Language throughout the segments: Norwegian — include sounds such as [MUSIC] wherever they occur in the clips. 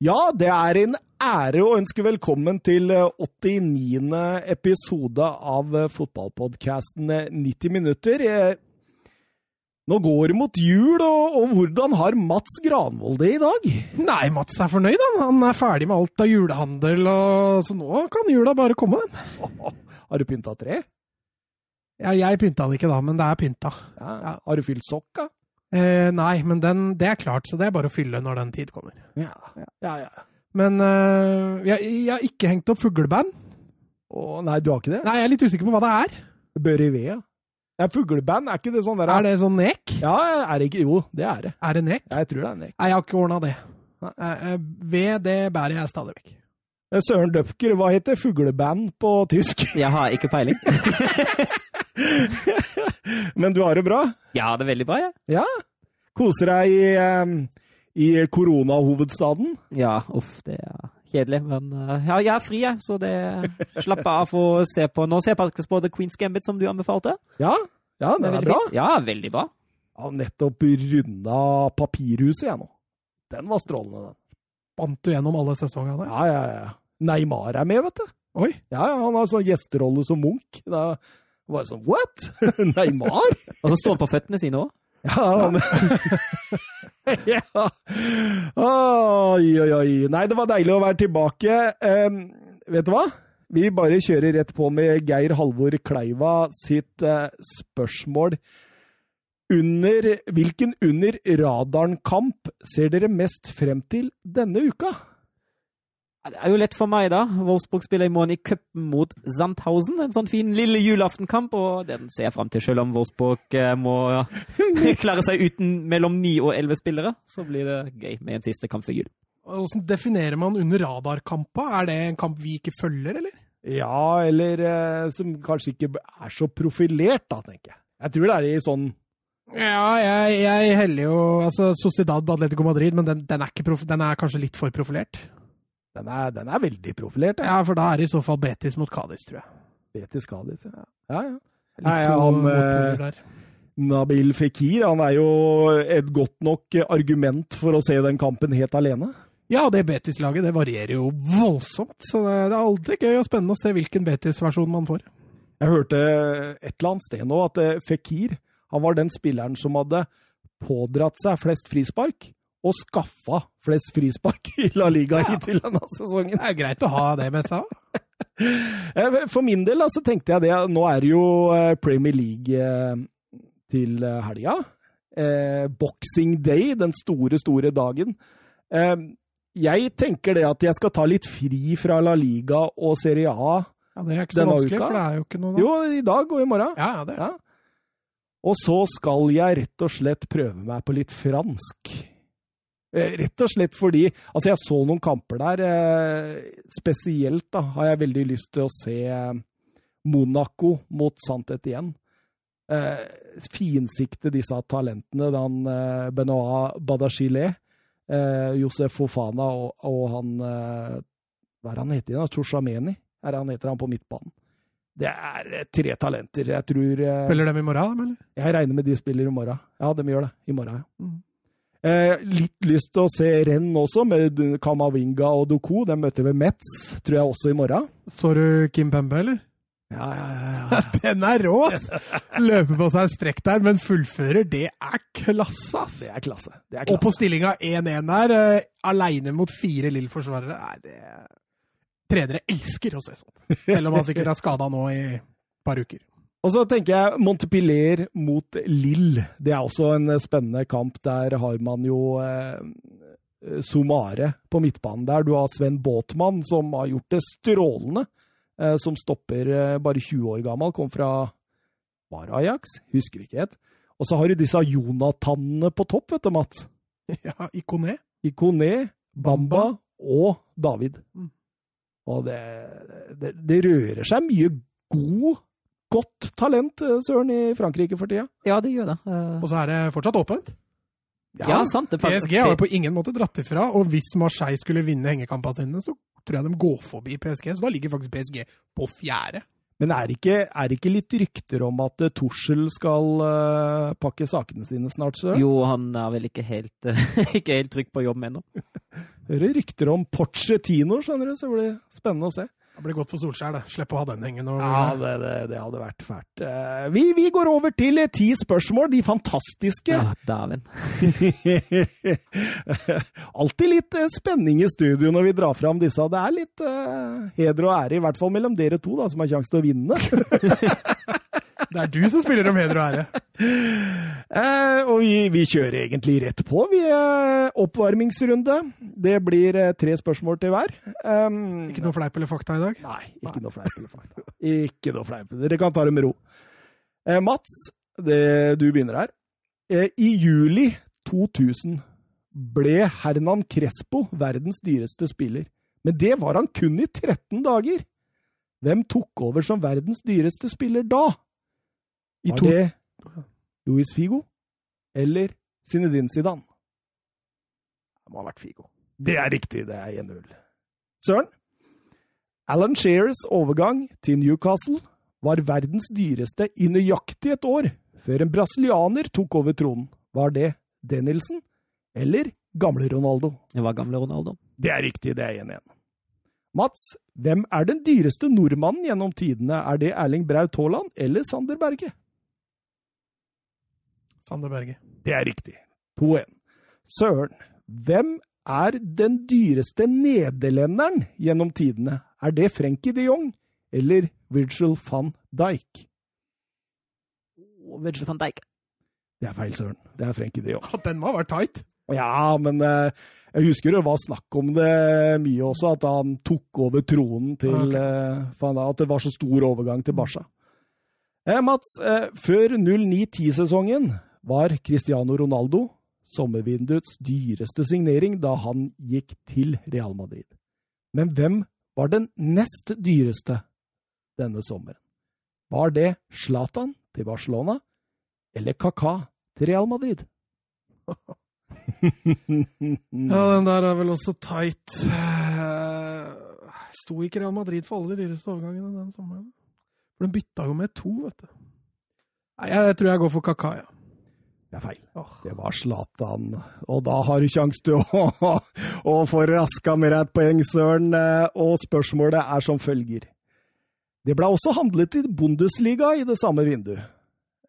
Ja, det er en ære å ønske velkommen til 89. episode av fotballpodkasten 90 minutter. Nå går det mot jul, og, og, hvordan har Mats Granvold det i dag? Nei, Mats er fornøyd, han. Han er ferdig med alt av julehandel, og, så nå kan jula bare komme, den. [LAUGHS] har du pynta tre? Ja, jeg pynta det ikke da, men det er pynta. Ja, ja. Har du fylt sokka? Eh, nei, men den, det er klart, så det er bare å fylle når den tid kommer. Ja, ja, ja. Men eh, jeg, jeg, har ikke hengt opp fugleband. Å, nei, du har ikke det? Nei, jeg er litt usikker på hva det er. Børivea. Ja, fugleband, er ikke det sånn der Er det sånn nek? Ja, er det ikke Jo, det er det. Er det nek? Jeg tror det er nek. Nei, jeg har ikke ordna det. Eh, ved det bærer jeg stadig vekk. Søren Døpker, hva heter fugleband på tysk? Jeg har ikke peiling. [LAUGHS] [LAUGHS] [LAUGHS] Men du har det bra? Ja, det er veldig bra, jeg. Ja. Koser deg i, um, i koronahovedstaden? Ja, uff, det er kjedelig. Men uh, ja, jeg er fri, jeg, så det [LAUGHS] slapp av å se på. Nå ser jeg på The Queen's Gambit, som du anbefalte. Ja, ja den er, er bra. Fint. Ja, veldig bra. Jeg har nettopp runda Papirhuset, jeg nå. Den var strålende, den. Vant du gjennom alle sesongene? Ja, ja, ja. Neymar er med, vet du. Oi. Ja, ja, Han har sånn gjesterolle som Munch. Da var bare sånn What?! [LAUGHS] Neymar? Og så står han på føttene sine òg. Ja, han [LAUGHS] ja. Oi, oi, oi. Nei, det var deilig å være tilbake. Um, vet du hva? Vi bare kjører rett på med Geir Halvor Kleiva sitt uh, spørsmål. Under, hvilken under radaren-kamp ser dere mest frem til denne uka? Det er jo lett for meg, da. Wolfsburg spiller i morgen i cupen mot Sandhausen. En sånn fin lille julaftenkamp, og den ser jeg fram til. Selv om Wolfsburg eh, må [LAUGHS] klare seg uten mellom ni og elleve spillere, så blir det gøy med en siste kamp før jul. Hvordan definerer man under radarkampa? Er det en kamp vi ikke følger, eller? Ja, eller eh, som kanskje ikke er så profilert, da, tenker jeg. Jeg tror det er i sånn ja, jeg, jeg heller jo altså Sociedad Atletico Madrid, men den, den, er prof, den, er kanskje litt for profilert. Den er, den er veldig profilert. Ja. ja, for da er det i så fall Betis mot Kadis, tror jeg. Betis Kadis, ja. ja, ja. Nei, han eh, Nabil Fikir han er jo et godt nok argument for å se den kampen helt alene. Ja, det Betis-laget det varierer jo voldsomt. Så det, er alltid gøy og spennende å se hvilken Betis-versjon man får. Jeg hørte et eller annet sted nå at eh, Fikir han var den spilleren som hadde pådratt seg flest frispark og skaffa flest frispark i La Liga ja. hittil denne sesongen. Det er greit å ha det med seg òg. [LAUGHS] For min del så tenkte jeg det Nå er det jo eh, Premier League eh, til helga. Eh, Boxing Day, den store, store dagen. Jeg tenker det at jeg skal ta litt fri fra La Liga og Serie A ja, Det er ikke så vanskelig, uka. for det er jo ikke noe da. Jo, i dag og i morgen. Ja, ja, det er det. Ja. Og så skal jeg rett og slett prøve meg på litt fransk. Eh, rett og slett fordi Altså, jeg så noen kamper der. Eh, spesielt da har jeg veldig lyst til å se eh, Monaco mot Santet igjen. Finsikte disse talentene. Dan Benoit Badachile, Josef Fofana og, og han Hva er han heter igjen? Toshameni? Er han heter han på midtbanen? Det er tre talenter. Jeg tror Spiller de i morgen, eller? Jeg regner med de spiller i morgen. Ja, de gjør det. I morgen, ja. Mm. Eh, litt lyst til å se renn også, med Kamavinga og Doku. De møter ved Metz, tror jeg også i morgen. Så du Kim Pembe, eller? Ja, ja, ja. ja. [LAUGHS] Den er rå! Løper på seg en strekk der, men fullfører. Det er klasse, ass! Det er klasse. Det er klasse. Og på stillinga 1-1 der, uh, aleine mot fire Lill-forsvarere. Nei, det Trenere elsker å se sånt. Selv om han sikkert er skada nå i et par uker. Og så tenker jeg Montepiller mot Lill. Det er også en spennende kamp. Der har man jo eh, Somare på midtbanen der. Du har Sven Båtmann, som har gjort det strålende. Eh, som stopper eh, bare 20 år gammel. Kom fra Var Ajax? Husker ikke helt. Og så har du disse Jonathanene på topp, vet du, Mats. [LAUGHS] Ja, Ikoné. Ikoné, Bamba og David. Mm. Og det, det, det rører seg mye god godt talent, eh, Søren, i Frankrike for tida. Ja, det gjør det. Uh... Og så er det fortsatt åpent. Ja, ja sant. Det PSG har jo på ingen måte dratt ifra, og hvis Marseille skulle vinne hengekampene sine, så tror jeg de går forbi PSG. Så da ligger faktisk PSG på fjerde. Men er det ikke, er det ikke litt rykter om at uh, Tussel skal uh, pakke sakene sine snart, Søren? Jo, han er vel ikke helt, uh, [LAUGHS] ikke helt trygg på jobben ennå. Hører rykter om Porcetino, skjønner du, så det blir spennende å se. Det blir godt for Solskjær, det. Slippe å ha den hengende. Ja, det, det, det hadde vært fælt. Eh, Vi, vi går over til eh, ti spørsmål, de fantastiske. Ja, dæven. [LAUGHS] Alltid litt eh, spenning i studio når vi drar fram disse. Det er litt uh, heder og ære, i hvert fall mellom dere to, da, som har sjanse til å vinne. [LAUGHS] Det er du som spiller om heder og ære. Eh, og vi, vi kjører egentlig rett på. Vi er oppvarmingsrunde. Det blir eh, tre spørsmål til hver. Um, Ikke noe fleip eller fakta i dag? Nei, ikke noe fleip eller fakta. Ikke noe fleip. Dere kan ta det med ro. Eh, Mats, det, du begynner her. Eh, I juli 2000 ble Hernan Crespo verdens dyreste spiller. Men det var han kun i 13 dager. Hvem tok over som verdens dyreste spiller da? I Var to... det Luis Figo eller Zinedine Zidane? Det må ha vært Figo. Det er riktig, det er 1-0. Søren? Alan Shearers overgang til Newcastle var verdens dyreste i nøyaktig et år før en brasilianer tok over tronen. Var det Denilsen eller gamle Ronaldo? Det var gamle Ronaldo. Det er riktig, det er 1-1. Mats, hvem er den dyreste nordmannen gjennom tidene? Er det Erling Braut Haaland eller Sander Berge? Sander Berge. Det er riktig. 2-1. Søren, hvem er den dyreste nederlenderen gjennom tidene? Er det Frenkie de Jong eller Virgil van Dijk? Virgil van Dijk. Det er feil, Søren. Det er Frenkie de Jong. Ja, Den må ha vært tight. Ja, men eh, jeg husker det var snakk om det mye også, at han tok over tronen til okay. eh, Dijk, At det var så stor overgang til Barca. Eh, Mats, eh, før 09-10-sesongen var Cristiano Ronaldo sommervinduets dyreste signering da han gikk til Real Madrid. Men hvem var den nest dyreste denne sommeren? Var det Zlatan til Barcelona eller Kaka til Real Madrid? [LAUGHS] Ja, den der er vel også tight. Eh, Sto ikke Real Madrid for alle de dyreste overgangene den sommeren? For den bytta jo med to, vet du. Nei, jeg tror jeg går for Kaka, ja. Det er feil. Oh. Det var Zlatan. Og da har du sjanse til å, å få raska med deg et poeng, Søren. Eh, Og spørsmålet er som følger. Det ble også handlet i Bundesliga i det samme vinduet.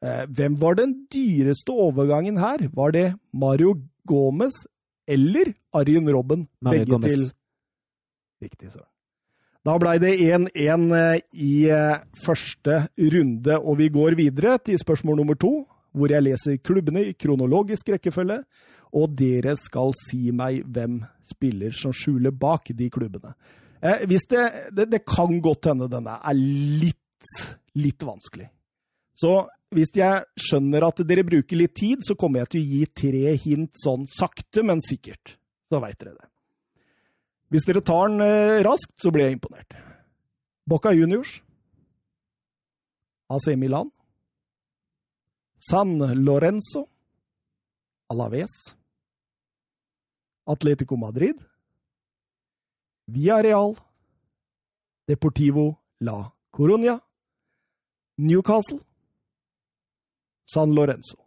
Eh, Hvem var den dyreste overgangen her? Var det Mario Gomez eller Arjen Robben? Mario Begge Gomez. til Riktig, Søren. Da blei det 1-1 i eh, første runde, og vi går videre til spørsmål nummer to, hvor jeg leser klubbene i kronologisk rekkefølge, og dere skal si meg hvem spiller som skjuler bak de klubbene. Eh, det, det, det kan godt hende denne er litt, litt vanskelig. Så hvis jeg skjønner at dere bruker litt tid, så kommer jeg til å gi tre hint sånn sakte, men sikkert. Så veit dere det. Hvis dere tar den eh, raskt, så blir jeg imponert. Boca Juniors. AC Milan. San Lorenzo. Alaves. Atletico Madrid. Villarreal. Deportivo La Coruña. Newcastle. San Lorenzo.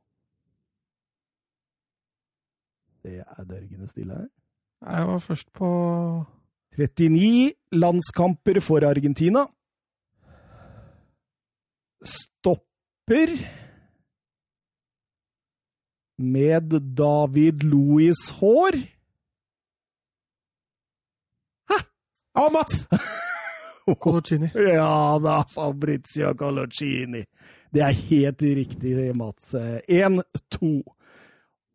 Det er dørgende stille her. Jeg var først på 39 landskamper for Argentina. Stopper med David Louis hår. Hæ? Ja, Mats! [LAUGHS] Coloccini. Ja da, Fabrizio Colocini. Det er helt riktig, Mats. 1-2.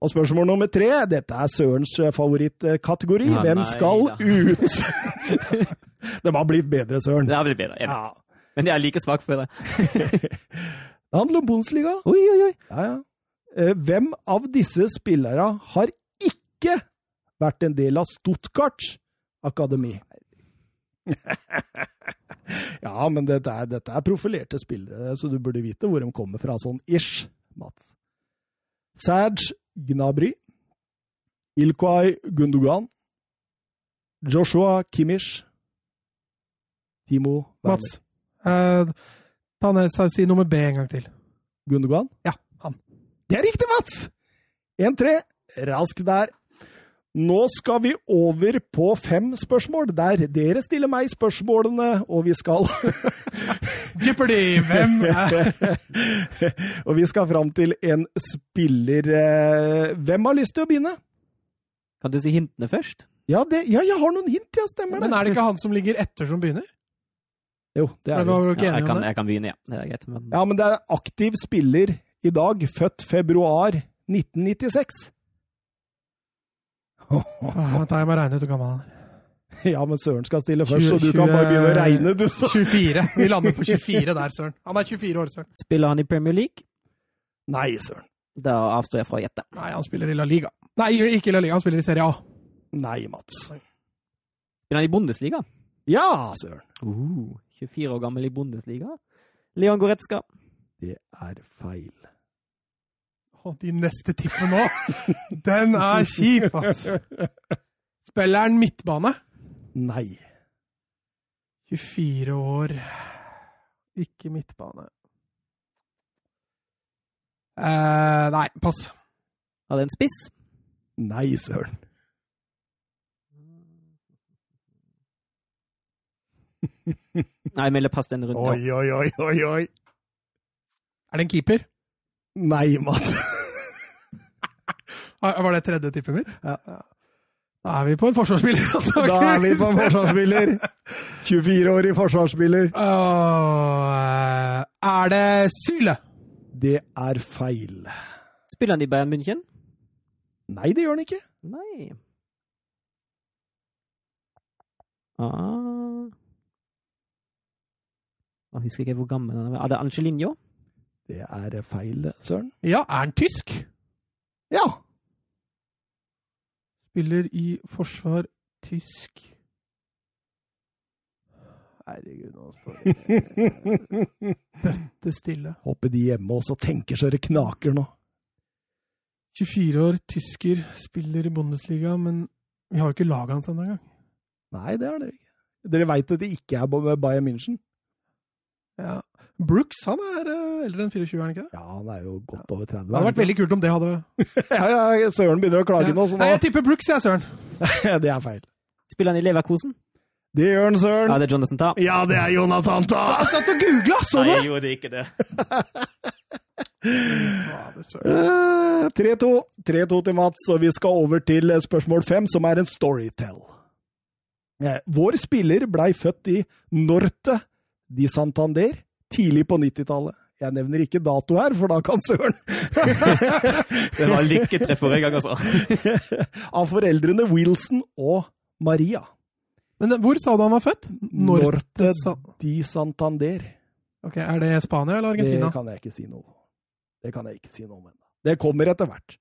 Og spørsmål nummer tre. Dette er Sørens favorittkategori. Ja, Hvem nei skal da. ut? [LAUGHS] De har blitt bedre, Søren. Det har blitt bedre. Ja. Men jeg er like svak for det. [LAUGHS] Det handler om Bundesliga. Oi, oi, oi. Ja, ja. Eh, Hvem av disse spillere har ikke vært en del av Stuttgarts akademi? [LAUGHS] ja, men dette er, dette er profilerte spillere, så du burde vite hvor de kommer fra, sånn ish, Mats. Serge Gnabry, Ilkwai Gundogan, Joshua Kimmich, Timo Werner. Mats. Eh, ta ned si nummer B en gang til. Gundogan? Ja. Det er riktig, Mats! 1-3. Rask der. Nå skal vi over på fem spørsmål, der dere stiller meg spørsmålene, og vi skal [LAUGHS] Jeopardy! Hvem er [LAUGHS] Og vi skal fram til en spiller eh, Hvem har lyst til å begynne? Kan du si hintene først? Ja, det, ja jeg har noen hint, ja. Stemmer det. Men er det ikke han som ligger etter, som begynner? Jo, det er det. Ja, jeg, kan, jeg kan begynne, ja. Det er greit. Men Ja, men det er aktiv spiller i dag, født februar 1996. Ah, Da må jeg regne ut hvor gammel han er. [LAUGHS] Ja, men Søren skal stille først, så 20, du kan bare begynne å regne, du. Så. 24. Vi [LAUGHS] lander på 24 der, Søren. Han er 24 år, Søren. spiller han i Premier League? Nei, Søren. Da avstår jeg fra å gjette. Nei, han spiller i La Liga. Nei, ikke i La Liga, han spiller i Serie A. Nei, Mats. Spiller han i Bundesliga? Ja, Søren. Uh, 24 år gammel i Bundesliga? Leon Goretzka. Det er feil. Å, de neste tippene nå, den er kjip, ass. Spiller han midtbane? Nei. 24 år, ikke midtbane. Eh, nei, pass. Har det en spiss? Nei, Søren. Nei, jeg melder pass den runden. Oi, oi, oi, oi, oi. Er det en keeper? Nei, Mats. [LAUGHS] Ah, Var det tredje tippet mitt? Ja. Da er vi på en forsvarsspiller. [LAUGHS] Da er vi på en forsvarsspiller. 24-årig forsvarsspiller. Uh, er det Syle? Det er feil. Spiller han i Bayern München? Nei, det gjør han ikke. Nei. Ah. Jeg husker ikke hvor gammel han er. Er det Angelinho? Det er feil, Søren. Ja, er han tysk? Ja. Spiller i forsvar tysk. Herregud, nå står det [LAUGHS] bøtte stille. Håper de hjemme også tenker så det knaker nå. 24 år, tysker, spiller i Bundesliga, men vi har jo ikke laget hans ennå engang. Nei, det har dere ikke. Dere veit at det ikke er Bayern München? Ja. Brooks han er eh, eldre enn 24, er han ikke det? Ja, han er jo godt over 30. Det hadde vært veldig kult om det hadde [LAUGHS] Ja, ja, Søren begynner å klage nå, så Nei, jeg tipper Brooks, jeg, Søren. [LAUGHS] Det er feil. Spiller han i Leverkosen? Det gjør han, Søren. Ja, det er Jonathan Ta. Ja, det er Jonathan Jeg Ta! satt og googla, så du? jeg gjorde ikke det. Fader, Søren. Eh, 3-2. 3-2 til Mats, og vi skal over til eh, spørsmål 5, som er en storytell. Eh, Vår spiller blei født i Norte di Santander tidlig på 90-tallet. Jeg nevner ikke dato her, for da kan Søren [LAUGHS] Det var lykketreff forrige gang, altså. [LAUGHS] Av foreldrene Wilson og Maria. Men eh, hvor sa du han var født? Norte di Santander. Ok, Er det Spania eller Argentina? Det kan jeg ikke si noe om. Det kan jeg ikke si noe om ennå. Det kommer etter hvert.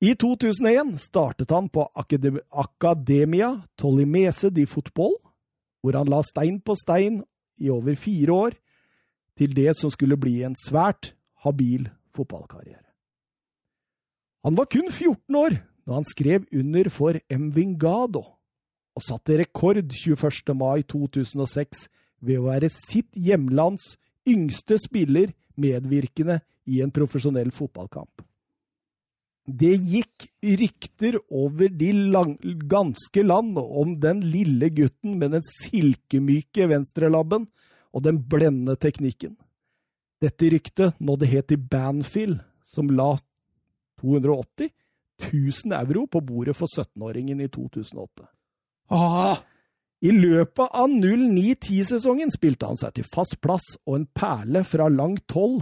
I 2001 startet han på Akadem Academia Tolimese di Fotball, hvor han la stein på stein i over fire år til det som skulle bli en svært habil fotballkarriere. Han var kun 14 år da han skrev under for Mvingado, og satte rekord 21. mai 2006 ved å være sitt hjemlands yngste spiller medvirkende i en profesjonell fotballkamp. Det gikk rykter over de lang, ganske land om den lille gutten med den silkemyke venstrelabben og den blendende teknikken. Dette ryktet nådde helt til Banfield, som la 280 000 euro på bordet for 17-åringen i 2008. Ah, I løpet av 09-10-sesongen spilte han seg til fast plass, og en perle fra langt hold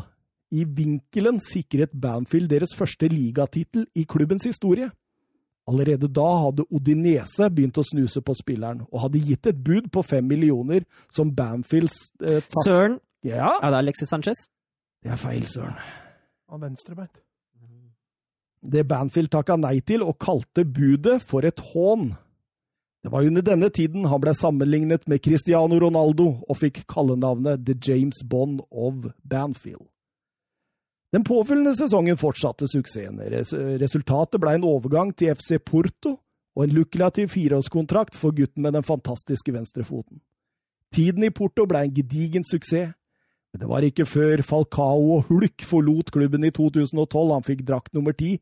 i vinkelen sikret Banfield deres første ligatittel i klubbens historie. Allerede da hadde Odinese begynt å snuse på spilleren, og hadde gitt et bud på fem millioner som Banfields eh, takk... Søren. Ja, Er det Alexis Sanchez? det er feil, søren. Av venstrebeint. Det Banfield takka nei til, og kalte budet for et hån. Det var under denne tiden han ble sammenlignet med Cristiano Ronaldo og fikk kallenavnet The James Bond of Banfield. Den påfølgende sesongen fortsatte suksessen. Resultatet ble en overgang til FC Porto og en lukrativ fireårskontrakt for gutten med den fantastiske venstrefoten. Tiden i Porto ble en gedigen suksess, men det var ikke før Falcao og Hulk forlot klubben i 2012 han fikk drakt nummer ti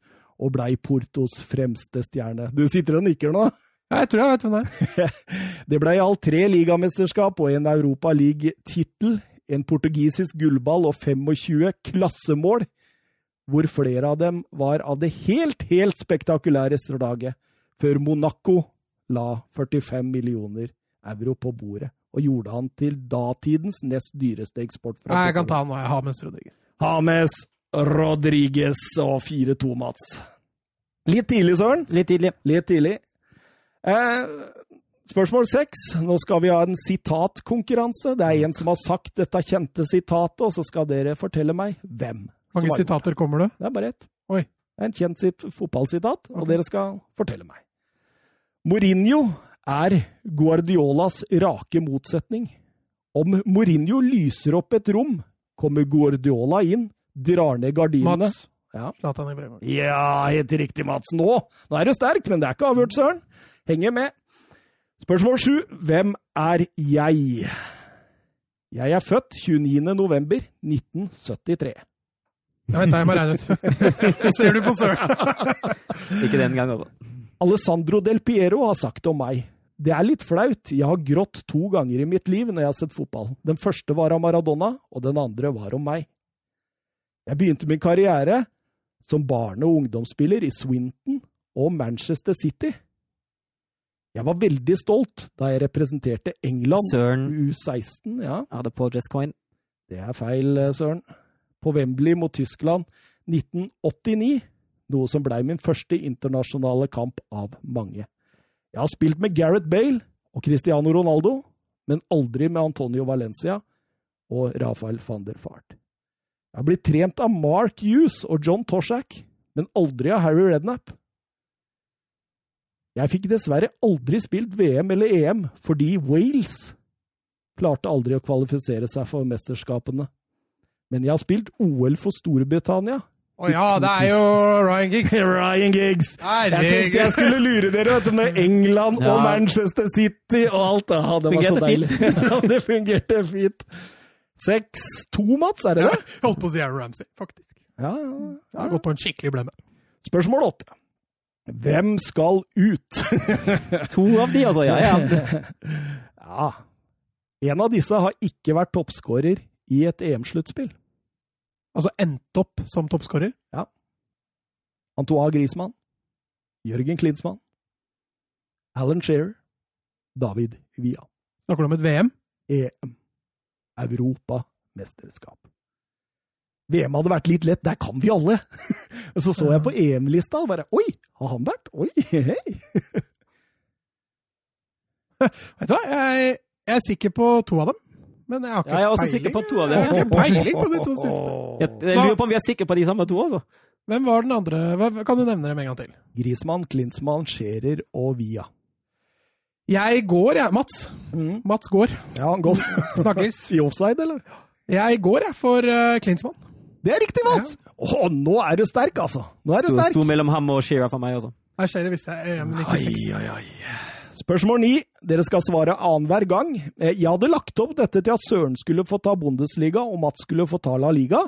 og blei Portos fremste stjerne. Du sitter og nikker nå? Jeg tror jeg vet hvem det er. [LAUGHS] Det ble i alt tre ligamesterskap og en Europa League-tittel, en portugisisk gullball og 25 klassemål, hvor flere av dem var av det helt, helt spektakulære slaget, før Monaco la 45 millioner euro på bordet og gjorde han til datidens nest dyreste eksport. fra Nei, jeg kan ta han nå. James Rodriguez. Hames Rodriguez og 4-2, Mats. Litt tidlig, Søren. Litt tidlig. Litt tidlig. Eh, spørsmål seks. Nå skal vi ha en sitatkonkurranse. Det er en som har sagt dette kjente sitatet, og så skal dere fortelle meg hvem. Mange sitater kommer det? Det er bare ett. Oi. En kjent sitt fotballsitat, og dere skal fortelle meg. Mourinho er Guardiolas rake motsetning. Om Mourinho lyser opp et rom, kommer Guardiola inn, drar ned gardinene Mats. Ja. Zlatan Ibrahimovic. Ja, helt riktig, Mats. Nå, nå er du sterk, men det er ikke avgjort, Søren. Henger med. Spørsmål sju. Hvem er jeg? Jeg er født 29. november 1973. Jeg vet det, jeg må regne ut. [LAUGHS] Det ser du på Søren. Ikke den gang, altså. Alessandro Del Piero har sagt om meg det er litt flaut, jeg har grått to ganger i mitt liv når jeg har sett fotball. Den første var av Maradona, og den andre var om meg. Jeg begynte min karriere som barne- og ungdomsspiller i Swinton og Manchester City. Jeg var veldig stolt da jeg representerte England Søren U16, ja. hadde Paul Gascoigne. Det er feil, eh, Søren. På Wembley mot Tyskland 1989, noe som blei min første internasjonale kamp av mange. Jeg har spilt med Gareth Bale og Cristiano Ronaldo, men aldri med Antonio Valencia og Rafael van der Fart. Jeg har blitt trent av Mark Hughes og John Torsak, men aldri av Harry Redknapp. Jeg fikk dessverre aldri spilt VM eller EM fordi Wales klarte aldri å kvalifisere seg for mesterskapene. Men jeg har spilt OL for Storbritannia. Å ja, det er jo Ryan Giggs. [LAUGHS] Ryan Giggs! Jeg tenkte jeg skulle lure dere vet du, med England og Ja. Manchester City og alt. Ja, det var så deilig. [LAUGHS] Ja, det fungerte fint. 6-2, Mats, er det det? Jeg holdt på å si Aaron Ramsey, faktisk. Ja, Jeg ja, har gått på en skikkelig blemme. Spørsmål 8. Hvem skal ut? [LAUGHS] To av de, altså. Ja, ja. [LAUGHS] ja. En av disse har ikke vært toppskårer i et EM-sluttspill. Altså endt opp som toppskårer. Ja. Antoine Griezmann, Jørgen Klinsmann, Alan Shearer, David Via. Snakker du om et VM? EM. Europamesterskap. VM hadde vært litt lett, der kan vi alle! [LAUGHS] Og så så jeg på EM-lista og bare Oi, har han vært? Oi, hei! [LAUGHS] Vet du hva, jeg, jeg er sikker på to av dem. Men jeg har ikke Ja, jeg er også peiling. sikker på to av dem, [LAUGHS] Jeg har ikke peiling på de to siste. Jeg, jeg lurer på om vi er sikre på de samme to, altså. Hvem var den andre? Hva, kan du nevne dem en gang til? Grismann, Klinsmann, Scherer og Via. Jeg går, jeg. Mats. Mats går. Ja, han går Snakkes. i offside, eller? Jeg går, jeg, for uh, Klinsmann. Det er riktig, Mats! Å, nå er du sterk, altså! Nå er du sterk. sto mellom ham og Shearer for meg, altså. Jeg ser det visste jeg. EM 96. Spørsmål ni. Dere skal svare annenhver gang. Eh, Jeg hadde lagt opp dette til at Søren skulle få ta Bundesliga, og Mats skulle få ta La Liga.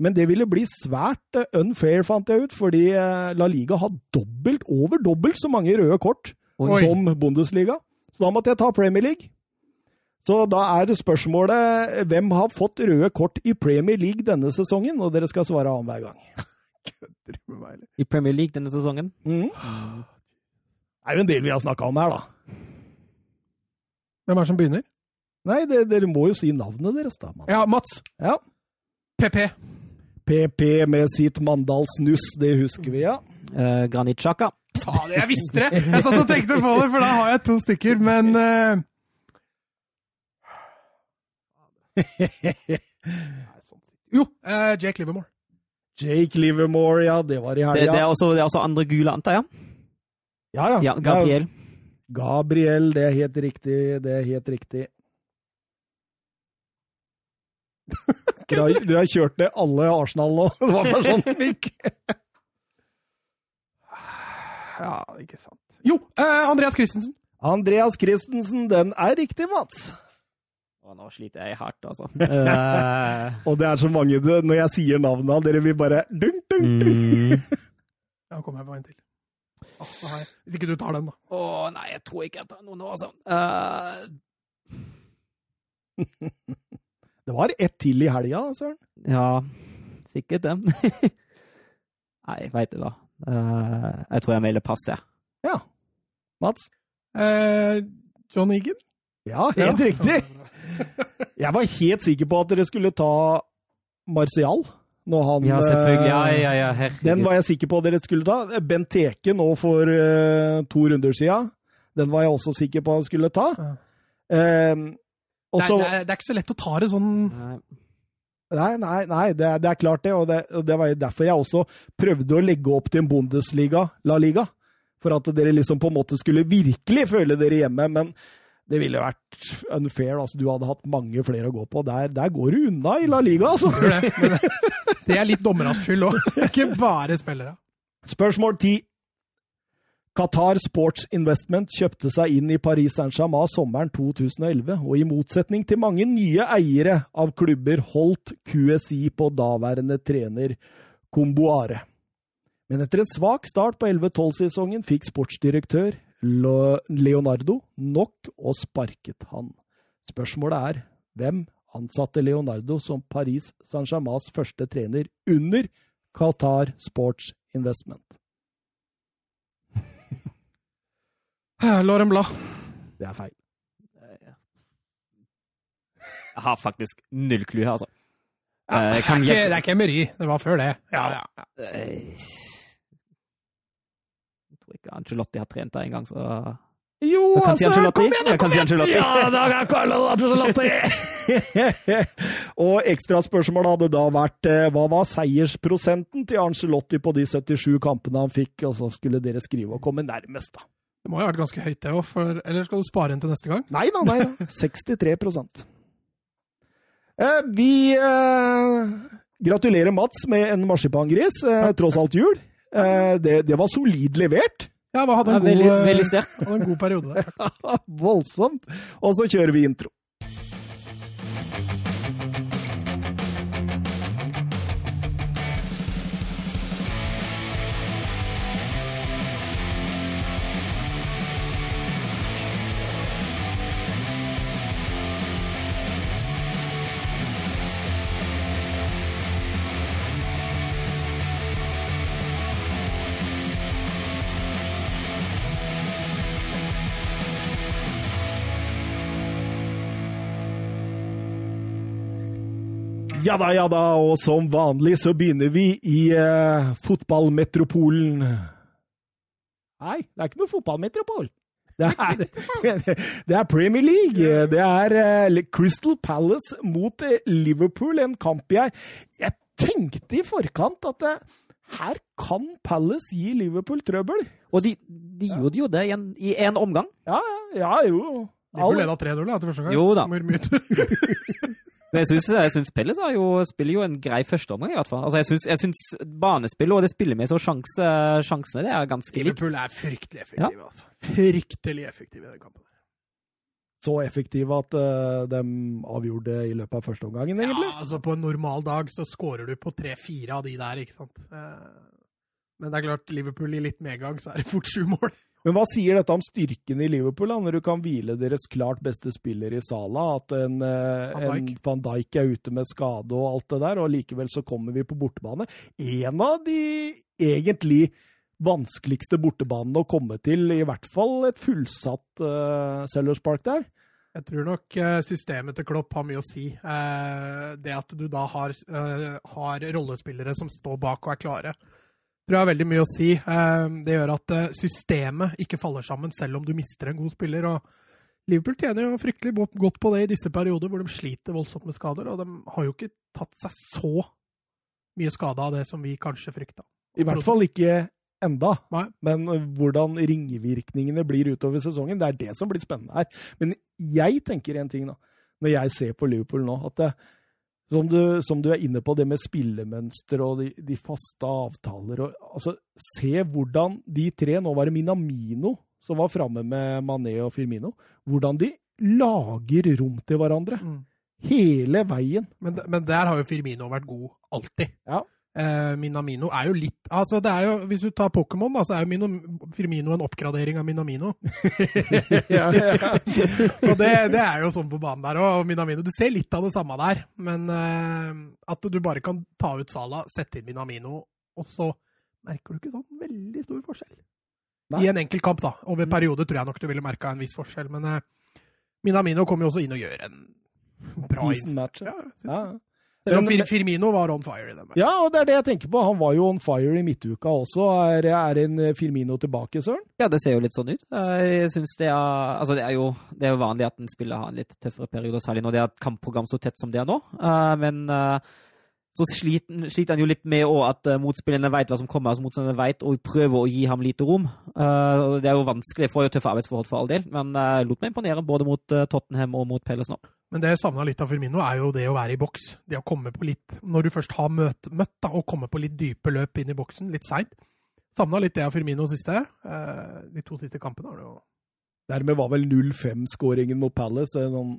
Men det ville bli svært eh, unfair, fant jeg ut, fordi eh, La Liga har dobbelt, over dobbelt så mange røde kort Oi. som Bundesliga. Så da måtte jeg ta Premier League. Så da er det spørsmålet hvem har fått røde kort i Premier League denne sesongen, og dere skal svare annenhver gang. [LAUGHS] Kødder du med meg, eller? I Premier League denne sesongen. Mm. Det er jo en del vi har snakka om her, da. Hvem er det som begynner? Nei, det, dere må jo si navnet deres, da. Man. Ja, Mats. Ja. PP. PP med sitt Mandalsnuss, det husker vi, ja. Uh, Granit Sjaka. Faen, jeg visste det! Jeg satt og tenkte på det, for da har jeg to stykker, men eh, [LAUGHS] Jo, uh, Jake Livermore. Jake Livermore, ja, det var i Det, helga. det, er også, det er også andre gule, antar jeg. Ja, ja. Ja, Gabriel. Gabriel, det er helt riktig. Det er helt riktig. [LAUGHS] Dere har, dere har kjørt ned alle Arsenal nå. [LAUGHS] Det var bare sånn det gikk. [SIGHS] Ja, ikke sant. Jo, eh, Andreas Christensen. Andreas Christensen, den er riktig, Mats. Å, nå sliter jeg hardt, altså. [LAUGHS] Eh, Og det er så mange Når jeg sier navnet hans, dere, vil bare dunk, dunk, dunk. mm, Ja, kommer jeg på en til. Jeg. Hvis ikke du tar den, da. Å nei, jeg tror ikke jeg tar noe nå, altså. Uh... Det var ett til i helga, Søren. ja, sikkert det. [LAUGHS] nei, veit du hva. Uh, jeg tror jeg melder pass, jeg. Ja. Mats? Uh, John Egan? Ja, helt riktig. [LAUGHS] [LAUGHS] Jeg var helt sikker på at dere skulle ta Martial. Når han, Ja, selvfølgelig. Ja, eh, ja, ja, herregud. Den var jeg sikker på at dere skulle ta. Benteke nå for uh, to runder siden. Den var jeg også sikker på at han skulle ta. Ja. Uh, også, Det, er- det, er, det er ikke så lett å ta det sånn Nei. Nei, nei, nei det, er, det er klart det. Og det, og det var derfor jeg også prøvde å legge opp til en Bundesliga, La Liga. For at dere liksom på en måte skulle virkelig føle dere hjemme. Men det ville vært unfair. altså Du hadde hatt mange flere å gå på. Der, der går du unna i La Liga, altså! Det, det, det er litt dommernes skyld òg, ikke bare spillere. Spørsmål 10. Qatar Sports Investment kjøpte seg inn i Paris Saint-Germain sommeren 2011, og i motsetning til mange nye eiere av klubber holdt QSI på daværende trener Comboire. Men etter en svak start på 11-12-sesongen fikk sportsdirektør Leonardo nok og sparket han. Spørsmålet er hvem ansatte Leonardo som Paris Saint-Germains første trener under Qatar Sports Investment? [LAUGHS] Lauren Blad. Det er feil. Jeg har faktisk null clue her, altså. Ja, Eh, det, er ikke, det er ikke Emery. Det var før det. Ja, ja. Eh, tror ikke Angelotti har trent der engang, så Jo, altså! si kom igjen, da, kom igjen! Si Ja, da kan Carlo Ancelotti! [LAUGHS] og ekstraspørsmålet hadde da vært eh, hva var seiersprosenten til Ancelotti på de 77 kampene han fikk? Og så skulle dere skrive og komme nærmest, da. Det må jo ha vært ganske høyt, det òg. Eller skal du spare inn til neste gang? Nei da, nei da. [LAUGHS] 63 eh, Vi eh, gratulerer Mats med en marsipangris, eh, tross alt jul. Eh, det, det var solid levert. Ja, hadde ja, en, veldig, god, veldig eh, [LAUGHS] hadde en god periode [LAUGHS] der. Voldsomt. Og så kjører vi intro. Ja da, ja da, og som vanlig så begynner vi i eh, fotballmetropolen. Nei, det er ikke noe fotballmetropol. Det er, [LAUGHS] det er Premier League. Det er eh, Crystal Palace mot eh, Liverpool. En kamp jeg Jeg tenkte i forkant at eh, her kan Palace gi Liverpool trøbbel. Og de, de gjorde jo det i en, i en omgang. Ja, ja, jo. Liverpool leda 3-0 etter første gang. Jo da. [LAUGHS] Men jeg syns, Pelles jo, spiller jo en grei førsteomgang, i hvert fall. Altså, jeg syns, jeg syns banespillet og det spillemessige og sjanse, sjansene det er ganske likt. Liverpool er fryktelig effektive, altså. Fryktelig effektive i den kampen. Så effektive at uh, de avgjorde i løpet av første omgangen, egentlig. Ja, altså På en normal dag så scorer du på tre-fire av de der, ikke sant. Uh, Men det er klart, Liverpool i litt medgang, så er det fort sju mål. Men hva sier dette om styrken i Liverpool, da, når du kan hvile deres klart beste spiller i Sala? At en, eh, Van en. Van Dijk er ute med skade og alt det der, og likevel så kommer vi på bortebane. En av de egentlig vanskeligste bortebanene å komme til, i hvert fall et fullsatt uh, Sellers Park der. Jeg tror nok eh, systemet til Klopp har mye å si. Det at du da har, har rollespillere som står bak og er klare, tror jeg har veldig mye å si. Eh, Det gjør at eh, systemet ikke faller sammen selv om du mister en god spiller. og Liverpool tjener jo fryktelig godt på det i disse perioder hvor de sliter voldsomt med skader, og de har jo ikke tatt seg så mye skade av det som vi kanskje frykta. I hvert fall ikke enda. Nei. Men eh, hvordan ringvirkningene blir utover sesongen, det er det som blir spennende her. Men jeg tenker en ting, da, når jeg ser på Liverpool nå, at det, som, du, som du er inne på, det med spillemønster og de, de faste avtaler og, altså, Se hvordan de tre, nå var det Minamino som var framme med Mané og Firmino, hvordan de lager rom til hverandre. Hele veien. Men, men der har jo Firmino vært god alltid. Ja. Eh, Minamino er jo litt altså det er jo, Hvis du tar Pokémon, da, så er jo Mino, Firmino en oppgradering av Minamino. [LAUGHS] ja, ja. og det, det, er jo sånn på banen der òg. Minamino, du ser litt av det samme der. Men eh, at du bare kan ta ut Sala, sette inn Minamino, og så merker du ikke sånn veldig stor forskjell. Nei. I en enkelt kamp, da. Over Mm. periode tror jeg nok du ville merka en viss forskjell. Men eh, Minamino kommer jo også inn og gjør en bra inn. Ja, Ja. Men- Firmino var on fire i den. ja, og det er det jeg tenker på. Han var jo on fire i midtuka også. Er, er en Firmino tilbake, Søren? Ja, det ser jo litt sånn ut. Jeg synes det er Altså, det er jo, det er vanlig at en spiller har en litt tøffere periode, særlig når det er et kampprogram så tett som det er nå. Eh, Men eh, så sliter, sliter han jo litt med at eh, motspillerne vet hva som kommer. altså Motstanderne vet og prøver å gi ham lite rom. Eh, Det er jo vanskelig. Jeg får jo tøffe arbeidsforhold for all del, men lot meg imponere både mot eh, Tottenham og mot Pelles nå. Men det jeg savna litt av Firmino, er jo det å være i boks. Det å komme på litt Når du først har møtt, møtt da, og komme på litt dype løp inn i boksen, litt seint. Savna litt det av Firmino siste. Eh, de to siste kampene har det jo Dermed var vel 0-5-skåringen mot Palace en sånn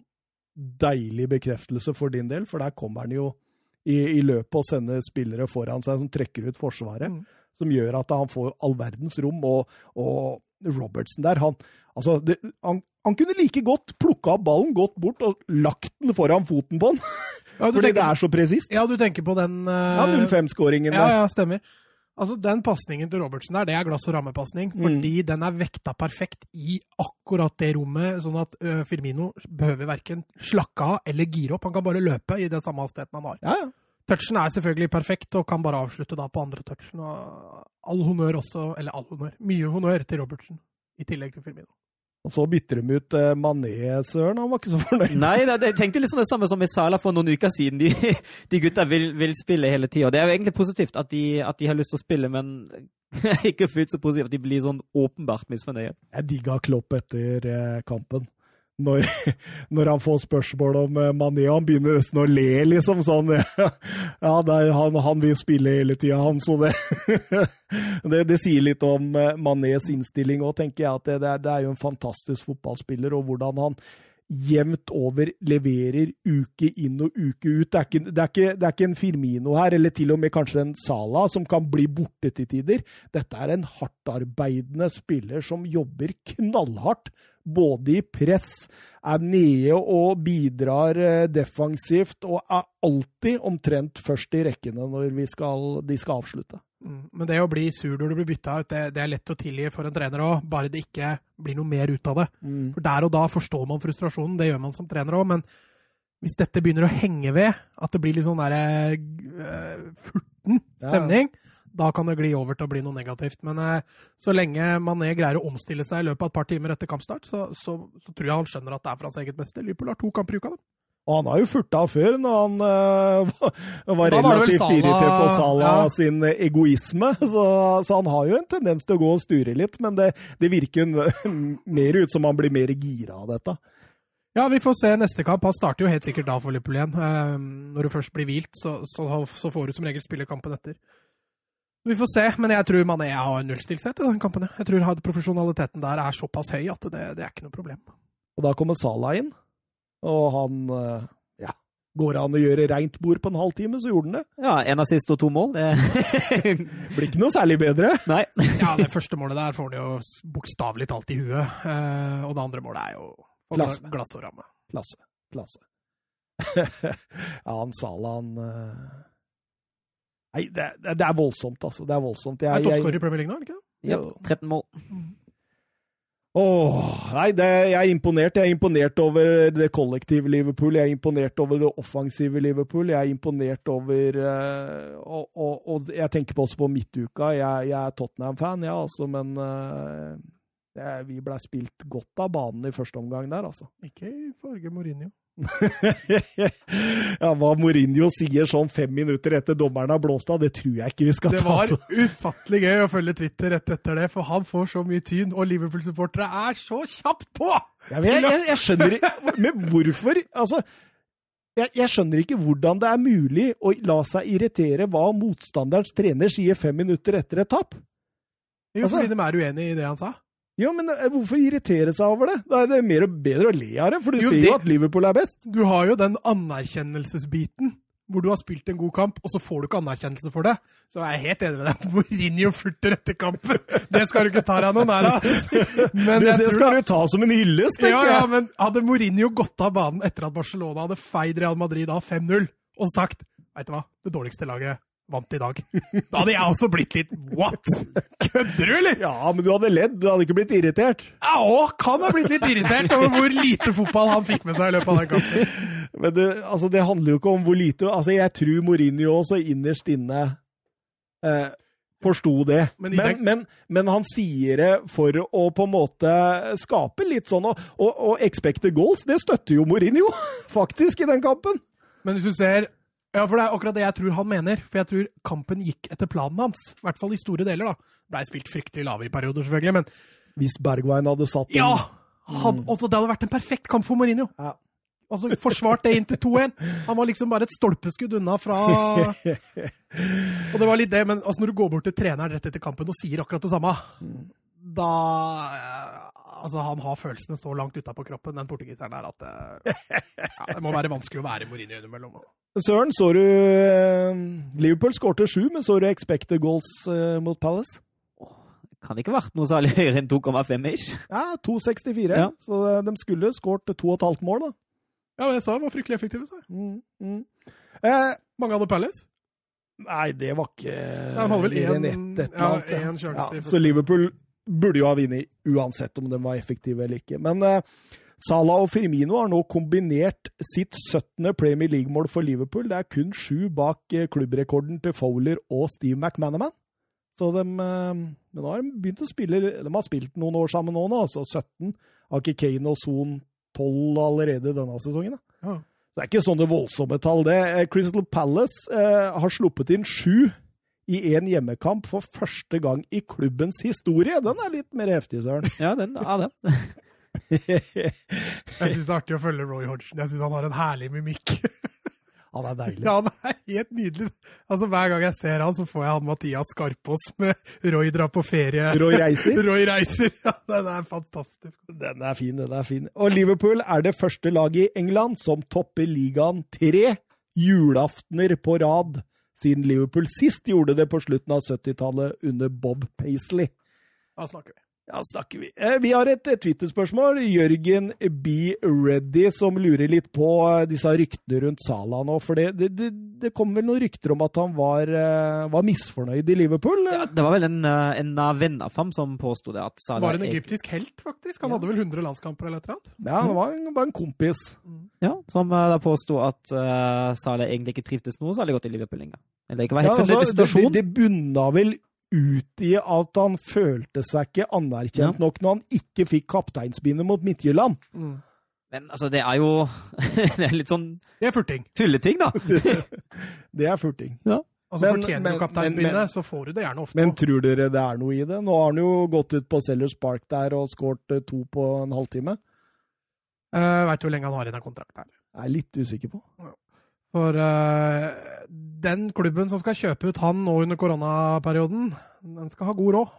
deilig bekreftelse for din del, for der kommer han jo i, i løpet og sender spillere foran seg som trekker ut Forsvaret, Mm. som gjør at han får all verdens rom. Og, og Robertsen der, han, altså, det, han, han kunne like godt plukka opp ballen, gått bort og lagt den foran foten på han, [LAUGHS] ja, Fordi fordi det er så presist. ja, du tenker på den uh, Ja, 0-5-skåringen Ja, der. ja, stemmer. Altså, Den pasningen til Robertsen der, det er glass- og rammepasning. Mm. Fordi den er vekta perfekt i akkurat det rommet, sånn at ø, Firmino behøver verken slakke av eller gire opp. Han kan bare løpe i den samme hastigheten han har. Ja, ja. Touchen er selvfølgelig perfekt, og kan bare avslutte da på andre touchen. Og all honnør også, eller all honnør, mye honnør til Robertsen, i tillegg til Firmino. Og så bytter de ut eh, Mané, Søren. Han var ikke så [LAUGHS] fornøyd. Nei, jeg tenkte sånn det samme som i Sala for noen uker siden. De, [LAUGHS] de gutta vil, vil spille hele tida. Det er jo egentlig positivt at de, at de har lyst til å spille, men [LAUGHS] ikke fullt så positivt at de blir sånn åpenbart misfornøyd. Jeg digga Klopp etter eh, kampen. Når, [LAUGHS] når han får spørsmål om Mané Mané, han begynner nesten å le, liksom. Sånn [LAUGHS] Ja, det er, han, han vil spille hele tida, han, så det, [LAUGHS] det Det sier litt om eh, Manés innstilling òg, tenker jeg. At det, det er jo en fantastisk fotballspiller, og hvordan han jevnt over leverer uke inn og uke ut. Det er, ikke, det, er ikke, det er ikke en Firmino her, eller til og med kanskje en Sala, som kan bli borte til tider. Dette er en hardtarbeidende spiller som jobber knallhardt. Både i press, er nede og bidrar eh, defensivt, og er alltid omtrent først i rekkene når vi skal, de skal avslutte. Mm. Men det å bli sur når du blir bytta ut, det, det er lett å tilgi for en trener òg, bare det ikke blir noe mer ut av det. For der og da forstår man frustrasjonen, det gjør man som trener òg, men hvis dette begynner å henge ved, at det blir litt sånn derre uh, furten stemning, da kan det gli over til å bli noe negativt. Men eh, så lenge Mané greier å omstille seg i løpet av et par timer etter kampstart, så, så, så tror jeg han skjønner at det er for hans eget beste. Liverpool har to kamper i uka, da. Og han har jo furta før, når han uh, [LAUGHS] var, relativt Salah- irritert på Salah ja. sin egoisme. [LAUGHS] Så, så han har jo en tendens til å gå og sture litt, men det, det virker jo [LAUGHS] mer ut som han blir mer gira av dette. Ja, vi får se neste kamp. Han starter jo helt sikkert da for Liverpool igjen. Uh, når du først blir hvilt, så, så, så får du som regel spille kampen etter. Vi får se, men jeg tror Mané har nullstilt seg til den kampen. Jeg tror profesjonaliteten der er såpass høy at det, det er ikke noe problem. Og da kommer Salah inn, og han uh, ja, Går det an å gjøre reint bord på en halvtime, så gjorde han det. Ja, én assist og to mål. Det [LAUGHS] Blir ikke noe særlig bedre. Nei. Ja, det første målet der får han jo bokstavelig talt i huet. Eh, og det andre målet er jo Klasse. glass og ramme. Klasse. Klasse. [LAUGHS] ja, han Salah, han uh... Nei, det, det, det er voldsomt, altså. Det er voldsomt. Det er Jeg, jeg, toppskårer i Premier League nå, ikke det? Ja, 13 mål. Åh, nei, det, jeg er imponert. Jeg er imponert over det kollektive Liverpool. Jeg er imponert over det offensive Liverpool. Jeg er imponert over uh, og, og, og jeg tenker på også på midtuka. Jeg, jeg er Tottenham-fan, ja, altså, men uh, det, vi ble spilt godt av banen i første omgang der, altså. Ikke i farge Mourinho. [LAUGHS] ja, Hva Mourinho sier sånn fem minutter etter dommeren har blåst av, det tror jeg ikke vi skal Det ta. var altså. ufattelig gøy å følge Twitter rett etter det, for han får så mye tyn, og Liverpool-supportere er så kjapt på! Jeg, jeg, jeg skjønner ikke [LAUGHS] Men hvorfor? Altså, jeg, jeg skjønner ikke hvordan det er mulig å la seg irritere hva motstanderens trener sier fem minutter etter et tap. Jo, Altså- fordi de er uenig i det han sa. Ja, men eh, hvorfor irritere seg over det? Da er det mer og bedre å le av det, for du Jo, det- jo at Liverpool er best. Du har jo den anerkjennelsesbiten hvor du har spilt en god kamp, og så får du ikke anerkjennelse for det, så jeg er jeg helt enig med deg. [LAUGHS] Mourinho furter etter kampen. Det skal du ikke ta deg noe nær av. [LAUGHS] Men Det, jeg skal du ta som en hyllest, tenker ja, ja, men hadde Mourinho gått av banen etter at Barcelona hadde feid Real Madrid av 5-0, og sagt Veit du hva, det dårligste laget vant i dag. Da hadde jeg også blitt litt What?! Kødder du, eller? Ja, men du hadde ledd, du hadde ikke blitt irritert. Ja, og kan ha blitt litt irritert over hvor lite fotball han fikk med seg i løpet av den kampen. Men det, altså, det handler jo ikke om hvor lite altså, Jeg tror Mourinho også innerst inne eh, forsto det. Men Men, men, men, han sier det for å på en måte skape litt sånn Og, og, og expected goals, det støtter jo Mourinho, [LAUGHS] faktisk, i den kampen. Men hvis du ser Ja, for det er akkurat det jeg tror han mener. For jeg tror kampen gikk etter planen hans. I hvert fall i store deler, da. Blei spilt fryktelig lavere i perioder, selvfølgelig, men Hvis Bergwijn hadde satt Ja! Han, altså, det hadde vært en perfekt kamp for Mourinho. Ja. Altså, Forsvart det inn til 2-1. Han var liksom bare et stolpeskudd unna fra [LAUGHS] Og det var litt det, men altså, når du går bort til treneren rett etter kampen og sier akkurat det samme, da eh, Altså, han har følelsene så langt utapå kroppen, den portugiseren der, at det, ja, det må være vanskelig å være Mourinho innimellom. Søren, så du eh, Liverpool skårte sju, men så du expected goals eh, mot Palace? Kan ikke vært noe særlig høyere enn 2,5 ish. Ja, 2,64. Ja. Så eh, de skulle skåret to og et halvt mål, da. Ja, men jeg sa det var fryktelig effektive, sa jeg. Mm, mm. Eh, Mange hadde Palace. nei, det var ikke de hadde vel én ja, sjanse Ja, så Liverpool burde jo ha vunnet uansett om de var effektive eller ikke. Men eh, Salah og Firmino har nå kombinert sitt 17. Premier League-mål for Liverpool. Det er kun sju bak eh, klubbrekorden til Fowler og Steve McManaman. Så de, eh, men har begynt å spille De har spilt noen år sammen nå, nå altså 17. Har ikke Kane og Son 12 allerede denne sesongen? Ja. Det er ikke sånne voldsomme tall, det. Eh, Crystal Palace eh, har sluppet inn sju i én hjemmekamp for første gang i klubbens historie. Den er litt mer heftig, Søren. Ja, den er det. [LAUGHS] Jeg syns det er artig å følge Roy Hodgson. Jeg syns han har en herlig mimikk. [LAUGHS] Han er deilig. Ja, han er helt nydelig. Altså, Hver gang jeg ser han, så får jeg han Mathias Skarpaas med Roy drar på ferie. Roy reiser. [LAUGHS] Roy reiser. Ja, den er fantastisk. Den er fin, den er fin. Og Liverpool er det første laget i England som topper ligaen tre julaftener på rad, siden Liverpool sist gjorde det på slutten av 70-tallet under Bob Paisley. Da snakker vi. Ja, snakker vi. Eh, Vi har et eh, Twitter-spørsmål. Jørgen B. Reddy som lurer litt på eh, disse ryktene rundt Salah nå. For det, det, det, kom vel noen rykter om at han var, var misfornøyd i Liverpool? Ja, det var vel en, en av vennene av ham som påsto det. at Salah Var en egyptisk helt, faktisk. Han Ja. hadde vel 100 landskamper eller et eller annet. Ja, han var, en- var en kompis. Ja, som da påsto at uh, Salah egentlig ikke trivdes noe særlig godt i Liverpool lenger. Eller ikke var helt Ja, altså, det, det bunna vel ut i at han følte seg ikke anerkjent nok når han ikke fikk kapteinsbindet mot Midtjylland. Men altså, det er jo [LAUGHS] Det er litt sånn Det er furting. tulleting, da. [LAUGHS] Det er furting. Altså, Men- Fortjener men- du kapteinsbindet, så får du det gjerne ofte. Men også. tror dere det er noe i det? Nå har han jo gått ut på Sellers Park der og skåret eh, to på en halvtime. Uh, Veit du hvor lenge han har igjen av kontrakten? Jeg er litt usikker på. For uh, den klubben som skal kjøpe ut han nå under koronaperioden, den skal ha god råd.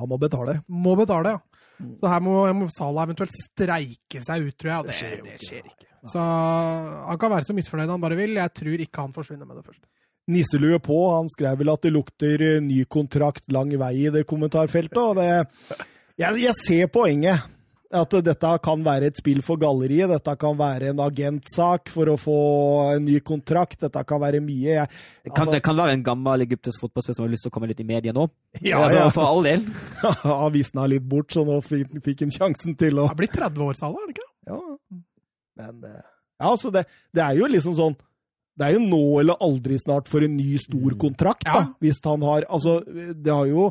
Han må betale. Må betale, ja. Mm. Så her må, må Salah eventuelt streike seg ut, tror jeg. Og det, Det skjer jo det ikke. skjer ikke. Så han kan være så misfornøyd han bare vil. Jeg tror ikke han forsvinner med det første. Nisselue på, han skrev vel at det lukter eh, ny kontrakt lang vei i det kommentarfeltet. og det, jeg, jeg ser poenget. At dette kan være et spill for galleriet. Dette kan være en agentsak for å få en ny kontrakt. Dette kan være mye. Jeg, Det kan, altså, det kan være en gammel egyptisk fotballspiller som har lyst til å komme litt i media nå. ja, altså, ja. For all del. [LAUGHS] Han er litt bort, så nå fikk, han sjansen til å Det er blitt 30 år, Salah, er det ikke? Ja. Men eh, Ja, altså, det, det er jo liksom sånn Det er jo nå eller aldri snart for en ny, stor kontrakt, da. Ja. Hvis han har Altså, det har jo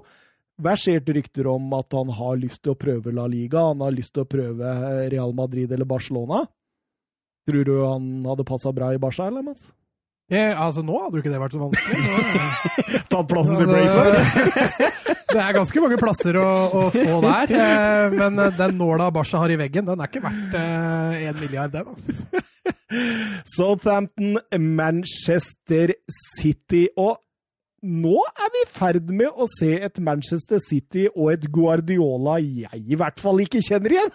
versert rykter om at han har lyst til å prøve La Liga. Han har lyst til å prøve eh, Real Madrid eller Barcelona. Tror du han hadde passa bra i Barca, eller, Mats? Jeg, altså, nå hadde jo ikke det vært så vanskelig. [LAUGHS] Tatt plassen til Altså, Brayford? [LAUGHS] det er ganske mange plasser å, å få der. eh, Men eh, den nåla Barca har i veggen, den er ikke verdt én milliard, den. Altså. [LAUGHS] Southampton, Manchester City. Og nå er vi i ferd med å se et Manchester City og et Guardiola jeg i hvert fall ikke kjenner igjen.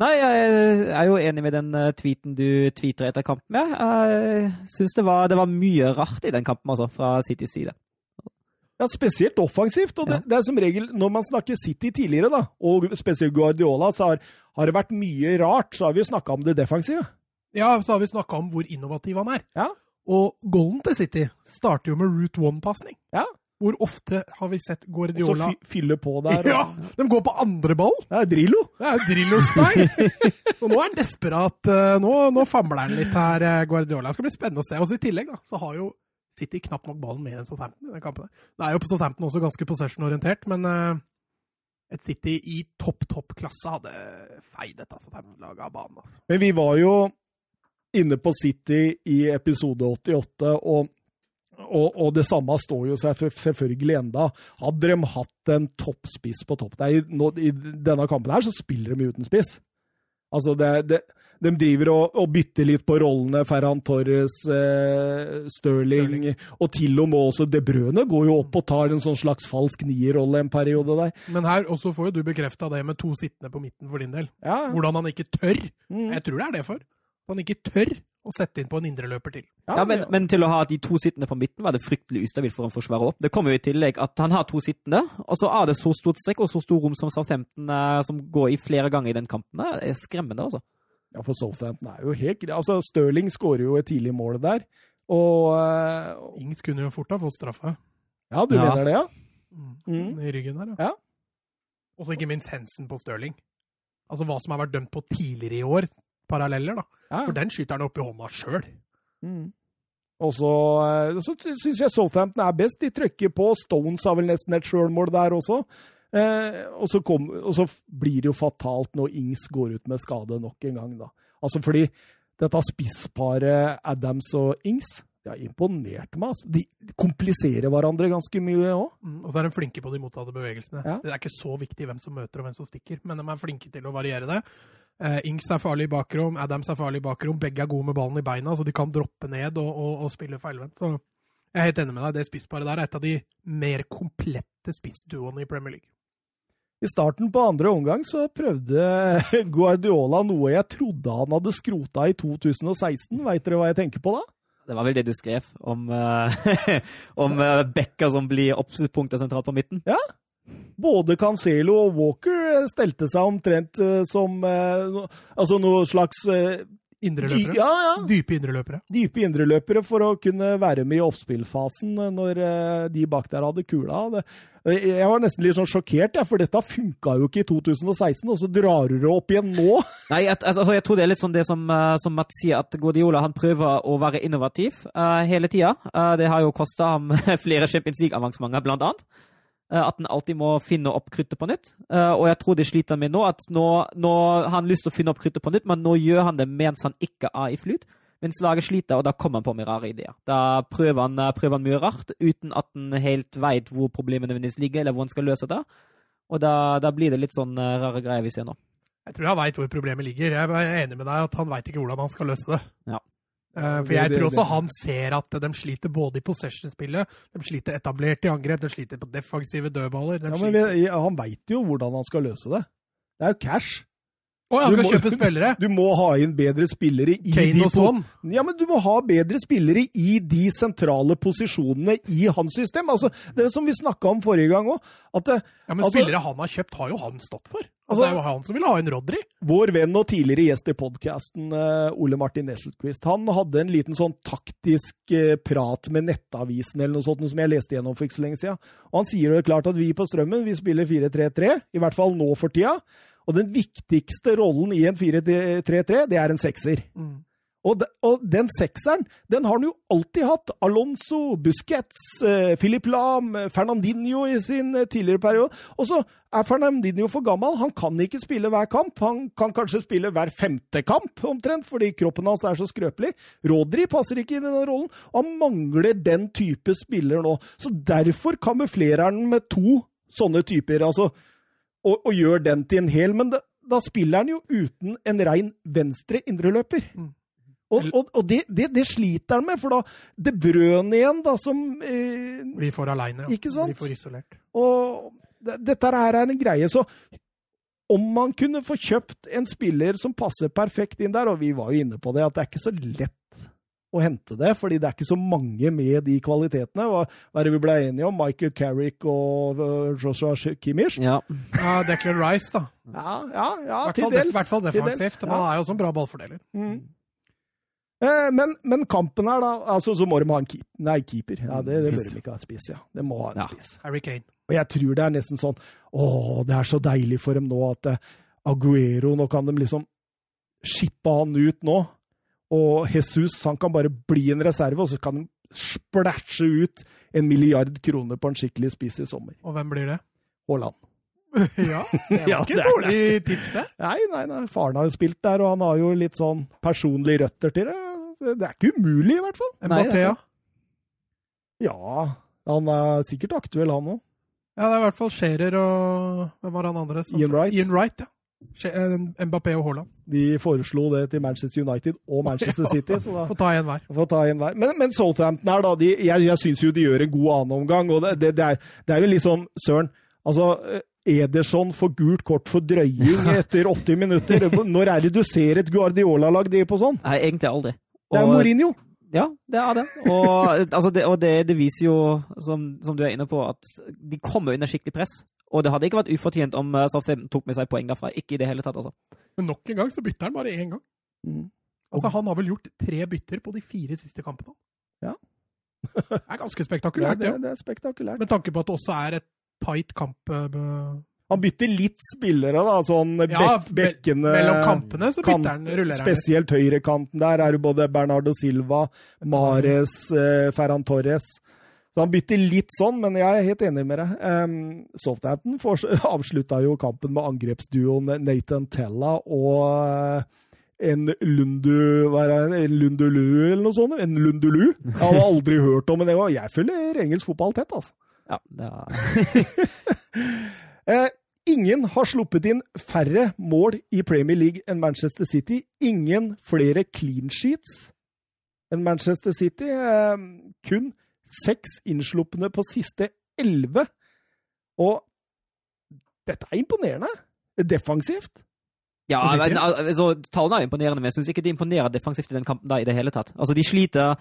Nei, jeg er jo enig med den eh, tweeten du tweeter etter kampen. med. Jeg syns det, var- det var mye rart i den kampen, altså, fra Citys side. Ja, Spesielt offensivt. og det, det er som regel, Når man snakker City tidligere, da, og spesielt Guardiola, så har, har det vært mye rart. Så har vi jo snakka om det defensive. Ja, så har vi snakka om hvor innovativ han er. Ja. Og goalen til City starter jo med route one-pasning. Ja. Hvor ofte har vi sett Og så Guardiola fy, fylle på der. Ja! De går på andre ball! det er Drillo. Det er Drillo-style! [LAUGHS] Så nå er han desperat. eh, Nå, nå famler han litt her, eh, Guardiola. Det skal bli spennende å se. Også I tillegg da, så har jo City knapt nok ballen mer enn Southampton i den kampen. Det er jo på Southampton også ganske possession-orientert, men eh, et City i topp, topp klasse hadde feid dette Southampton-laget av banen. Altså. Men vi var jo inne på City i episode 88, og, og, og det samme står jo seg selvfølgelig enda. Hadde de hatt en toppspiss på topp Nei, nå, I denne kampen her så spiller de uten spiss. Altså, det, det, de driver og, og bytter litt på rollene. Ferran Torres, eh, Stirling, og til og med også De Brøne går jo opp og tar en sånn slags falsk nierrolle en periode der. Men her også får jo du bekrefta det med to sittende på midten for din del. Ja, Hvordan han ikke tør. mm. Jeg tror det er det for. Han ikke tør å sette inn på en indreløper til. Ja, men, men til å ha de to sittende på midten var det fryktelig ustabilt for en forsvarer opp. Det kommer jo i tillegg at han har to sittende, og så er det så stort strekk og så stor rom som Southampton eh, som går i flere ganger i den kampen. Det er skremmende, altså. Ja, for Southampton er jo helt greit. Altså, Stirling skårer jo et tidlig mål der. Og uh, Ings kunne jo fort ha fått straffe. Ja, du Ja. mener det, ja? Mm. Mm. I ryggen der, Ja. Og så ikke minst Hensen på Stirling. Altså hva som har vært dømt på tidligere i år. Paralleller, da. ja. For den skyter han opp i hånda sjøl. Mm. Og så, eh, så syns jeg Southampton er best. De trykker på. Stones har vel nesten et sjølmål der også. Eh, og, så kom, og så blir det jo fatalt når Ings går ut med skade nok en gang, da. Altså fordi dette spissparet Adams og Ings det har imponert meg. Altså. De kompliserer hverandre ganske mye òg. Mm. Og så er de flinke på de mottatte bevegelsene. Ja. Det er ikke så viktig hvem som møter og hvem som stikker, men de er flinke til å variere det. Eh, Ings er farlig i bakrom, Adams er farlig i bakrom. Begge er gode med ballen i beina, så de kan droppe ned og, og, og spille feilvendt. Så jeg er helt enig med deg. Det spissparet der er et av de mer komplette spissduoene i Premier League. I starten på andre omgang så prøvde [LAUGHS] Guardiola noe jeg trodde han hadde skrota i 2016. Veit dere hva jeg tenker på da? Det var vel det du skrev om, uh, [LAUGHS] om uh, Becker som blir oppspunktet sentralt på midten. Både Cancelo og Walker stelte seg omtrent eh, som eh, altså noe slags eh, Indreløpere. ja, ja, Dype indreløpere. dype indreløpere for å kunne være med i oppspillfasen eh, når eh, de bak der hadde kula. Eh, jeg var nesten litt sånn sjokkert, ja, for dette funka jo ikke i 2016, og så drar du det opp igjen nå. [LAUGHS] Nei, jeg, altså, jeg tror det er litt sånn det som, eh, som Matt sier, at Guardiola han prøver å være innovativ uh, hele tida. det har jo kosta ham [LAUGHS] flere Champions League-avansementer, blant annet. Eh, at han alltid må finne opp kruttet på nytt. Eh, og jeg tror det sliter med nå, at nå, nå har han lyst til å finne opp kruttet på nytt, men nå gjør han det mens han ikke er i flyt. Mens laget sliter, og da kommer han på med rare ideer. Da prøver han, eh, prøver han mye rart, uten at han helt veit hvor problemene nødvendigvis ligger, eller hvor han skal løse det. Og da, da blir det litt sånn rare greier vi ser nå. Jeg tror han veit hvor problemet ligger. Jeg er enig med deg at han veit ikke hvordan han skal løse det. Ja. Eh, For jeg tror også han ser at de sliter både i possession-spillet, de sliter etablert i angrep, de sliter på defensive dødballer. De Ja, men vi, han veit jo hvordan han skal løse det. Det er jo cash. Å, han skal må- kjøpe spillere! [LAUGHS] Du må ha inn bedre spillere i de og sånn. Ja, men du må ha bedre spillere i de sentrale posisjonene i hans system. Altså, det er som vi snakka om forrige gang òg. Eh, Ja, Men Altså- spillere han har kjøpt, har jo han stått for. Altså, Altså- det er jo han som vil ha en Rodry. vår venn og tidligere gjest i podkasten, Ole Martin Nesselquist, han hadde en liten sånn taktisk eh, prat med Nettavisen eller noe sånt, noe som jeg leste gjennom for ikke så lenge siden. Og han sier jo klart at vi på Strømmen vi spiller 4-3-3, i hvert fall nå for tida. Og den viktigste rollen i en 4-3-3, det er en sekser. Og, de, og den sekseren, den har han jo alltid hatt. Alonso, Busquets, eh, Philip Lahm, eh, Fernandinho i sin eh, tidligere periode. Og så er Fernandinho for gammel. Han kan ikke spille hver kamp. Han kan kanskje spille hver femte kamp, omtrent, fordi kroppen hans er så skrøpelig. Rodri passer ikke inn i den rollen. Han mangler den type spiller nå. Så derfor kamuflerer han med to sånne typer, altså, og, og gjør den til en hel. Men da, da spiller han jo uten en rein venstre indreløper. Mm. Og, og, og det, det, det sliter han med, for da Det Brøn igjen, da, som eh, Blir for aleine. Ikke sant? Blir for isolert. Og det, dette her er en greie, så om man kunne få kjøpt en spiller som passer perfekt inn der, og vi var jo inne på det, at det er ikke så lett å hente det, fordi det er ikke så mange med de kvalitetene. Hva hva er det vi ble enige om? Michael Carrick og uh, Joshua Kimmich? Ja. Ja, Declan Rice, da. Ja, ja, ja til dels. I dels. hvert fall defensivt. Men ja. han er jo også en bra ballfordeler. Mm. Eh, men, men kampen her, da altså, Så må de ha en keep, nei, keeper. Ja, det, det bør de ikke ha en spiss, ja. De må ha en Ja. spiss. Harry Kane. Og jeg tror det er nesten sånn Å, det er så deilig for dem nå at eh, Aguero Nå kan de liksom shippe han ut nå. Og Jesus han kan bare bli en reserve, og så kan han splæsje ut en milliard kroner på en skikkelig spiss i sommer. Og hvem blir det? Haaland. [LAUGHS] ja, det var [LAUGHS] Ja, ikke det et dårlig tips, det. Nei, nei, nei, faren har jo spilt der, og han har jo litt sånn personlige røtter til det. Det er ikke umulig, i hvert fall. Mbappé, ja. Ja, han er sikkert aktuell, han òg. Ja, det er i hvert fall Scherer og Hvem var han andre? som- Ian Wright. Ian Wright, ja. Eh, Mbappé og Haaland. De foreslo det til Manchester United og Manchester [LAUGHS] City, så da Få ta en hver. Få ta en hver. Men, men Southampton her, da. De, jeg jeg syns jo de gjør en god annenomgang. Og det, det, det, er, det er jo liksom Søren. Altså, eh, Ederson får gult kort for drøying [LAUGHS] etter 80 minutter. Når er det du ser et Guardiola-lag drive på sånn? Nei, egentlig aldri. Det er Og- Mourinho. Ja, det er det. Og, [LAUGHS] altså det, og det, det viser jo, som, som du er inne på, at de kommer under skikkelig press. Og det hadde ikke vært ufortjent om eh, Southampton tok med seg poeng derfra. Ikke i det hele tatt, altså. Men nok en gang så bytter han bare én gang. Mm. Altså, Han har vel gjort tre bytter på de fire siste kampene. Ja. [LAUGHS] det er ganske Det, spektakulært, det, det. det er spektakulært. Med tanke på at det også er et tight kamp eh, Han bytter litt spillere, da. Sånn Ja, bekkene mellom kampene, så bytter han, ruller han. Spesielt høyrekanten der er jo både Bernardo Silva, Mares, eh, Ferran Torres. Så han bytter litt sånn, men jeg er helt enig med deg. Um, Southampton [LAUGHS] avslutta jo kampen med angrepsduoen Nathan Tella og eh, en Lundu en Lundulu eller noe sånt. En Lundulu. Jeg hadde aldri hørt om men det. var- Jeg følger engelsk fotball tett, altså. Ja, det var... [LAUGHS] Eh, ingen har sluppet inn færre mål i Premier League enn Manchester City. Ingen flere clean sheets enn Manchester City. Eh, kun seks innslupne på siste elleve. Og dette er imponerende. Defensivt. ja men, altså, tallene er imponerende, men jeg syns ikke de imponerer defensivt i den kampen da i det hele tatt. Altså, de sliter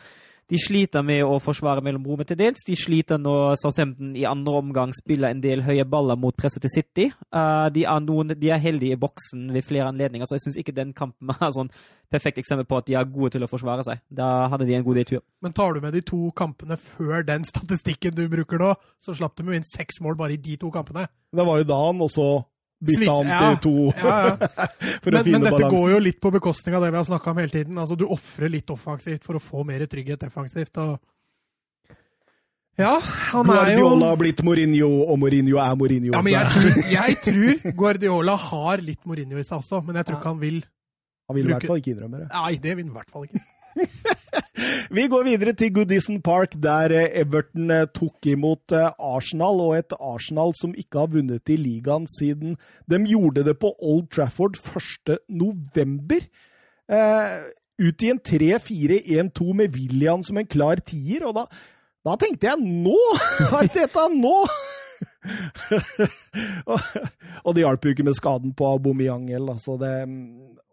de sliter med å forsvare mellom rommet til dels. De sliter når Southampton i andre omgang spiller en del høye baller mot presset til City. Uh, de, er noen, de er heldige i boksen ved flere anledninger, så jeg syns ikke den kampen [LAUGHS] er sånn perfekt eksempel på at de er gode til å forsvare seg. Da hadde de en god del tur. Men tar du med de to kampene før den statistikken du bruker nå, så slapp de jo inn seks mål bare i de to kampene. Det var jo da han også Svikt- han ja. til to Ja, ja. [LAUGHS] for å Men, balansen. men dette balansen. går jo litt på bekostning av det vi har snakka om hele tiden. Altså, Du ofrer litt offensivt for å få mer trygghet defensivt. og Ja, han er jo Guardiola har blitt Mourinho, og Mourinho er Mourinho. ja, men jeg tror, [LAUGHS] jeg tror Guardiola har litt Mourinho i seg også, men jeg tror ikke han vil han vil i hvert fall ikke innrømme det. Nei, det vil han i hvert fall ikke. [LAUGHS] Vi går videre til Goodison Park, der eh, Everton eh, tok imot eh, Arsenal, og et Arsenal som ikke har vunnet i ligaen siden de gjorde det på Old Trafford 1. november. Eh, ut i en 3-4-1-2 med William som en klar tier, og da, da tenkte jeg nå! [LAUGHS] Arteta, nå! [LAUGHS] og, det hjalp jo ikke med skaden på Aubameyang. Altså det,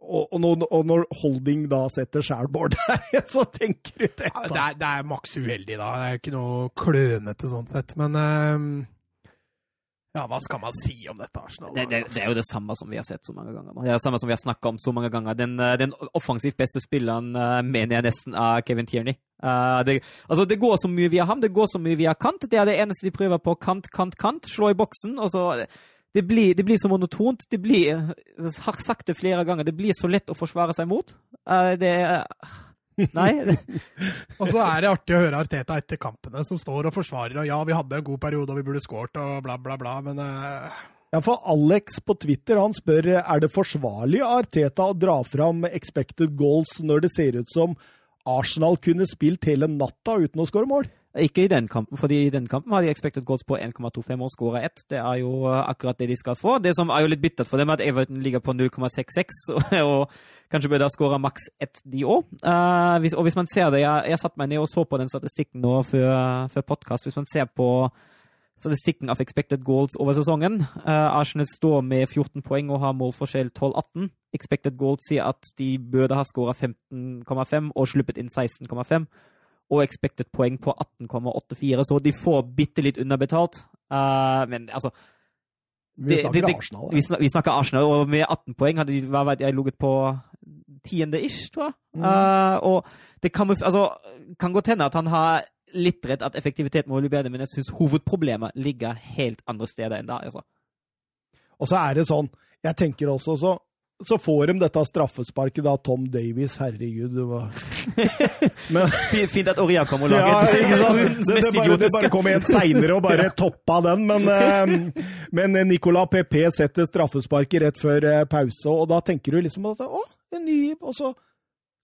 og, og, og når Holding da setter skjærbord der, [LAUGHS] så tenker du det. Ja, det, er, det er maks uheldig, da. Det er ikke noe klønete sånn sett. Men um, ja, hva skal man si om dette Arsenal? Det, det, det er jo det samme som vi har sett så mange ganger. Det er det samme som vi har snakka om så mange ganger. Den, eh, den offensivt beste spilleren eh, mener jeg nesten er Kevin Tierney. Uh, det, altså, det går så mye via ham, det går så mye via kant. Det er det eneste de prøver på. Kant, kant, kant. Slå i boksen. og så... Det blir, det blir så monotont. Det blir, jeg har sagt det flere ganger, det blir så lett å forsvare seg mot. Eh, det Nei. [LAUGHS] Og så er det artig å høre Arteta etter kampene, som står og forsvarer. Og ja, vi hadde en god periode og vi burde skåret og bla, bla, bla, men uh... Ja, for Alex på Twitter han spør er det forsvarlig av Arteta å dra fram expected goals når det ser ut som Arsenal kunne spilt hele natta uten å skåre mål? Ikke i den kampen, fordi i den kampen har de expected goals på 1,25 og skåra ett. Det er jo eh, akkurat det de skal få. Det som er jo litt bittert for dem, er at Everton ligger på 0,66 [LAUGHS] og, og kanskje burde da skåre maks ett, de òg. og hvis man ser det Jeg, jeg satte meg ned og så på den statistikken nå før, før podkast. Hvis man ser på statistikken av expected goals over sesongen. Uh, Arsenal står med 14 poeng og har målforskjell 12-18. Expected goals sier at de burde ha skåra 15,5 og sluppet inn 16,5. Og expected poeng på 18,84, så de får bitte litt underbetalt. Uh, men altså Vi snakker det, det, Arsenal. vi, snakker, vi snakker Arsenal, og med 18 poeng hadde de hva vet jeg, ligget på tiende-ish, tror jeg. Mm. Uh, og det kan, altså, kan godt hende at han har litt rett at effektivitet må bli bedre, men jeg syns hovedproblemet ligger helt andre steder enn der. Altså. Og så er det sånn, jeg tenker også så, så får de dette straffesparket da, Tom Davies, herregud. Det var... [LAUGHS] Men, Fint at Oria kom og ja, laget ja, sant? rundens [LAUGHS] det, det, bare, det bare kom en seinere og bare [LAUGHS] toppa den, men, eh, men Nicolas PP setter straffesparket rett før eh, pause, og da tenker du liksom at å, en ny Og så,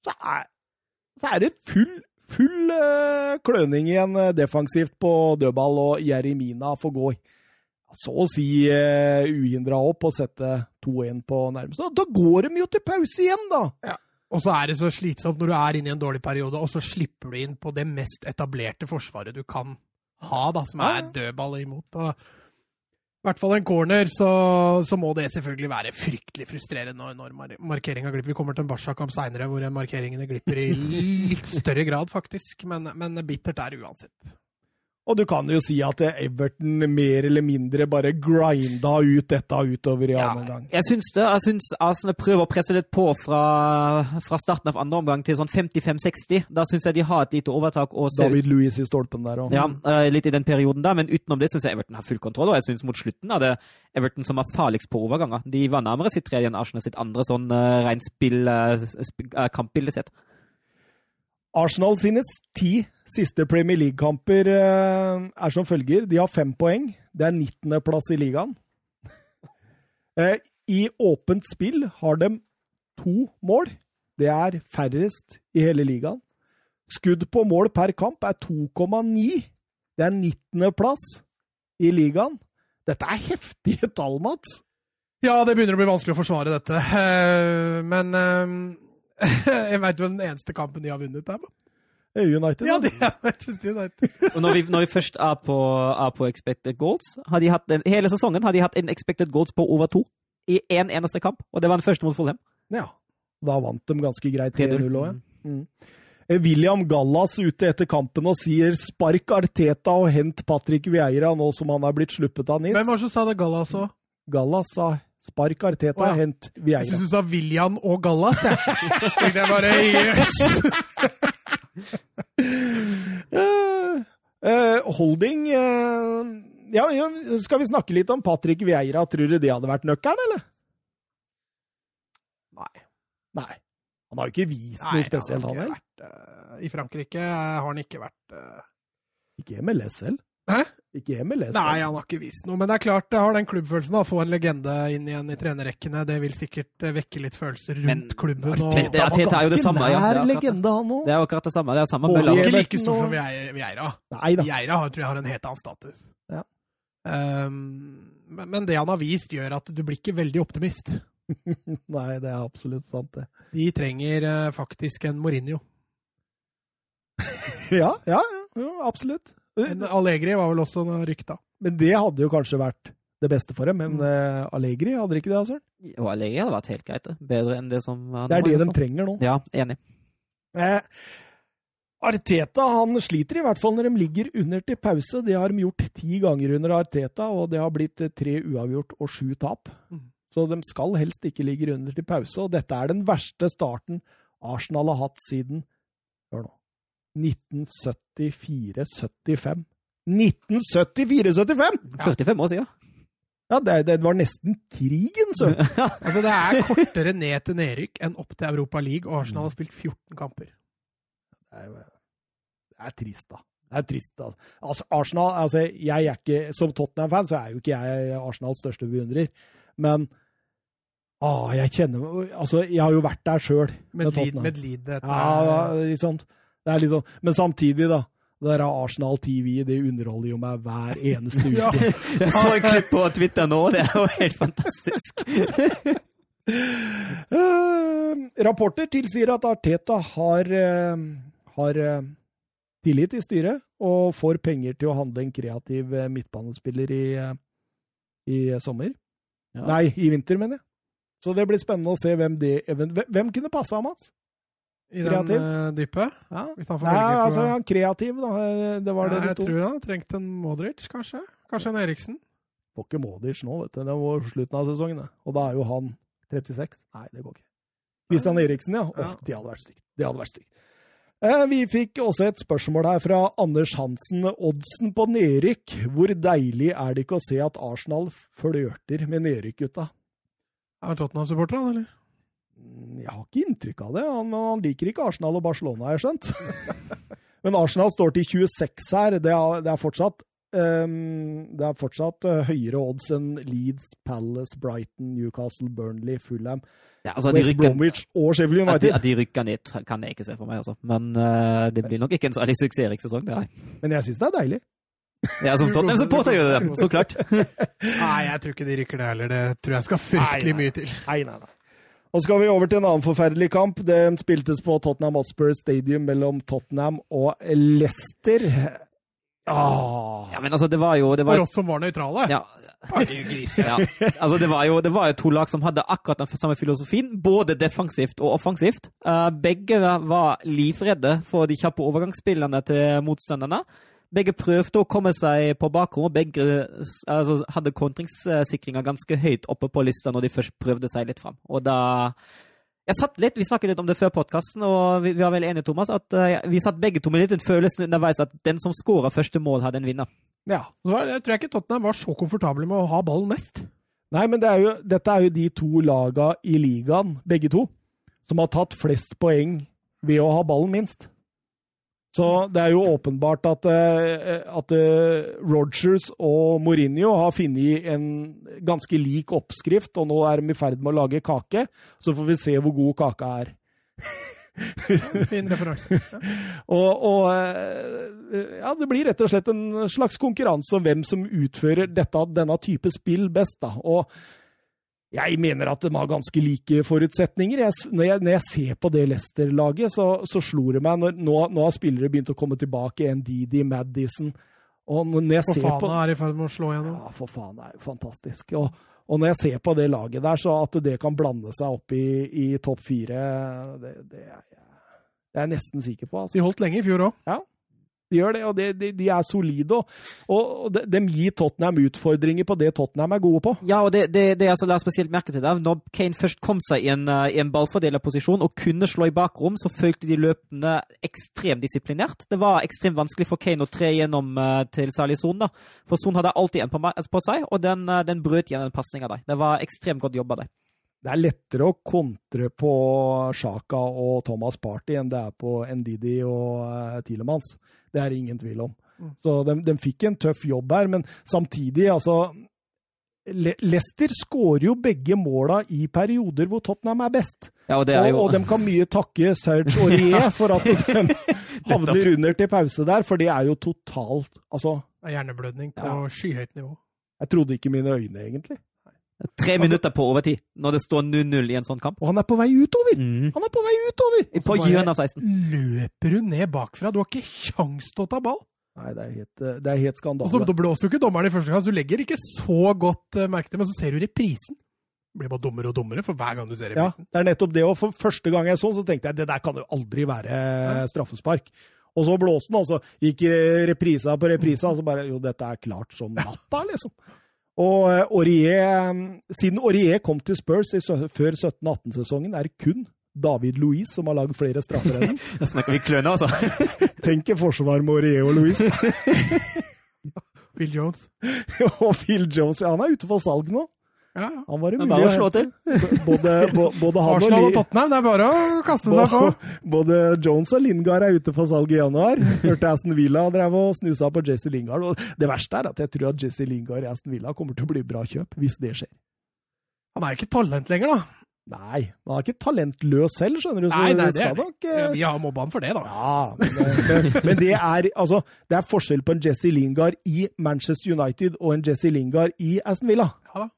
så, er, så er det full, full eh, kløning igjen defensivt på dødball, og Jeremina får gå så å si uh, uhindra opp og sette 2-1 på nærmeste. Da går de jo til pause igjen, da! Og så er det så slitsomt når du er inne i en dårlig periode, og så slipper du inn på det mest etablerte forsvaret du kan ha, da, som er dødball imot. Og I hvert fall en corner, så, så må det selvfølgelig være fryktelig frustrerende når, når mar markeringa glipper. Vi kommer til en Barca-kamp seinere hvor markeringene glipper i litt større grad, faktisk. Men, men bittert er det uansett. Og du kan jo si at Everton mer eller mindre bare grinda ut dette utover i Ja, annen omgang. jeg syns det. Jeg syns Arsenal prøver å presse litt på fra, fra starten av andre omgang til sånn 55-60. Da syns jeg de har et lite overtak. David Louis i stolpen der òg. Ja, eh, litt i den perioden der, men utenom det syns jeg Everton har full kontroll. Og jeg syns mot slutten er det Everton som er farligst på overganger. De var nærmere sitt tredje enn Arsenal sitt andre sånn uh, rent spill, sp uh, kampbilde sett. Arsenal sine ti siste Premier League-kamper eh, er som følger. De har fem poeng. Det er 19.-plass i ligaen. Eh, I åpent spill har de to mål. Det er færrest i hele ligaen. Skudd på mål per kamp er 2,9. Det er 19.-plass i ligaen. Dette er heftige tall, Mats. Ja, det begynner å bli vanskelig å forsvare dette. Eh, Men [LAUGHS] jeg veit jo den eneste kampen de har vunnet der. United. Ja, det er Manchester United. Og når vi, når vi først er på, er på expected goals har de hatt en, Hele sesongen har de hatt en expected goals på over to i én en eneste kamp, og det var den første mot Follheim. ja. Da vant de ganske greit 3-0. 3-0 òg, ja. Mm. Eh, William Gallas ute etter kampen og sier 'spark Arteta og hent Patrick Vieira' nå som han er blitt sluppet av NIS. Hvem var det som sa det Gallas òg? Gallas sa 'spark Arteta, oh, ja. hent Jeg Vieira'. syns du sa William og Gallas, jeg. [LAUGHS] Tenkte jeg bare yes. [LAUGHS] Eh, holding eh, ja, ja, Skal vi snakke litt om Patrick Vieira? Tror du det hadde vært nøkkelen, eller? Nei. Nei. Han har jo ikke vist Nei, noe spesielt, han vært, eh, I Frankrike har han ikke vært Ikke MLS selv. Hæ? Ikke MLS. Nei, han har ikke vist noe. Men det er klart, det har den klubbfølelsen. da, Få en legende inn igjen i trenerrekkene. Det vil sikkert eh, vekke litt følelser rundt Men klubben. Og, Det- det- det, er jo det samme, ja. Det er akkurat det. legende, han òg. Det er akkurat det samme. Det er samme Både ikke like stor som Vieira. Vieira. Tror jeg har en helt annen status. Ja. Um, men, men det han har vist, gjør at du blir ikke veldig optimist. [LAUGHS] Nei, det er absolutt sant, det. De trenger uh, faktisk en Mourinho. [LAUGHS] Ja, ja, ja, ja absolutt. En Allegri var vel også rykta. Men det hadde jo kanskje vært det beste for dem. Men Mm. eh, Allegri hadde ikke det, altså. Jo, Allegri hadde vært helt greit. Bedre enn det som Det er det de trenger nå. Ja, enig. Eh, Arteta han sliter i hvert fall når de ligger under til pause. Det har de gjort ti ganger under Arteta, og det har blitt eh, tre uavgjort og sju tap. Mm. Så de skal helst ikke ligge under til pause, og dette er den verste starten Arsenal har hatt siden Hør nå 1974-75. 1974-75! 45 år siden. Ja, det, det var nesten krigen, søren! [LAUGHS] Altså, det er kortere ned til nedrykk enn opp til Europa League, og Arsenal har spilt 14 kamper. Det er, det er trist, da. Det er trist, da. Altså, Arsenal altså, jeg er ikke, Som Tottenham-fan så er jo ikke jeg Arsenals største beundrer, men å, jeg kjenner Altså, jeg har jo vært der sjøl. Medlid, medlidenhet. Ja, ikke sant? Det er liksom, men samtidig, da. Det der Arsenal TV det underholder jo meg hver eneste uke. Ja. [LAUGHS] Jeg så et klipp på Twitter nå, det er jo helt fantastisk. uh, rapporter tilsier at Arteta har, uh, har uh, tillit i styret og får penger til å handle en kreativ midtbanespiller i, i sommer. Ja. Nei, i vinter, mener jeg. Så det blir spennende å se hvem det hvem kunne passa ham, Mats? I den Kreativ. uh, dype. Ja. Hvis han får Nei, velge på altså, han er kreativ, da. Det var ja, det det Jeg tror han trengte en Modric, kanskje. Kanskje en Eriksen. Får ikke Modric nå, vet du. Det var slutten av sesongen, det. Og da er jo han 36. Nei, det går ikke. Christian Eriksen, ja. Åh, Ja. det hadde vært stygt. Det hadde vært stygt. Eh, Vi fikk også et spørsmål her fra Anders Hansen. Oddsen på nedrykk. Hvor deilig er det ikke å se at Arsenal flørter med nedrykk-gutta? Er han Tottenham-supporter, han, eller? Jeg har ikke inntrykk av det. Han, han liker ikke Arsenal og Barcelona, har jeg skjønt. [LAUGHS] Men Arsenal står til 26 her. Det er, det er fortsatt um, det er fortsatt eh, høyere odds enn Leeds, Palace, Brighton, Newcastle, Burnley, Fulham, Ja, altså, West rykker, Bromwich og Sheffield at, de, United. at de rykker ned, kan jeg ikke se for meg, altså. Men uh, det blir nok ikke en særlig suksessrik sesong, det. Men jeg syns det er deilig. Ja, som Tottenham-supporter gjør det, så klart. Nei, jeg tror ikke de rykker det heller. Det tror jeg skal fryktelig Nei, nei. mye til. Nei, nei, nei. Og så skal vi over til en annen forferdelig kamp. Den spiltes på Tottenham Osper Stadium mellom Tottenham og Leicester. Ah. Ja, men altså, det var jo det var, For oss som var nøytrale. ja, ja. Altså, det var, jo, det var jo to lag som hadde akkurat den samme filosofien, både defensivt og offensivt. Eh, begge var livredde for de kjappe overgangsspillene til motstanderne. Begge prøvde å komme seg på bakrommet. begge altså, hadde kontringssikringa ganske høyt oppe på lista når de først prøvde seg litt fram. Og da jeg satt litt, Vi snakket litt om det før podkasten, og vi, vi var vel enige, Thomas, at uh, vi satt begge to med litt en følelse underveis at den som skåra første mål, hadde en vinner. Ja. Så var- Jeg tror ikke Tottenham var så komfortable med å ha ballen mest. Nei, men det er jo, dette er jo de to laga i ligaen, begge to, som har tatt flest poeng ved å ha ballen minst. Så det er jo åpenbart at, eh, at eh, Rogers og Mourinho har funnet en ganske lik oppskrift, og nå er de i ferd med å lage kake. Så får vi se hvor god kaka er. [LAUGHS] Fin referanse. [LAUGHS] Og, og eh, ja, det blir rett og slett en slags konkurranse om hvem som utfører dette, denne type spill best. Da. Og jeg mener at de har ganske like forutsetninger. Jeg, når, jeg, når jeg ser på det Leicester-laget, så, så slo det meg når, nå, nå har spillere begynt å komme tilbake. En Didi, Madison Og når jeg ser på er i ferd med å slå igjennom. ja, for faen, det er jo fantastisk. Og, og når jeg ser på det laget der, så at det kan blande seg opp i, i topp fire, det, det, er jeg, er nesten sikker på. Altså. De holdt lenge i fjor òg. De gjør det, og de, de, de er solide. Og, de, de gir Tottenham utfordringer på det Tottenham er gode på. Ja, og det, det, det altså la spesielt merke til der, når Kane først kom seg i en, eh, i en ballfordelerposisjon og kunne slå i bakrom, så følte de løpende ekstremt disiplinert. Det var ekstremt vanskelig for Kane å tre gjennom uh, til særlig Son. For Son hadde alltid en på, på seg, og den, uh, den brøt igjen en pasning av deg. Det var ekstremt godt jobba der. Det er lettere å kontre på Sjaka og Thomas Party enn det er på Ndidi og uh, Tilemans. Det er det ingen tvil om. Mm. Så de, de fikk en tøff jobb her, men samtidig, altså Le Leicester skårer jo begge måla i perioder hvor Tottenham er best. Ja, og det er Og, jo og de kan mye takke Serge [LAUGHS] Aurier for at de [LAUGHS] [LAUGHS] havner under til pause der, for det er jo totalt Altså, er Hjerneblødning på Ja. skyhøyt nivå. jeg trodde ikke mine øyne, egentlig. Tre minutter på overtid når det står 0-0 i en sånn kamp. Og han er på vei utover! Mm. Han er på vei utover! På hjørnet av 16. Løper hun ned bakfra? Du har ikke kjangs til å ta ball! Nei, det er helt, eh, det er helt Og skandale. så da blåser jo ikke dommeren i første gang, så du legger ikke så godt eh, merke til men så ser du reprisen. Det blir bare dummere og dummere for hver gang du ser reprisen. Ja, det er nettopp det. Og for første gang jeg så så tenkte jeg det der kan jo aldri være straffespark. Og så blåste den, og så gikk eh, reprisa på reprisa, og så bare Jo, dette er klart som natta, liksom. Og eh, Aurier eh, Siden Aurier kom til Spurs i, før 17-18-sesongen, er det kun David Louise som har lagd flere straffer enn [LAUGHS] ham. Da snakker vi kløne, altså. [LAUGHS] Tenk forsvar med Aurier og Louise. [LAUGHS] Phil Jones. og Phil Jones, ja, han er ute for salg nå. Ja, ja. Han var det mulig å slå til. [LAUGHS] Både, både han Arsenal og Tottenham, det er bare å kaste seg på. Både Jones og Lingard er ute for salg i januar. Hørte Aston Villa drev og snusa på Jesse Lingard. Og det verste er at jeg tror at Jesse Lingard i Aston Villa kommer til å bli bra kjøp, hvis det skjer. Han er jo ikke talent lenger, da. Nei, han er ikke talentløs selv, skjønner du. Så Nei, nei, det skal det. nok eh, Vi har mobba han for det, da. Ja, men, men, men det er altså Det er forskjell på en Jesse Lingard i Manchester United og en Jesse Lingard i Aston Villa. Ja da.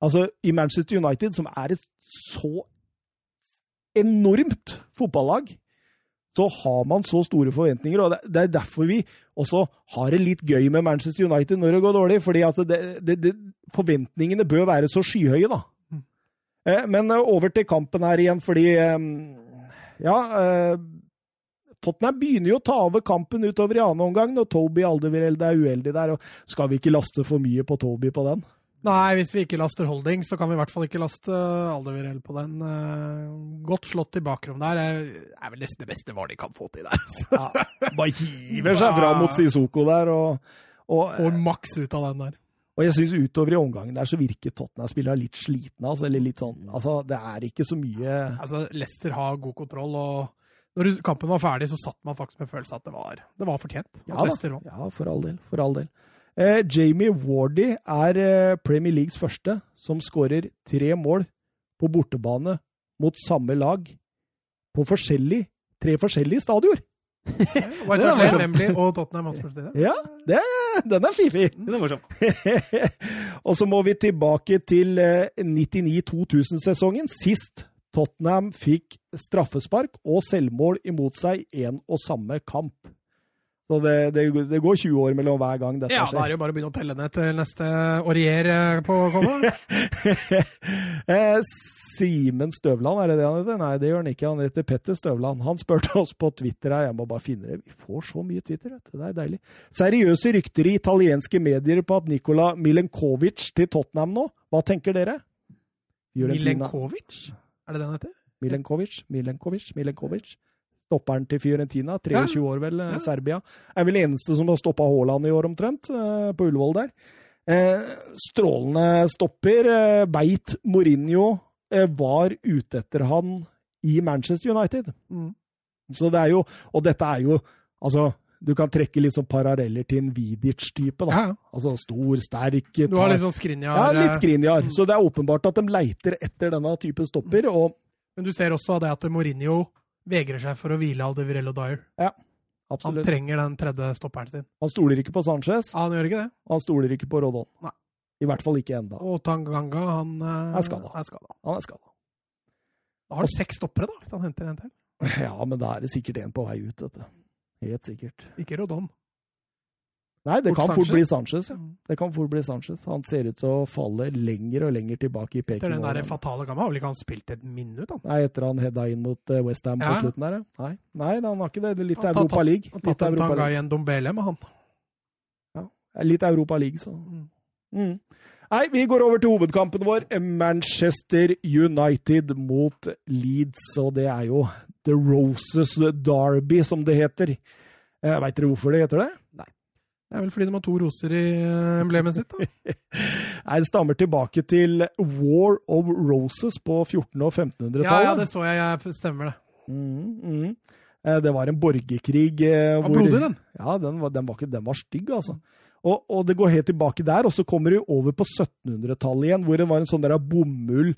Altså, i Manchester United, som er et så enormt fotballag, så har man så store forventninger. og Det, er derfor vi også har det litt gøy med Manchester United når det går dårlig. fordi at det, det, det, forventningene bør være så skyhøye, da. Mm. Eh, men eh, over til kampen her igjen, fordi eh, Ja. Eh, Tottenham begynner jo å ta over kampen utover i annen omgang når Toby Alderweireld er uheldig der. og Skal vi ikke laste for mye på Toby på den? Nei, hvis vi ikke laster Holding, så kan vi i hvert fall ikke laste Alderweireld på den. Eh, godt slått i bakrom der. Det er vel nesten det beste hva de kan få til der. Ja, [LAUGHS] bare hiver seg fram mot Sissoko der. og, og Får maks ut av den der. Og jeg syns utover i omgangen der så virker Tottenham-spillerne litt slitne. Altså, eller litt sånn, altså, det er ikke så mye Altså, Leicester har god kontroll, og når kampen var ferdig, så satt man faktisk med følelsen at det var, det var fortjent. Ja, da. ja, for all del. For all del. Eh, Jamie Wardy er eh, Premier Leagues første som skårer tre mål på bortebane mot samme lag på forskjellig, tre forskjellige stadioner. [LAUGHS] White Hart Lane. Wembley og Tottenham Hotspur Stadium. [LAUGHS] Ja, det, den er fiffig! [LAUGHS] Den er morsom. og så må vi tilbake til eh, 99-2000-sesongen. Sist Tottenham fikk straffespark og selvmål imot seg i en og samme kamp. Så det, det, det går 20 år mellom hver gang dette Ja, da er det jo bare å begynne å telle ned til neste Aurier eh, på å [LAUGHS] eh, Simen Støvland, er det det han heter? Nei, det gjør han ikke. Han heter Petter Støvland. Han spurte oss på Twitter her. Jeg må bare finne det. Vi får så mye Twitter, vet du. Det er deilig. Seriøse rykter i italienske medier på at Nikola Milenkovic til Tottenham nå. Hva tenker dere? Milenkovic? Er det det han heter? Milenkovic, Milenkovic, Milenkovic. Stopperen til Fiorentina, 23 år vel, eh, Ja. Serbia. Er vel eneste som har stoppa Haaland i år omtrent, eh, på Ullevål der. Eh, strålende stopper. Veit Beit Mourinho var ute etter han i Manchester United. Mm. Så det er jo Og dette er jo Altså, du kan trekke litt sånn paralleller til en Vidic-type, da. Ja. Altså stor, sterk Du har litt sånn Skrinjar Ja, litt Skrinjar. Mm. Så det er åpenbart at de leiter etter denne typen stopper. og Men du ser også det at Mourinho vegrer seg for å hvile Aldevirell og Dyer. Ja, Absolutt. Han trenger den tredje stopperen sin. Han stoler ikke på Sanchez, Ja, han gjør ikke det. han stoler ikke på Rodon. Nei. I hvert fall ikke enda. Og Tanganga, han eh, Er skadet. Er skada. Han er skada. Da har du seks stoppere, da, hvis han henter en til. Ja, men da er det sikkert en på vei ut, vet du. Helt sikkert. Ikke Rodon. Nei, det Fort kan fort bli Sanchez. Ja. Det kan fort bli Sanchez. Han ser ut til å falle lenger og lenger tilbake i Etter den der fatale gamma har vel ikke han spilt et minutt, han. Nei, etter han heada inn mot Westham på slutten der, ja. Nei, Nei han har ikke det. Det er litt Han Europa League. Han tatt en Europa tanga League. i en Dombele med han. Ja, Litt Europa League, så. Mm. Mm. Nei, vi går over til hovedkampen vår. Manchester United mot Leeds. Og det er jo The Roses Derby, som det heter. Eh, Veit dere hvorfor det heter det? Det er vel fordi de har to roser i eh, emblemet sitt, da. [LAUGHS] Nei, Det stammer tilbake til War of Roses på 1400- og 1500-tallet. Ja, ja, det så jeg. jeg stemmer det. Mm, mm. Eh, Det var en borgerkrig eh, hvor, blodig, den. Ja, den var, den var, ikke, den var stygg, altså. Og, og det går helt tilbake der, og så kommer det over på 1700-tallet igjen, hvor det var en sånn der bomull,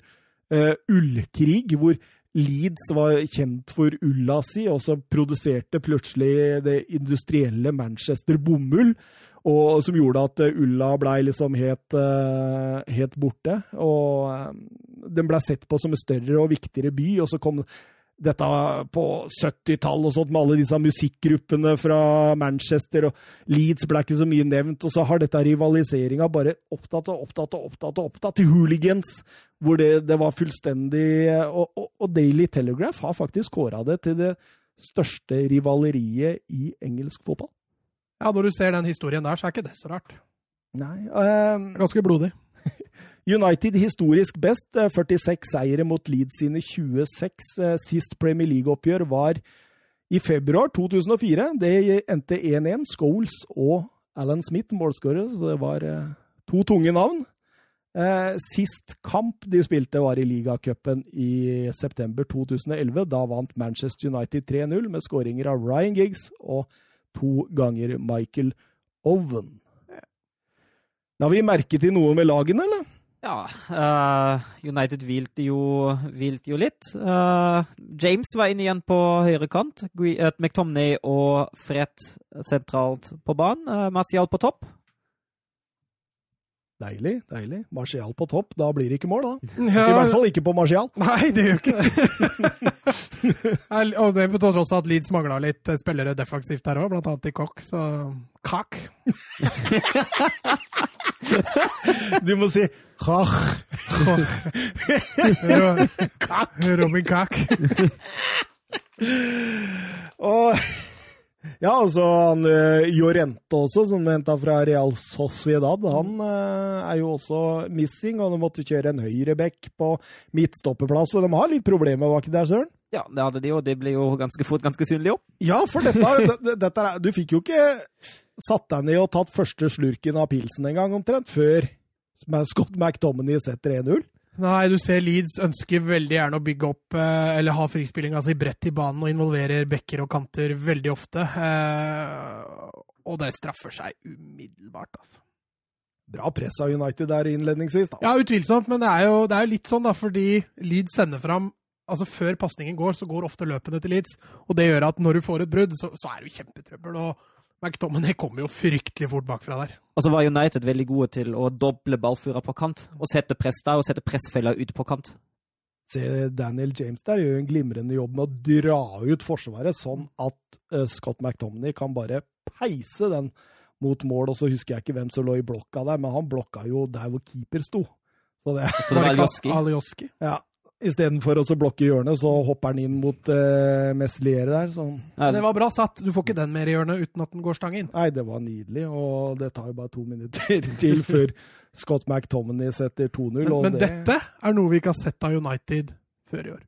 eh, ullkrig, hvor Leeds var kjent for ulla si, og så produserte plutselig det industrielle Manchester bomull, og, som gjorde at eh, ulla blei liksom helt, eh, helt borte. Og eh, den blei sett på som en større og viktigere by, og så kom dette på 70-tallet og sånt, med alle disse musikkgruppene fra Manchester, og Leeds ble ikke så mye nevnt. Og så har dette rivaliseringa bare opptatt og opptatt og opptatt og opptatt til hooligans, hvor det, det var fullstendig og, og, og Daily Telegraph har faktisk kåra det til det største rivaleriet i engelsk fotball. Ja, når du ser den historien der, så er ikke det så rart. Nei, Um... Ganske blodig. [LAUGHS] United historisk best, eh, 46 seire mot Leeds sine 26. Eh, Sist Premier League-oppgjør var i februar 2004. Det endte 1-1. Scholes og Alan Smith målskårer, så det var eh, to tunge navn. Eh, Sist kamp de spilte, var i ligacupen i september 2011. Da vant Manchester United 3-0 med skåringer av Ryan Giggs og to ganger Michael Owen. La vi merke til noe med lagene, eller? Ja, uh, United hvilte jo, hvilte jo litt. Uh, James var inne igjen på høyre kant. Eh, McTomney og Fred sentralt på banen. Uh, Martial på topp. Deilig, deilig. Martial på topp. Da blir det ikke mål, da. [LAUGHS] Ja, I hvert fall ikke på Martial. Nei, det gjør ikke det. [LAUGHS] Og det på tross av at Leeds mangla litt eh, spillere defensivt her òg, blant annet i Kokk, så Kakk. [LAUGHS] Du må si Kach. Robin Kakk. Og ja, altså han Jorente også, som henta fra Real Sociedad, han uh, er jo også missing, og de måtte kjøre en høyreback på midtstoppeplass, og de har litt problemer baki der, Søren. Ja, det hadde de, og det ble jo ganske fort ganske synlig opp. Ja, for dette, [LAUGHS] dette Du fikk jo ikke satt deg ned og tatt første slurken av pilsen en gang, omtrent, før Scott McTominay setter 1-0. Nei, du ser Leeds ønsker veldig gjerne å bygge opp eh, eller ha frispillinga si bredt i banen og involverer bekker og kanter veldig ofte. Eh, og det straffer seg umiddelbart, altså. Bra press av United der innledningsvis, da. Ja, utvilsomt, men det er jo, det er jo litt sånn, da, fordi Leeds sender fram Altså, før pasningen går, så går ofte løpene til Leeds. Og det gjør at når du får et brudd, så, så er du kjempetrøbbel. Og McTominay kommer jo fryktelig fort bakfra der. Og så var United veldig gode til å doble ballfører på kant, og sette press der, og sette pressfeller ut på kant. Se, Daniel James der gjør en glimrende jobb med å dra ut forsvaret, sånn at eh, Scott McTominay kan bare peise den mot mål. Og så husker jeg ikke hvem som lå i blokka der, men han blokka jo der hvor keeper sto. Så det, det var [LAUGHS] Aljoski. Alioski. ja, Istedenfor å blokke hjørnet, så hopper han inn mot uh, Mesliere der. Så. Ja, Det var bra satt. Du får ikke den mer i hjørnet uten at den går stang inn. Nei, det var nydelig, og det tar jo bare to minutter [LAUGHS] til før Scott McTominay setter 2-0. Men, og men det- dette er noe vi ikke har sett av United før i år.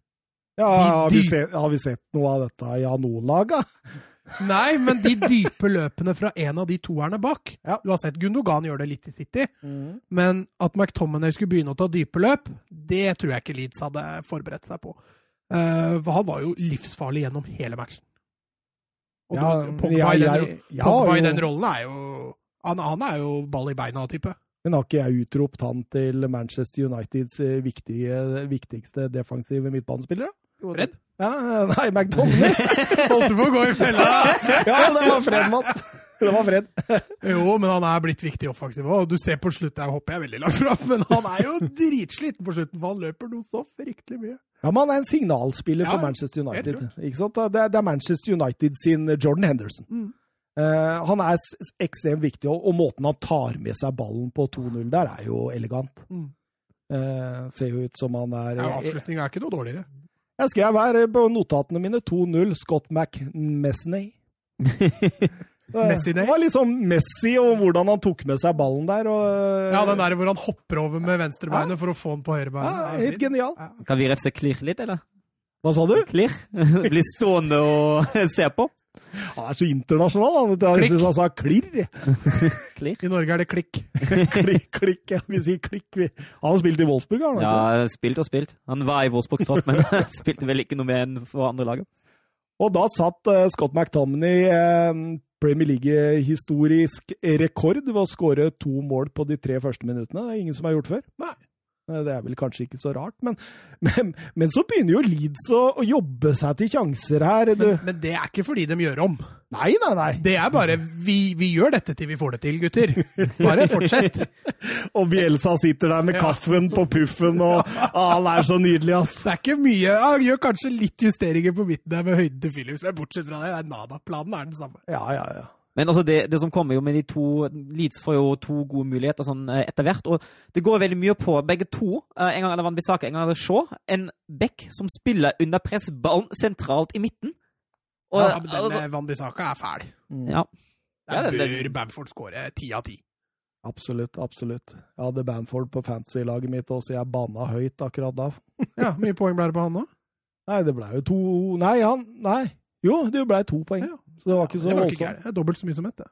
Ja, har vi, sett, har vi sett noe av dette i Anon-laga? Nei, men de dype løpene fra en av de toerne bak. Ja. Du har sett Gundogan gjøre det litt i City, men at McTominay skulle begynne å ta dype løp, det tror jeg ikke Leeds hadde forberedt seg på. Uh, han var jo livsfarlig gjennom hele matchen. Og Ja, Pogba, ja, i, den, Pogba i den rollen er jo han, han er jo ball i beina-type. Men har ikke jeg utropt han til Manchester Uniteds eh, viktige, viktigste defensive midtbanespillere? Redd? Ja, nei, McTominay! [LAUGHS] Holdt du på å gå i fella? [LAUGHS] ja, det var Fred, Mats. Det var Fred. [LAUGHS] Jo, men han er blitt viktig offensiv òg. Du ser på slutten, jeg hopper jeg veldig langt fram, men han er jo dritsliten på slutten, for han løper noe så fryktelig mye. Ja, men han er en signalspiller for Ja, Manchester United. Ikke sant? Det er, det er Manchester United sin Jordan Henderson. Mm. Uh, han er ekstremt viktig, og, og måten han tar med seg ballen på 2-0 der, er jo elegant. Mm. Uh, ser jo ut som han er Ja, Avslutninga er ikke noe dårligere. Jeg skrev her eh, på notatene mine 2-0 Scott McMessney. [LAUGHS] Det var liksom Messi og hvordan han tok med seg ballen der. Og, Ja, den der hvor han hopper over med venstrebeinet for å få den på høyrebeinet. Ja, Ja, helt genial. Ja. Kan vi refse Klirr litt, eller? Hva sa du? Klirr? [LAUGHS] Bli stående og [LAUGHS] se på? Han er så internasjonal. Han, vet jeg syns han sa klirr. Klirr? I Norge er det klikk. [LAUGHS] klikk, klikk. Ja. Vi sier klikk. Vi. Han har spilt i Wolfsburg, har han ikke? Ja, spilt og spilt. Han var i Wolfsburg topp, men [LAUGHS] spilte vel ikke noe mer enn for andre laget. Og da satt uh, Scott McTominay uh, Premier League-historisk rekord ved å skåre to mål på de tre første minuttene. Det er ingen som har gjort før. Nei. Eh, Det er vel kanskje ikke så rart, men, [LAUGHS] men, men så begynner jo Leeds å, å jobbe seg til sjanser her. Men, men det er ikke fordi de gjør om. Nei, nei, nei. Det er bare vi, vi gjør dette til vi får det til, gutter. Bare fortsett. [LAUGHS] Og Bielsa sitter der med kaffen på puffen, og [LAUGHS] ah, han er så nydelig, ass. Det er ikke mye. Han gjør kanskje litt justeringer på midten der med høyden til Philips, men bortsett fra det, det er nada. Planen er den samme. Ja, ja, ja. Men altså det, det som kommer jo med de to Leeds får jo to gode muligheter sånn eh, etter hvert. Og det går veldig mye på begge to. Eh, En gang er det Van Bissaka, en gang er det Shaw. En back som spiller under press, ballen sentralt i midten. Og, Ja, men denne altså, eh, Van Bissaka er fæl. ja. Ja, Der ja, bør Bamford skåre ti av ti. Absolutt, absolutt. Jeg hadde Bamford på fantasy-laget mitt også, jeg banna høyt akkurat da. [LAUGHS] Ja, Hvor mye poeng ble det på han da? Nei, det blei jo to Nei, han Nei. Jo, det blei to poeng. Ja. Så det var ikke så det var voldsomt. Det er dobbelt så mye som ett. det.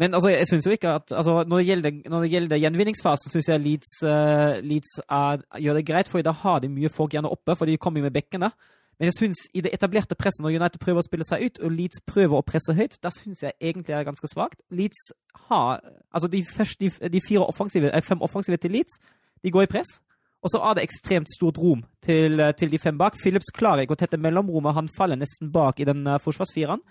Men altså, jeg synes jo ikke at altså, når, det gjelder, når det gjelder gjenvinningsfasen, syns jeg Leeds, uh, Leeds er, gjør det greit, for da har de mye folk gjerne oppe, for de kommer jo med bekkene. Men jeg synes i det etablerte presset, når United prøver å spille seg ut, og Leeds prøver å presse høyt, da syns jeg egentlig er ganske svakt. Leeds har Altså, de, første, de, de fire offensive, eh, fem offensive til Leeds, de går i press. Og så er det ekstremt stort rom til, eh, til de fem bak. Phillips klarer ikke å tette mellomrommet, han faller nesten bak i den uh, forsvarsfireren.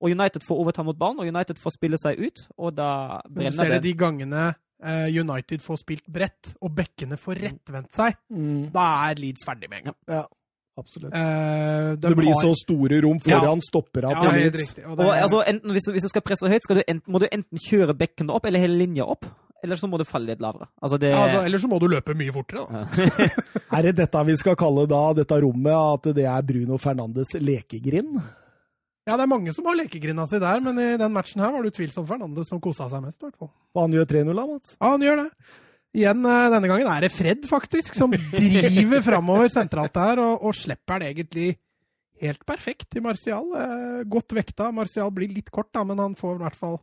Og United får overta mot ballen, og United får spille seg ut, og da Men du ser det det. de gangene eh, United får spilt bredt, og bekkene får rettvendt seg, Mm. da er Leeds ferdig med en gang. Ja, absolutt. Eh, Det blir har- så store rom foran ja, til helt Leeds. Og er... Og altså, enten, hvis, du, hvis du skal presse høyt, skal du enten, må du enten kjøre bekkene opp, eller hele linja opp. Eller så må du falle litt lavere. Altså, det ja, altså, ellers så må du løpe mye fortere. Da. [LAUGHS] Er det dette vi skal kalle da, dette rommet, at det er Bruno Fernandes lekegrind? Ja, det er mange som har lekegrinda si der, men i den matchen her var det utvilsomt Fernandes som kosa seg mest. Hvertfall. hvert fall. Og han gjør 3-0 da, Mats? Ja, han gjør det. Igjen, eh, denne gangen er det Fred, faktisk, som driver framover sentralt der, og, og slipper det egentlig helt perfekt til Martial. Eh, godt vekta. Martial blir litt kort, da, men han får i hvert fall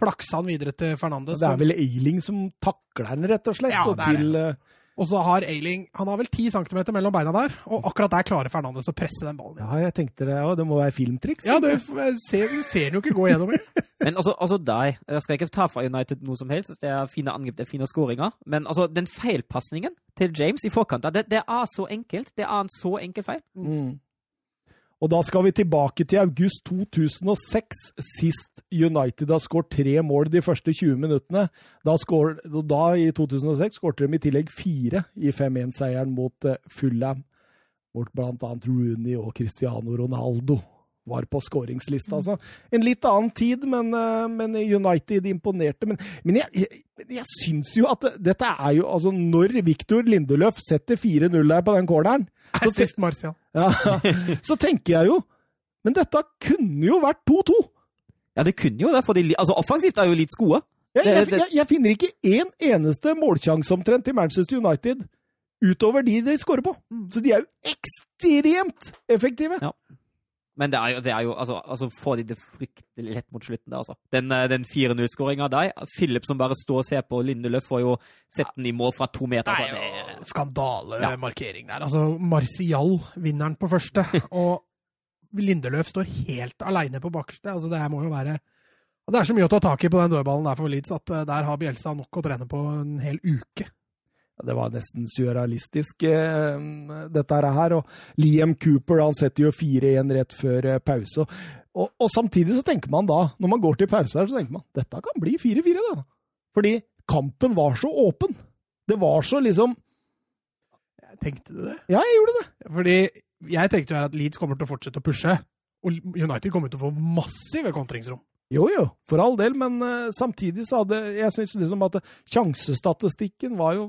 flaksa han videre til Fernandes. Det er vel Eiling som takler den, rett og slett. Ja, og det er til, eh, Og så har Ailing Han har vel 10 cm mellom beina der, og akkurat der klarer Fernandes å presse den ballen. Ja, jeg tenkte det, òg. det må være filmtriks. Ja, det ser, du ser jo ikke gå gjennom. [LAUGHS] Men altså, altså deg, jeg skal ikke ta fra United noe som helst, det er fine angrep, det er fine skåringer, men altså, den feilpasningen til James i forkant, det, det er så enkelt, det er en så enkel feil. Mm. Og da skal vi tilbake til august 2006, sist United har skåret tre mål de første 20 minuttene. Da, skår, da i 2006 skårte de i tillegg fire i 5-1-seieren mot eh, Fulham. Mot annet Rooney og Cristiano Ronaldo var på skåringslista. Altså. En litt annen tid, men, eh, men United imponerte. Men, men jeg, jeg, jeg syns jo at dette er jo altså Når Victor Lindeløf setter 4-0 der på den corneren, [LAUGHS] Assist Sist Martial. ja, [LAUGHS] så tenker jeg jo Men dette kunne jo vært 2-2! Ja, det kunne jo det, for de, altså, offensivt er jo litt gode. Jeg, jeg, jeg, jeg finner ikke én eneste målsjanse omtrent til Manchester United utover de de skårer på. Så de er jo ekstremt effektive. Ja. Men det er jo, det er jo altså, altså får de det fryktelig lett mot slutten der, altså. Den, eh, den 4-0-skåringa der, Philip som bare står og ser på, Lindeløf får jo sett den i mål fra to meter. Det Altså, er jo skandalemarkering der. Altså, Martial vinner den på første, [LAUGHS] og Lindeløf står helt aleine på bakerste. Altså, det må jo være Det er så mye å ta tak i på den dødballen der for Leeds at eh, der har Bjelsa nok å trene på en hel uke. Det var nesten surrealistisk, eh, dette her. Og Liam Cooper han setter jo 4-1 rett før eh, pause. Og, og samtidig så tenker man da, når man går til pause her, så tenker man dette kan bli 4-4, da. Fordi kampen var så åpen. Det var så liksom Tenkte du det? Ja, jeg gjorde det. Fordi jeg tenkte jo her at Leeds kommer til å fortsette å pushe, og United kommer til å få massive kontringsrom. Jo, jo, for all del, men eh, samtidig så hadde jeg syns liksom at sjansestatistikken var jo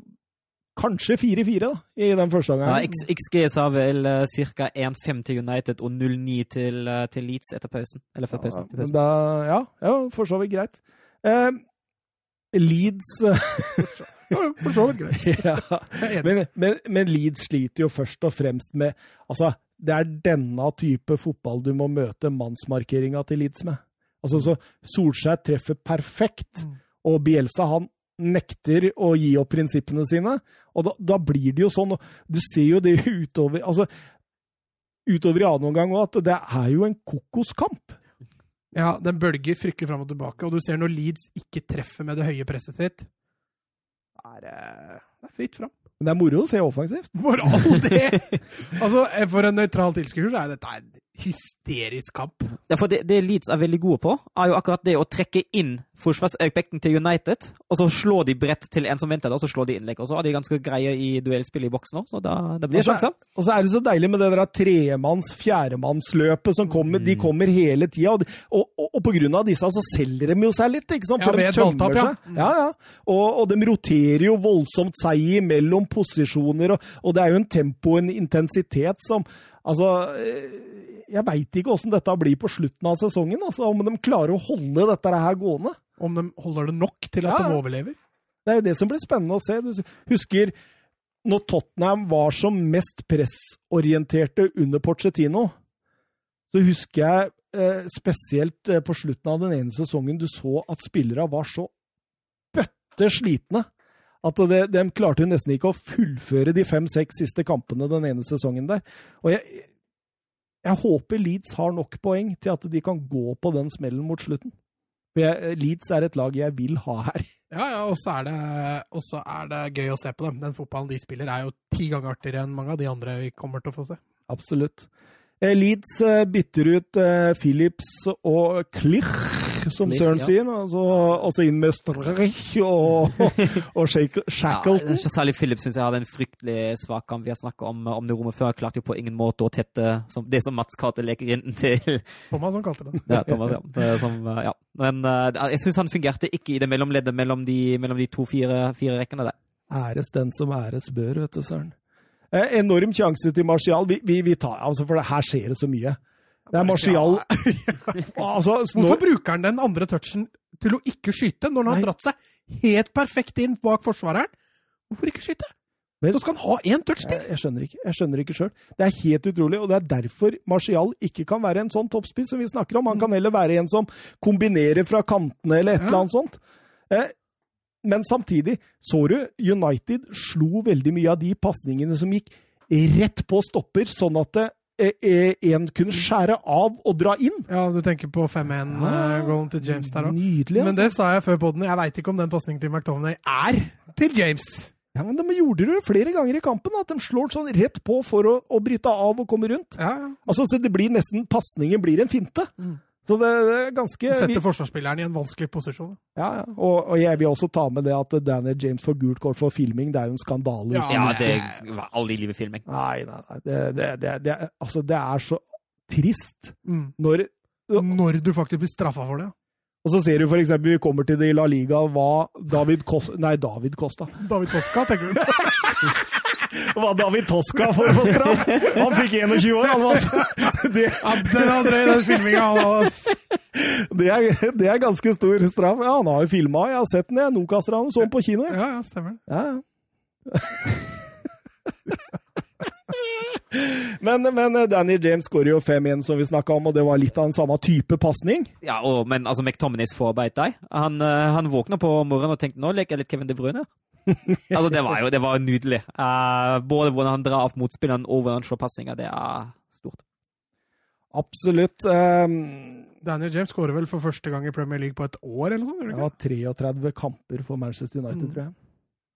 kanskje 4-4 da, i den første gangen. Ja, XG sa vel uh, ca. 1-5 til United og 0-9 til, eh, til Leeds etter pausen. Eller før pausen. til pausen. da, ja, ja, for så vidt greit. Eh, Leeds [LAUGHS] Ja, for så vidt greit. [LAUGHS] ja. [LAUGHS] Men, men, men Leeds sliter jo først og fremst med Altså, det er denne type fotball du må møte mannsmarkeringa til Leeds med. Altså, så Solskjær treffer perfekt, Mm. og Bielsa han nekter å gi opp prinsippene sine. Og da, da blir det jo sånn, du ser jo det [LAUGHS] utover altså, utover i annen omgang òg, at det er jo en kokoskamp. Ja, den bølger fryktelig fram og tilbake, og du ser når Leeds ikke treffer med det høye presset sitt, er det det er fritt fram. Men det er moro å se offensivt. For all [LAUGHS] det! altså, for en nøytral tilskuer er dette en hysterisk kamp. Ja, for det, det Leeds er veldig gode på, er jo akkurat det å trekke inn forsvarsøkbekken til United, og så slår de bredt til en som venter der, og så slår de innlegg. Og så er de ganske greie i duellspillet i boksen òg, så da, da blir det Og sjanser. Og så er det så deilig med det der tremanns-, fjerdemannsløpet som kommer. Mm. De kommer hele tida. Og, og, og, og på grunn av disse så selger de jo seg litt, ikke sant? Ja, For de et tømmer ja. seg. Ja, ja. Og, og de roterer jo voldsomt seg imellom posisjoner, og, og det er jo en tempo en intensitet som Altså, eh, jeg veit ikke åssen dette blir på slutten av sesongen, altså, om de klarer å holde dette her gående. Om de holder det nok til at Ja. de overlever. Det er jo det som blir spennende å se. Du husker når Tottenham var som mest pressorienterte under Pochettino, så husker jeg eh, spesielt eh, på slutten av den ene sesongen du så at spillere var så bøtte slitne at det, de klarte nesten ikke å fullføre de fem-seks siste kampene den ene sesongen der. Og jeg, jeg håper Leeds har nok poeng til at de kan gå på den smellen mot slutten. For jeg, Leeds er et lag jeg vil ha her. [LAUGHS] Ja, ja, og så er, det- er det gøy å se på dem. Den fotballen de spiller, er jo ti ganger artigere enn mange av de andre vi kommer til å få se. Absolutt. Eh, Leeds eh, bytter ut Philips Phillips og Klich som Lich, Søren ja. sier. Altså, så, inn med Strich og, [LAUGHS] og Shackleton. Ja, særlig Philip syns jeg hadde en fryktelig svak kamp. Vi har snakket om, om det rommet før. Klarte jo på ingen måte å tette som, det som Mats kalte lekerinnen til Thomas som kalte den. ja, Thomas. Ja. Det Som, eh, ja. Men eh, jeg syns han fungerte ikke i det mellomleddet mellom de, mellom de to fire, fire rekkene der. Æres den som æres bør, vet du, Søren. Eh, enorm sjanse til Martial. Vi, vi, vi tar, altså, for det, her skjer det så mye. Det er Martial [LAUGHS] altså, Hvorfor bruker han den andre touchen til å ikke skyte, når han har dratt seg helt perfekt inn bak forsvareren? Hvorfor ikke skyte? Men- Så skal han ha én touch til! jeg, jeg skjønner ikke jeg skjønner ikke sjøl. Det er helt utrolig, og det er derfor Martial ikke kan være en sånn toppspiss som vi snakker om. Han kan heller være en som kombinerer fra kantene eller et Ja. eller annet sånt. Eh, men samtidig, så du, United slo veldig mye av de pasningene som gikk rett på stopper, sånn at det, eh, eh, en kunne skjære av og dra inn. Ja, du tenker på 5-1-goalen til James der òg. Nydelig, Men altså. det sa jeg før på den. Jeg veit ikke om den pasningen til McTominay er til James. Ja, men De gjorde det flere ganger i kampen, at de slår sånn rett på for å, å bryte av og komme rundt. Ja, ja. Altså, så det blir nesten, Pasningen blir en finte. Mm. Så det, det er ganske Du Setter forsvarsspilleren i en vanskelig posisjon. Ja, ja. Og, og jeg vil også ta med det at Daniel James får gult kort for filming. Det er jo en skandale. Ja, Ja, det var aldri i livet filming. Nei, nei, nei. Det, det, det, det, altså, det er så trist Mm. når Når du faktisk blir straffa for det. Og så ser du for eksempel, vi kommer til det i La Liga, hva David Kosta Nei, David Kosta. David Toska, tenker du? [LAUGHS] Hva David Tosca får for straff! Han fikk 21 år, han vant! [LAUGHS] Det, Ja, den var drøy, den filminga. det, er, det er ganske stor straff. Ja, han har jo filma, jeg har sett den, jeg. Nokas-ranet. Så den på kino. jeg. Ja, ja, stemmer. Ja, ja. [LAUGHS] [LAUGHS] men, men eh, Danny James skårer jo 5-1, som vi snakka om, og det var litt av den samme type pasning. Ja, og, men altså, McTominays forbeit deg. Han, eh, han våkna på morgenen og tenkte nå leker jeg litt Kevin De Bruyne. [LAUGHS] altså, det var jo det var nydelig. Uh, både hvordan han drar av motspilleren og hvordan han slår passinger. Det er stort. Absolutt. Um, Daniel James skårer vel for første gang i Premier League på et år, eller noe sånt? var 33 kamper for Manchester United, Mm. tror jeg.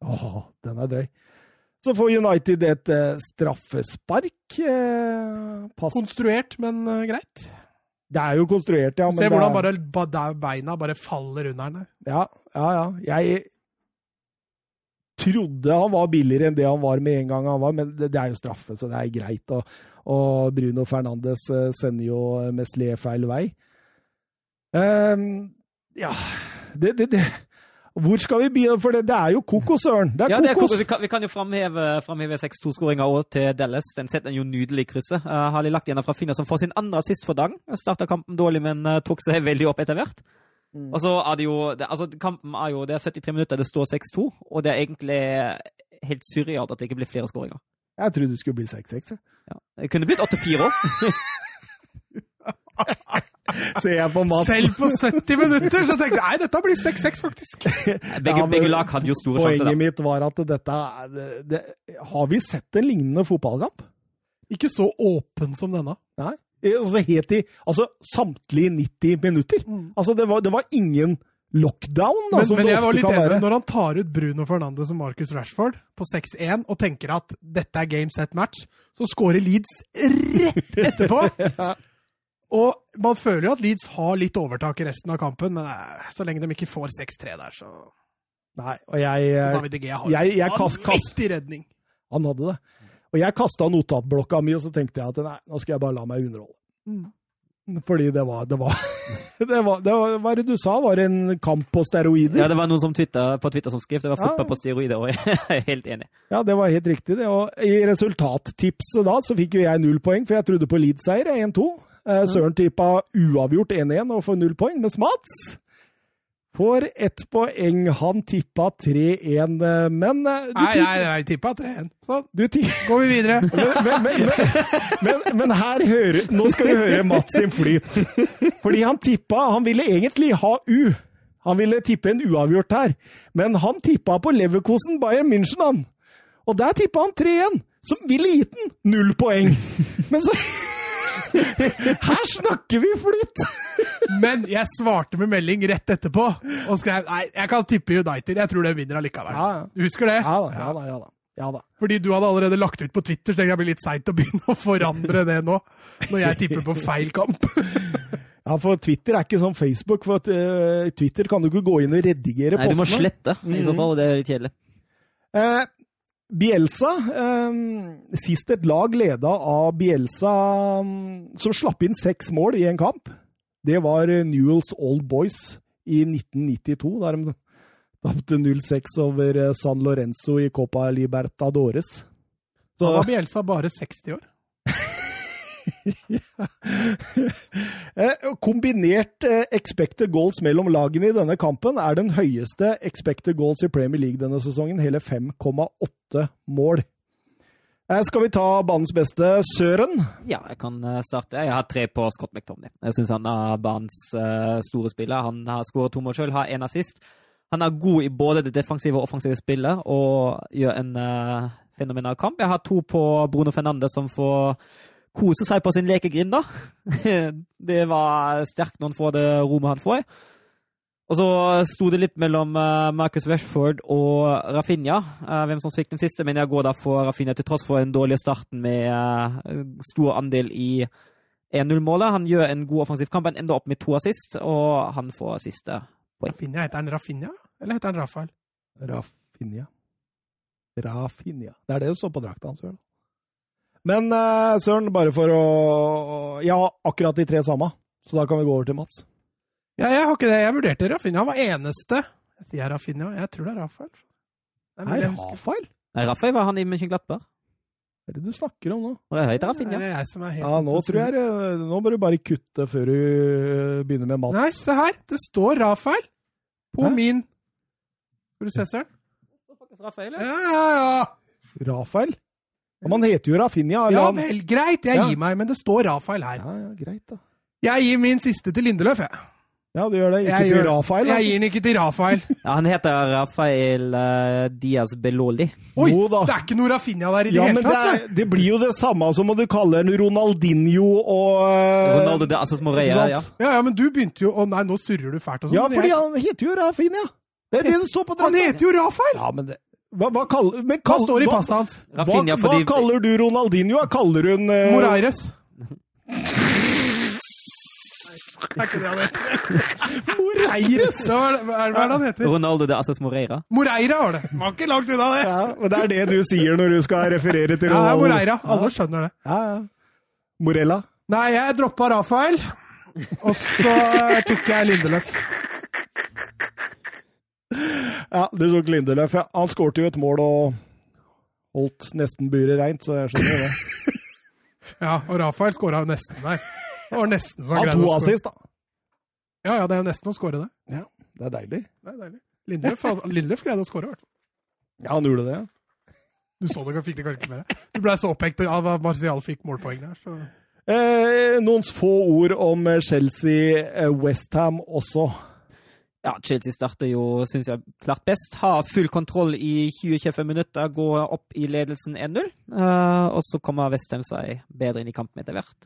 Åh, den er drøy. Så får United et eh, straffespark. pass. Konstruert, men uh, greit. Det er jo konstruert, ja. Men Se hvordan bare, bare, beina bare faller under den. Ja, ja, ja. Jeg trodde han var billigere enn det han var med en gang han var, men det, det er jo straffe, så det er greit. Og, og Bruno Fernandes sender jo Meslier feil vei. Um, ja det, det, det Hvor skal vi begynne? For det, det er jo kokos, Søren. Det er Ja, det er kokos. kokos. Vi kan, vi kan jo framheve, framheve 6-2-skåringa til Dallas. Den setter en jo nydelig i krysset. Uh, har lagt igjen fra Finner, som får sin andre assist for dagen. Starta kampen dårlig, men uh, tok seg veldig opp etter hvert. Mm. Og så er det jo det, altså, Kampen er jo det er 73 minutter, det står 6-2, og det er egentlig helt surrealt at det ikke blir flere skåringer. Jeg trodde det skulle bli 6-6. jeg. Ja. Det kunne blitt 8-4 òg. [LAUGHS] [LAUGHS] Ser jeg på Mats. Selv på 70 minutter så tenkte jeg nei, dette blir 6-6, faktisk. Begge, Ja, men begge lag hadde jo store Poenget sjanser. Poenget mitt var at dette det, det, Har vi sett en lignende fotballkamp? Ikke så åpen som denne. Nei. Altså helt i altså, samtlige 90 minutter. Altså, det var, det var ingen lockdown, da, Men, som men det jeg var litt enig når han tar ut Bruno Fernandes og Marcus Rashford på 6-1 og tenker at dette er game set match, så scorer Leeds rett etterpå. [LAUGHS] Og man føler jo at Leeds har litt overtak i resten av kampen, men eh, så lenge de ikke får 6-3 der, så Nei, og jeg, eh, David Gea har jeg- jeg kast- kast- redning. Han hadde det. Og jeg kasta notatblokka mi, og så tenkte jeg at nei, nå skal jeg bare la meg underholde. Mm. Fordi det var Det var, [LAUGHS] det var, det var Hva er det du sa? Var det en kamp på steroider? Ja, det var noen som Twitter, på Twitter som skrev det var Ja. fotball på steroider, og [LAUGHS] jeg er helt enig. Ja, det var helt riktig. det. Og I resultattipset da så fikk jo jeg null poeng, for jeg trodde på Leeds-seier 1-2. Eh, Søren tippa uavgjort 1-1 og får null poeng, mens Mats får ett poeng. Han tippa 3-1, eh, men eh, du Nei, nei, nei, tippa 3-1. Sånn. Går vi videre. [LAUGHS] men, men, men, men, men her hører Nå skal vi høre Mats sin flyt. Fordi han tippa Han ville egentlig ha U. Han ville tippe en uavgjort her. Men han tippa på Leverkosen Bayern München, han. Og der tippa han 3-1, som ville gitt den null poeng. Men så Her snakker vi flyt! Men jeg svarte med melding rett etterpå og skrev nei, jeg kan tippe United. Jeg tror de vinner allikevel. Ja, ja. Du husker det? Ja da, ja da. ja da. Ja da. Fordi du hadde allerede lagt ut på Twitter, så tenkte jeg blir litt seint å begynne å forandre det nå. Når jeg tipper på feil kamp. Ja, for Twitter er ikke som Facebook. For at, eh, Twitter kan du ikke gå inn og redigere Nei, du må slette, i så fall. og Det er litt kjedelig. Eh, Bielsa eh, Sist et lag leda av Bielsa mm, som slapp inn seks mål i en kamp. Det var Newells Old Boys i 1992, da de tapte 0-6 over eh, San Lorenzo i Copa Libertadores. Da var Bielsa bare 60 år. [LAUGHS] Eh, Kombinert eh, expected goals mellom lagene i denne kampen er den høyeste expected goals i Premier League denne sesongen, hele 5,8 mål. Eh, Skal vi ta banens beste, Søren? Ja, jeg kan starte. Jeg har tre på Scott McTomney. Jeg syns han er banens store spiller. Han har skåret to mål sjøl, har én assist. Han er god i både det defensive og offensive spillet og gjør en uh, fenomenal kamp. Jeg har to på Bruno Fernandes, som får kose seg på sin lekegrind, da. [LAUGHS] det var sterkt når han får det rommet han får. Og så sto det litt mellom eh, Marcus Rashford og Rafinha, eh, hvem som fikk den siste, men jeg går da for Rafinha til tross for den dårlige starten med eh, stor andel i 1-0-målet. Han gjør en god offensiv kamp, han ender opp med to assist, og han får siste. poeng. Rafinha, Heter han Rafinha, eller heter han Rafael? Rafinha. Rafinha. Det er det du står på drakta hans, Søren. Men uh, Søren, bare for å Jeg har akkurat de tre samme, så da kan vi gå over til Mats. Ja, jeg har ikke det. Jeg vurderte Rafinha. Han var eneste. Jeg sier Rafinha. Jeg tror det er Rafael. Det er Er. Rafael? Nei, Rafael var han i Mönchenglattberg. Hva er det du snakker om nå? Jeg heter Det er jeg som er helt Ja, nå tror jeg Nå må du bare kutte før du eh, begynner med Mats. Nei, se her. Det står Rafael på Hæ? min Skal du se, Søren? Rafael, Ja, ja, ja. Rafael? Ja, man heter jo Rafinha. Ja han- vel, greit. Jeg Ja. gir meg, men det står Rafael her. Ja, ja, greit, da. Jeg gir min siste til Lindeløf, jeg. Ja, du gjør det. Ikke Jeg til gjør- Rafael? Jeg gir den ikke til Rafael. [LAUGHS] Ja, han heter Rafael uh, Diaz Beloli. Oi, Jo da. det er ikke noe Rafinha der i det Ja, hele tatt! det, er, det blir jo det samme som om du kaller den Ronaldinho og uh, Ronaldo de Assas Moreira, ja. Ja, ja, men du begynte jo Å nei, nå surrer du fælt og sånn. Ja, fordi jeg- han heter jo Rafinha. Det er det det står på Han heter jo Rafael! Ja, men det Hva, hva kaller men Hva kall- står i passet hans? Hva, Rafinha hva fordi kaller du Ronaldinho? Kaller hun uh... Moreires. Er ikke det han heter? Moreires? Hva er det, hva han heter? Ronaldo de Assas Moreira. Moreira var det. Var ikke langt unna det. Ja, men det er det du sier når du skal referere til Ja, Ronaldo. Moreira. Alle skjønner det. Ja, ja. Morella. Nei, jeg droppa Rafael, og så eh, tok jeg Lindeløf. Ja, du tok Lindeløf. Ja. Han skårte jo et mål og holdt nesten buret reint, så jeg skjønner det. [LAUGHS] Ja, og Rafael skåra jo nesten der. Det var nesten så han Han greide å score. assist, da. Ja, ja, det er jo nesten å skåre det. Det er deilig. Det er deilig. Lindeløf, Lindeløf greide å skåre, i hvert fall. Ja, han gjorde det. Du så det, fikk det kanskje ikke med deg. Du ble så opphengt av at Martial fikk målpoeng der, så Eh, noen få ord om Chelsea-Westham også. Ja, Chelsea starter jo, syns jeg, klart best. Har full kontroll i 20-25 minutter, går opp i ledelsen 1-0. Uh, og så kommer Westham seg bedre inn i kampen etter hvert.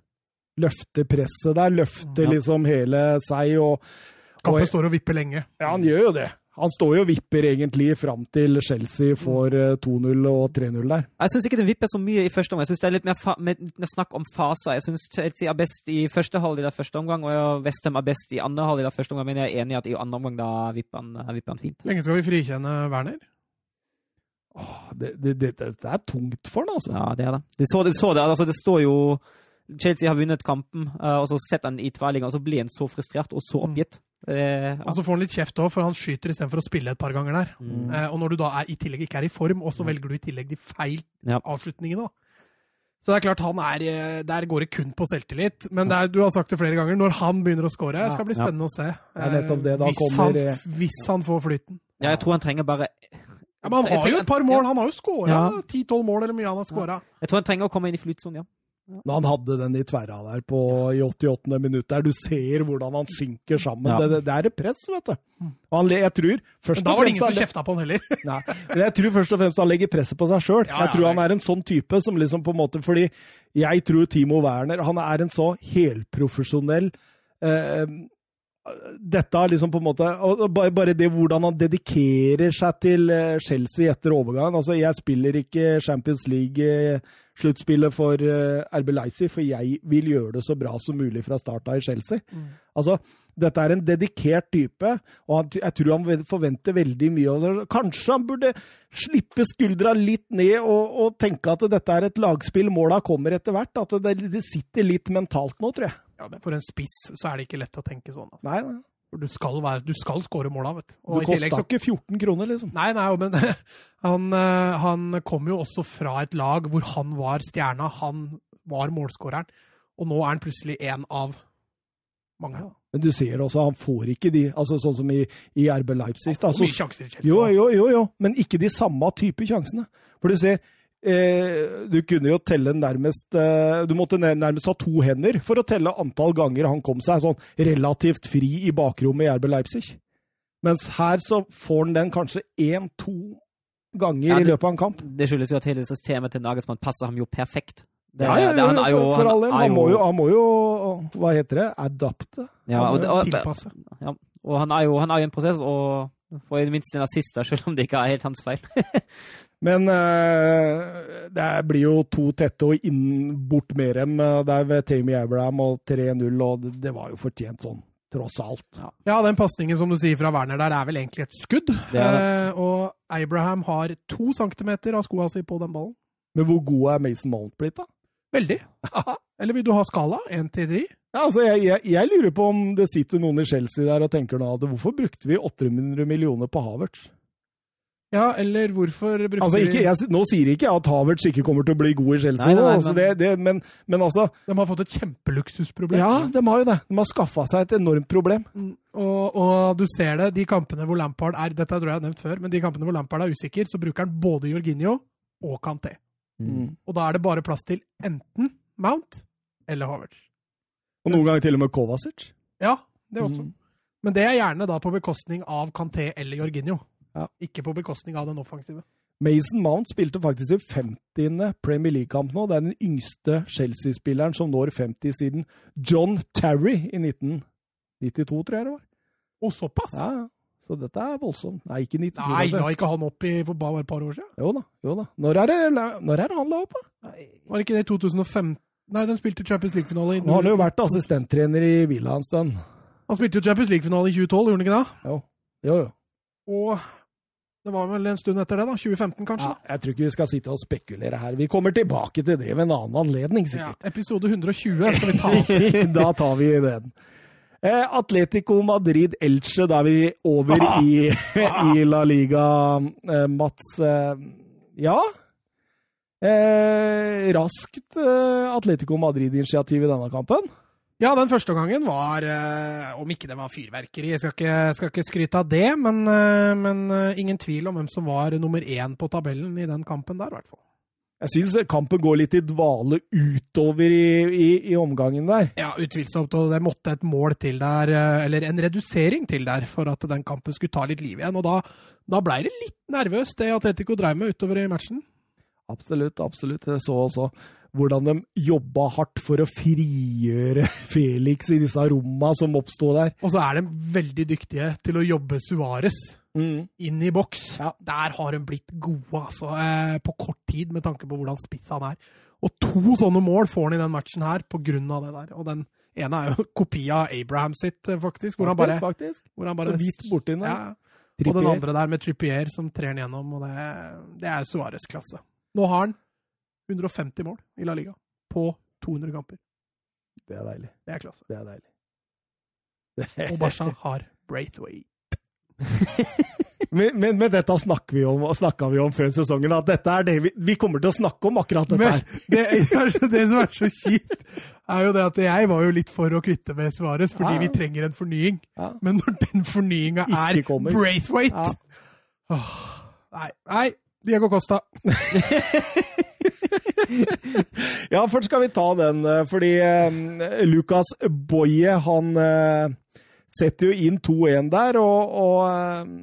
Løfter presset der, løfter Ja. liksom hele seg og Kampen og, står og vipper lenge. Ja, han gjør jo det. Han står jo og vipper egentlig fram til Chelsea får eh, 2-0 og 3-0 der. Jeg syns ikke den vipper så mye i første omgang. Jeg syns det er litt mer, fa med, mer snakk om faser. Jeg syns Chelsea er best i første halvdel av første omgang, og Westham er best i andre halvdel av første omgang. Men jeg er enig i at i andre omgang da vipper han, vipper han fint. Lenge skal vi frikjenne Werner? Åh, det, det, det, det er tungt for han, altså. Ja, det er det. Du så, du så det. Altså, det står jo Chelsea har vunnet kampen, eh, og så setter han i tverrligger, og så blir han så frustrert og så oppgitt. Det, ja. Og så får han litt kjeft òg, for han skyter istedenfor å spille et par ganger der. Mm. Eh, og når du da er, i tillegg ikke er i form, og så Ja. velger du i tillegg de feil Ja. avslutningene, da. Så det er klart, han er, eh, der går det kun på selvtillit. Men det er, du har sagt det flere ganger, når han begynner å score, det skal bli Ja. spennende å se. Det nettopp det, da hvis, kommer- han, hvis han får flyten. ja, jeg tror han trenger bare Ja, men han har jo et par mål. Han har jo Ja. 10-12 mål, eller mye han har scora. Jeg tror han trenger å komme inn i flytsonen, ja. Men han hadde den i tverra der på, i 88. minutt der. Du ser hvordan han synker sammen. Ja. Det, det, det er et press, vet du. Og han, jeg tror først da var det ingen som kjefta på han heller. Nei, men jeg tror først og fremst han legger presset på seg sjøl. Ja, jeg tror han er en sånn type som liksom på en måte Fordi jeg tror Timo Werner Han er en så helprofesjonell eh, dette er liksom på en måte og bare, bare det hvordan han dedikerer seg til eh, Chelsea etter overgangen. Altså, jeg spiller ikke Champions League-sluttspillet for eh, RB Leipzig, for jeg vil gjøre det så bra som mulig fra starta i Chelsea. Mm. Altså, dette er en dedikert type, og han, jeg tror han forventer veldig mye. Kanskje han burde slippe skuldra litt ned og, og tenke at dette er et lagspill, måla kommer etter hvert. At det, det sitter litt mentalt nå, tror jeg. Ja, men For en spiss så er det ikke lett å tenke sånn. Altså. Nei, nei. Du skal, være, du skal skåre måla, vet du. Du Og i kosta ikke 14 kroner, liksom. Nei, nei, men [LAUGHS] han, eh, han kom jo også fra et lag hvor han var stjerna. Han var målskåreren. Og nå er han plutselig en av mange. Men du ser også, han får ikke de altså Sånn som i, i RB Leipzig. Han får altså, mye sjanser i Chelsea. jo, jo, jo, jo, men ikke de samme type sjansene. For du ser, eh, du kunne jo telle nærmest eh, Du måtte nærmest ha to hender for å telle antall ganger han kom seg sånn relativt fri i bakrommet i RB Leipzig. Mens her så får han den kanskje én-to ganger Ja, i løpet av en kamp. Det skyldes jo at hele systemet til Nagelsmann passer ham jo perfekt. Det, Ja, ja, det- han er jo, for, for all del. Han, han må jo Hva heter det? Adapte. ja, og, og, Tilpasse. og han er jo han er jo i en prosess, og får i det minste en assist, selv om det ikke er helt hans feil. [LAUGHS] Men eh, det blir jo to tette og inn bort med dem eh, der ved Tammy Abraham og 3-0, og det, var jo fortjent sånn, tross alt. Ja, den pasningen som du sier fra Werner der, er vel egentlig et skudd. Det det. Eh, og Abraham har to centimeter av skoa si på den ballen. Men hvor god er Mason Mount blitt, da? Veldig. [LAUGHS] Eller vil du ha skala? Én til ti? Ja, altså, jeg, jeg, jeg lurer på om det sitter noen i Chelsea der og tenker nå at hvorfor brukte vi 800 millioner på Havertz? Ja, eller hvorfor brukte Altså, ikke, jeg, nå sier ikke at Havertz ikke kommer til å bli god i Chelsea, Nei, nei, nei, altså, men- det, det, men, men altså De har fått et kjempeluksusproblem. Ja, de har jo det. De har skaffa seg et enormt problem. Mm, Og, og du ser det, de kampene hvor Lampard er Dette tror jeg jeg har nevnt før, men de kampene hvor Lampard er usikker, så bruker han både Jorginho og Kanté. Mm. Og da er det bare plass til enten Mount eller Havertz. Og noen ganger til og med Kovacic. Ja, det også. Mm. Men det er gjerne da på bekostning av Kanté eller Jorginho. Ja. Ikke på bekostning av den offensive. Mason Mount spilte faktisk i 50. Premier League-kamp nå. Det er den yngste Chelsea-spilleren som når 50 siden John Terry i 1992, tror jeg det var. Og såpass! Ja, ja. Så dette er voldsomt. Nei, ikke 92. Nei, la ikke han opp i for bare et par år siden? Jo da. jo da. Når er det, når er det han la opp, da? Var det ikke det i 2015? Nei, den spilte Champions League-finale i Nå har han jo vært assistenttrener i Villa en stund. Han spilte jo Champions League-finale i 2012, gjorde han ikke det? Jo. Jo, jo. Og det var vel en stund etter det, da? 2015, kanskje? Ja, jeg tror ikke vi skal sitte og spekulere her. Vi kommer tilbake til det ved en annen anledning, Ja, episode 120 skal vi ta. [LAUGHS] da tar vi den. Eh, Atletico Madrid Elche, da er vi over [LAUGHS] i, i La Liga. Eh, Mats eh, Ja? Eh, raskt eh, Atletico Madrid-initiativ i denne kampen. Ja, den første gangen var eh, Om ikke det var fyrverkeri, jeg skal ikke, skal ikke skryte av det, men, eh, men eh, ingen tvil om hvem som var nummer én på tabellen i den kampen der, i hvert fall. Jeg syns kampen går litt i dvale utover i, i, i omgangen der. Ja, utvilsomt, og det måtte et mål til der, eller en redusering til der, for at den kampen skulle ta litt liv igjen. Og da, da blei det litt nervøst, det Atletico dreiv med utover i matchen. Absolutt, absolutt. Det så også hvordan de jobba hardt for å frigjøre [LAUGHS] Felix i disse romma som oppsto der. Og så er de veldig dyktige til å jobbe Suárez inn i boks. Ja. Der har de blitt gode, altså, eh, på kort tid, med tanke på hvordan spiss han er. Og to sånne mål får han i den matchen her på grunn av det der. Og den ene er jo [LAUGHS] kopi av Abraham sitt, eh, faktisk. Hvor han bare, faktisk. hvor han bare Så vidt borti den. Ja. Og den andre der med Trippier som trer den gjennom, og det, det er Suárez-klasse. Nå har han 150 mål i La Liga på 200 kamper. Det er deilig. Det er klasse. Det er deilig. Og Barca har Braithwaite. [LAUGHS] men, men, men dette snakker vi om, og snakka vi om før sesongen, at dette er det vi, vi kommer til å snakke om akkurat dette her. det, kanskje det som er så kjipt, er jo det at jeg var jo litt for å kvitte med Svares, fordi Ja. vi trenger en fornying. Ja. Men når den fornyinga er Braithwaite Ja. Åh, Nei, nei, Diego Costa. [LAUGHS] [LAUGHS] Ja, først skal vi ta den, eh, fordi Lukas Lucas Boye, han eh, setter jo inn 2-1 der, og, og eh,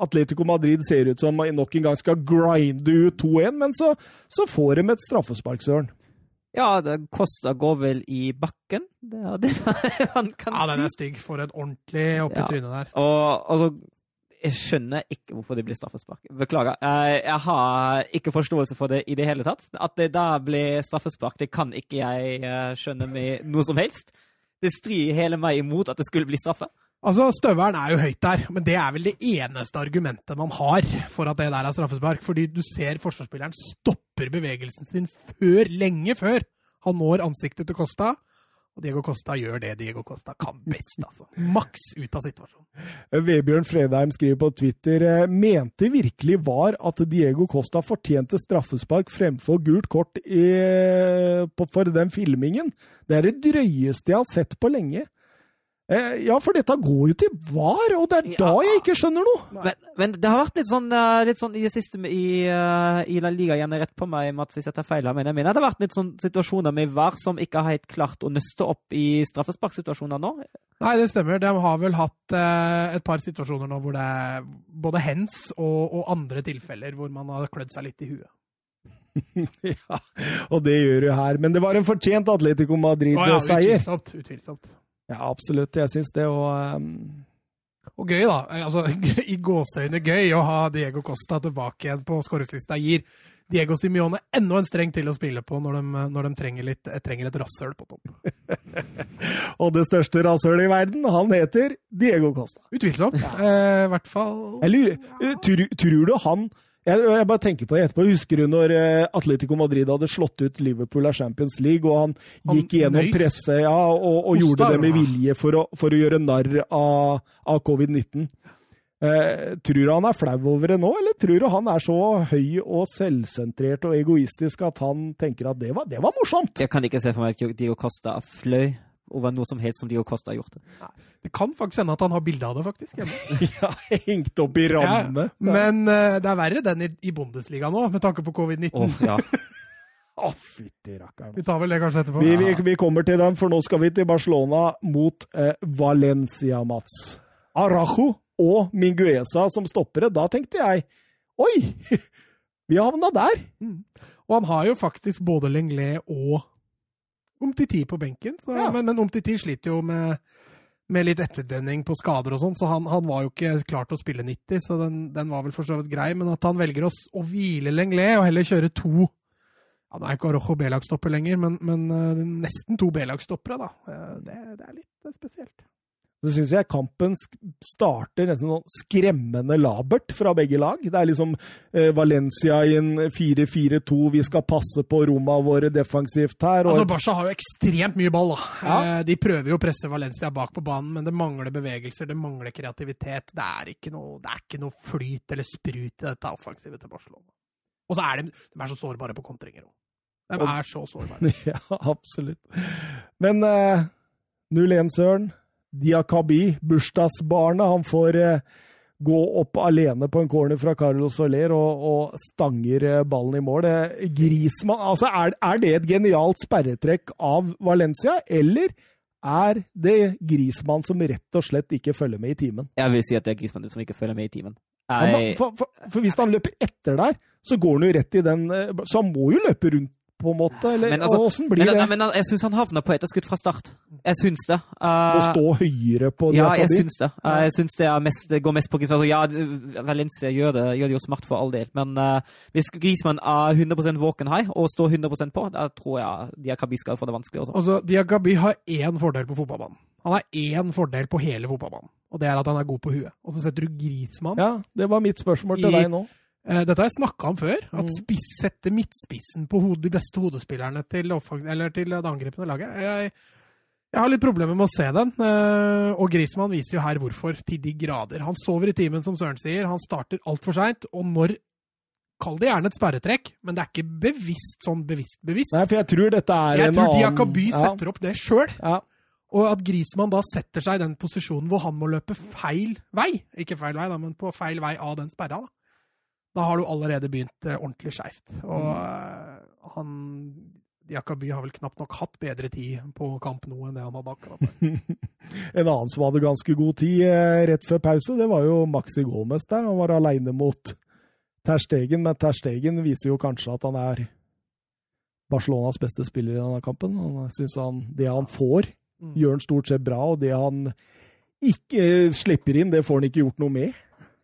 Atletico Madrid ser ut som nok en gang skal grinde ut 2-1, men så, så får de et straffespark, Søren. Ja, det, Costa går vel i bakken. Det er det [LAUGHS] man kan si. Ja, den er stygg. For et ordentlig oppi Ja. trynet der. Og altså Jeg skjønner ikke hvorfor det blir straffespark. Beklager. Jeg, har ikke forståelse for det i det hele tatt. At det da blir straffespark, det kan ikke jeg eh, skjønne med noe som helst. Det strider hele meg imot at det skulle bli straffe. Altså, Støvelen er jo høyt der, men det er vel det eneste argumentet man har for at det der er straffespark. Fordi du ser forsvarsspilleren stopper bevegelsen sin før, lenge før han når ansiktet til Costa. Og Diego Costa gjør det Diego Costa kan best, altså. Maks ut av situasjonen. Vebjørn Fredheim skriver på Twitter eh, mente virkelig VAR at Diego Costa fortjente straffespark fremfor gult kort i, på, for den filmingen. Det er det drøyeste jeg har sett på lenge. Eh, ja, for dette går jo til VAR, og det er da Ja. jeg ikke skjønner noe! Men, men det har vært litt sånn, eh, litt sånn i det siste i, eh, i La Liga, igjen, rett på meg, Mats, hvis jeg tar feil her, men jeg mener det har vært litt sånn situasjoner med VAR som ikke har helt klart å nøste opp i straffesparksituasjoner nå. Nei, det stemmer. De har vel hatt eh, et par situasjoner nå hvor det er både hens og, og andre tilfeller hvor man har klødd seg litt i huet. [LAUGHS] ja, og det gjør du her. Men det var en fortjent Atletico Å ja, Madrid-seier. utvilsomt. utvilsomt. Ja, absolutt. Jeg syns det, og ehm, Og gøy, da. Altså, [LAUGHS] I gåseøyne gøy å ha Diego Costa tilbake igjen på skåringslista. Gir Diego Simione enda en streng til å spille på når de, når de trenger, litt, trenger et rasshøl på topp. [LAUGHS] Og det største rasshølet i verden, han heter Diego Costa. Utvilsomt. Eh, I hvert fall Jeg lurer, eh, tror, tror du han jeg, jeg bare tenker på det etterpå. Husker du når eh, Atletico Madrid hadde slått ut Liverpool av Champions League, og han, Han gikk gjennom presset ja, og, og gjorde det med vilje for å, for å gjøre narr av, av covid-19? Eh, tror du han er flau over det nå, eller tror du han er så høy og selvsentrert og egoistisk at han tenker at det var, det var morsomt? Jeg kan ikke se for meg at Diego Costa fløy over noe som helst som Diego Costa har gjort. Det kan faktisk hende at han har bilde av det, faktisk. [LAUGHS] Ja, hengt opp i ramme. Men uh, det er verre den i, i Bundesliga nå, med tanke på covid-19. Oh, ja. [LAUGHS] Å, fytti rakkeren. Vi tar vel det kanskje etterpå. Vi, vi, vi kommer til den, for nå skal vi til Barcelona mot eh, Valencia, Mats. Arajo og Minguesa som stoppere. Da tenkte jeg Oi! [LAUGHS] Vi havna der! Og han har jo faktisk både Lenglet og Omtiti på benken. Så, Ja. Men, men Omtiti sliter jo med, med litt etterdønning på skader og sånn, så han, han var jo ikke klar til å spille 90, så den, den var vel for så vidt grei. Men at han velger å, å hvile Lenglet og heller kjøre to ja, Nå er ikke Arojo B-lagstopper lenger, men, men eh, nesten to B-lagstoppere, da. Eh, Det, det er litt eh, spesielt. Så syns jeg kampen starter nesten sånn skremmende labert fra begge lag. Det er liksom eh, Valencia i en 4-4-2, vi skal passe på Roma våre defensivt her. Og Altså, Barca har jo ekstremt mye ball. da. Ja. Eh, De prøver jo å presse Valencia bak på banen, men det mangler bevegelser, det mangler kreativitet. Det er ikke noe, det er ikke noe flyt eller sprut i dette offensivet til Barcelona. Og så er de, de er så sårbare på kontringer òg. De er så sårbare. [LAUGHS] Ja, absolutt. Men eh, 0-1, Søren. Diakabi, bursdagsbarnet, han får eh, gå opp alene på en corner fra Carlos Soler og, og stanger eh, ballen i mål. Grismann altså er, er det et genialt sperretrekk av Valencia, eller er det Grismann som rett og slett ikke følger med i timen? Jeg vil si at det er Grismann som ikke følger med i timen. Jeg... Ja, For, for, for hvis han løper etter der, så går han jo rett i den eh, Så han må jo løpe rundt, på en måte? Eller Men altså, åssen blir men, det? men jeg syns han havna på etterskudd fra start. Jeg syns det. Å Uh, stå høyere på ja, jeg Diakabi? syns det. Uh, jeg syns det, er mest, det går mest på Griezmann. Ja, Valencia gjør det, gjør det jo smart for all del, men uh, hvis Griezmann er 100% våken her og står 100% på, da tror jeg Diakabi skal få det vanskelig også. Altså, Diakabi har én fordel på fotballbanen. Han har én fordel på hele fotballbanen, og det er at han er god på huet. Og så setter du Griezmann Ja, det var mitt spørsmål til I- deg nå. Eh, Dette har jeg snakka om før. At Mm. spiss setter midtspissen på de beste hodespillerne til, eller til det angripende laget. Jeg, jeg har litt problemer med å se den. eh, Og Griezmann viser jo her hvorfor, til de grader. Han sover i timen, som Søren sier. Han starter altfor seint. Og når Kall det gjerne et sperretrekk, men det er ikke bevisst sånn bevisst bevisst. Nei, for jeg tror dette er Jeg en tror annen ja. setter opp det sjøl. ja, ja. Og at Grismann da setter seg i den posisjonen hvor han må løpe feil vei. Ikke feil vei, da, men på feil vei av den sperra. Da, da har du allerede begynt eh, ordentlig skeivt. Og mm. han Diakaby har vel knapt nok hatt bedre tid på kamp nå enn det han hadde akkurat. [LAUGHS] En annen som hadde ganske god tid eh, rett før pause, det var jo Maxi Gomez der. Han var aleine mot Ter Stegen, men Ter Stegen viser jo kanskje at han er Barcelonas beste spiller i denne kampen. Han synes han, Det han får, Mm. gjør han stort sett bra, og det han ikke slipper inn, det får han ikke gjort noe med,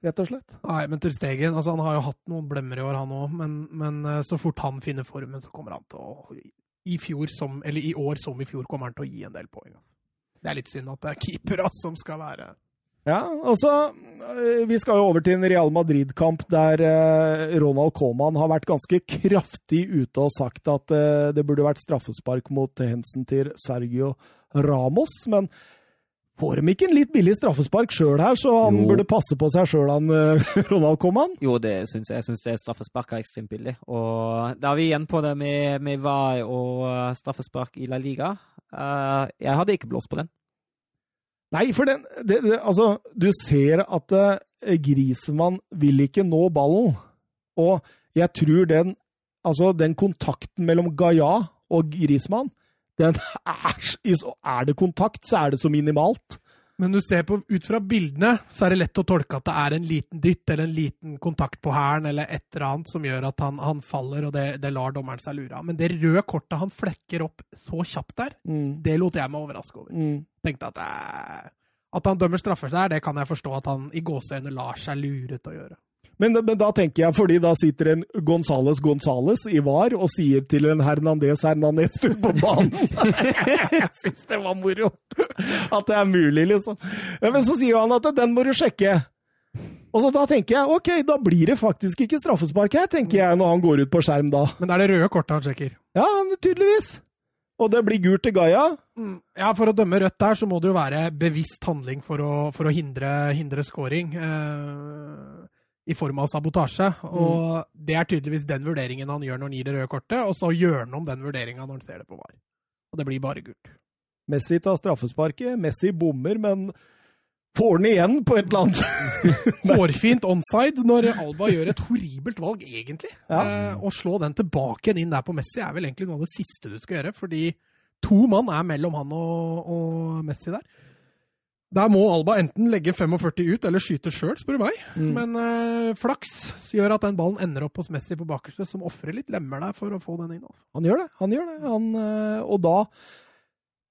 rett og slett. Nei, men Ter Stegen altså Han har jo hatt noen blemmer i år, han òg. Men, men eh, så fort han finner formen, så kommer han til å I fjor som, eller i år som i fjor kommer han til å gi en del poeng. altså. Det er litt synd at det er keepere som skal være Ja, altså øh, Vi skal jo over til en Real Madrid-kamp der øh, Ronald Coman har vært ganske kraftig ute og sagt at det burde vært straffespark mot hensen til Sergio Ramos, men får de ikke en litt billig straffespark sjøl her, så han Jo. burde passe på seg sjøl, han øh, [LAUGHS] Ronald Coman? Jo, det syns jeg. Jeg syns straffespark er ekstremt billig. Og da er vi igjen på det med, med VAR og eh, straffespark i La Liga. Eh, jeg hadde ikke blåst på den. Nei, for den det, det, Altså, du ser at uh, Grisemann vil ikke nå ballen. Og jeg tror den Altså, den kontakten mellom Gaia og Grisemann, den er, Er det kontakt, så er det så minimalt. Men du ser på, ut fra bildene, så er det lett å tolke at det er en liten dytt eller en liten kontakt på hælen eller et eller annet som gjør at han, han faller, og det, det lar dommeren seg lure av. Men det røde kortet han flekker opp så kjapt der, Mm. det lot jeg meg overraske over. Mm. Tenkte at eh, at han dømmer straffer der, det kan jeg forstå at han i gåseøyne lar seg lure til å gjøre. Men, men da tenker jeg, fordi da sitter en Gonzales Gonzales i VAR og sier til en Hernandez Hernandez du på banen [LAUGHS] Jeg syns det var moro! At det er mulig, liksom. Men så sier han at den må du sjekke. Og så da tenker jeg ok, da blir det faktisk ikke straffespark her, tenker jeg når han går ut på skjerm da. Men det er det røde kortet han sjekker. Ja, tydeligvis. Og det blir gult til Gaia. Ja, For å dømme rødt der, så må det jo være bevisst handling for å, for å hindre, hindre scoring. Eh, I form av sabotasje. Og det er tydeligvis den vurderingen han gjør når han gir det røde kortet, og så gjør han om den vurderinga når han ser det på VAR. Og det blir bare gult. Messi tar straffesparket. Messi bommer, men får den igjen på et eller annet. [LAUGHS] Hårfint onside når Alba gjør et horribelt valg, egentlig. Ja. Eh, å slå den tilbake inn der på Messi er vel egentlig noe av det siste du skal gjøre, fordi to mann er mellom han og, og Messi der. Der må Alba enten legge 45 ut eller skyte sjøl, spør du meg. Mm. Men eh, flaks gjør at den ballen ender opp hos Messi på bakerste, som ofrer litt lemmer der for å få den inn. Altså. Han gjør det. han gjør det. Han, øh, og da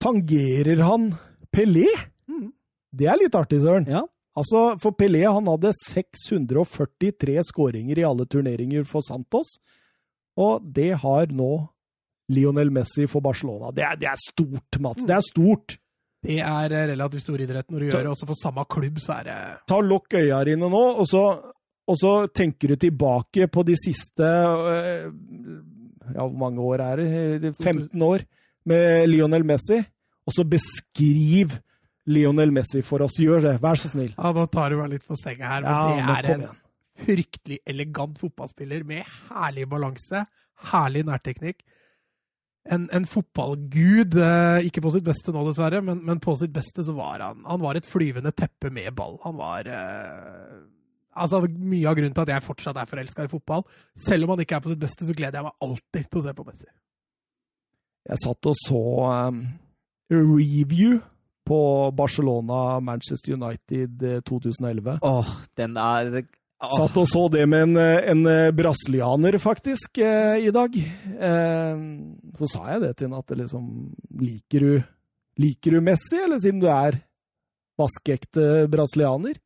tangerer han Pelé. Mm. Det er litt artig, Søren. Ja. Altså, For Pelé han hadde 643 skåringer i alle turneringer for Santos. Og det har nå Lionel Messi for Barcelona. Det er, det er stort, Mats. Det er stort! Det er eh, relativt stor idrett når du ta, gjør det også for samme klubb, så er det Ta Lukk øya dine nå, og så, og så tenker du tilbake på de siste øh, Ja, hvor mange år er det? 15 år med Lionel Messi. Og så beskriv Lionel Messi for oss. Gjør det, vær så snill. Ja, nå tar du meg litt på senga her, men Ja, det er en fryktelig elegant fotballspiller med herlig balanse, herlig nærteknikk. En, en fotballgud, eh, ikke på sitt beste nå dessverre, men, men på sitt beste så var han Han var et flyvende teppe med ball. Han var eh, Altså, Mye av grunnen til at jeg fortsatt er forelska i fotball, selv om han ikke er på sitt beste, så gleder jeg meg alltid til å se på Messi. Jeg satt og så um, review på Barcelona-Manchester United eh, 2011. Åh, den er. Satt og så det med en, eh, en eh, brasilianer, faktisk, eh, i dag. Eh, så sa jeg det til henne at liksom Liker du, liker du Messi, eller siden du er vaskeekte brasilianer?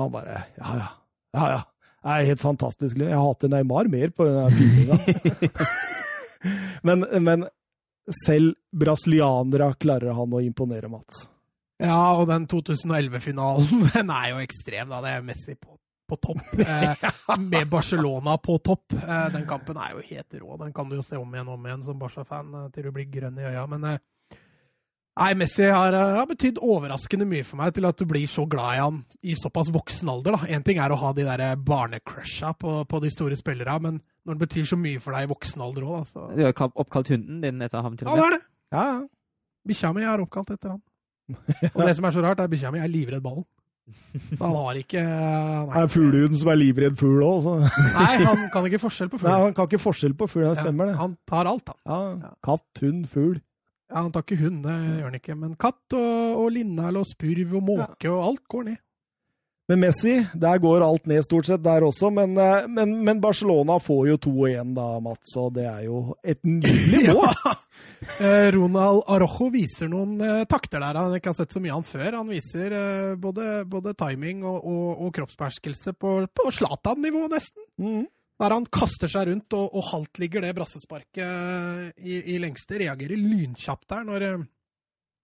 Han bare Ja, ja. Ja, ja. Det er helt fantastisk. Jeg hater Neymar mer på den filminga. [LAUGHS] men, men selv brasilianere klarer han å imponere, Mats. Ja, og den 2011-finalen, [LAUGHS] den er jo ekstrem, da. Det er Messi på, på topp. [LAUGHS] Eh, med Barcelona på topp. Eh, den kampen er jo helt rå. Den kan du jo se om igjen og om igjen som Barca-fan eh, til du blir grønn i øya. Men eh, nei, Messi har, eh, har betydd overraskende mye for meg til at du blir så glad i han i såpass voksen alder. da. Én ting er å ha de der barnecrusha på, på de store spillerne, men når det betyr så mye for deg i voksen alder òg, da, så Du har oppkalt hunden din etter ham, til Ja, og det med. er det. Ja, ja. Bikkja mi er oppkalt etter han. [LAUGHS] Og det som er så rart, er at bikkja mi er livredd ballen. Han har ikke han Det er fuglehuden som er livredd fugl òg. Nei, han kan ikke forskjell på Nei, fugl. han kan ikke forskjell på fugl, det stemmer det. Han tar alt, han. Ja, Katt, hund, fugl. Ja, han tar ikke hund, det gjør han ikke. Men katt og, og linnæl og spurv og måke og alt går ned. Men Messi, der går alt ned stort sett der også. Men, eh, men, men Barcelona får jo 2-1 da, Mats, og det er jo et nydelig [LAUGHS] mål. Ja. Eh, Ronald Arojo viser noen eh, takter der han ikke har sett så mye han før. Han viser både, både timing og, og, og kroppsbeherskelse på, Zlatan-nivå, nesten. Mm. Der han kaster seg rundt og, og haltligger det brassesparket i, i lengste. Reagerer lynkjapt der når,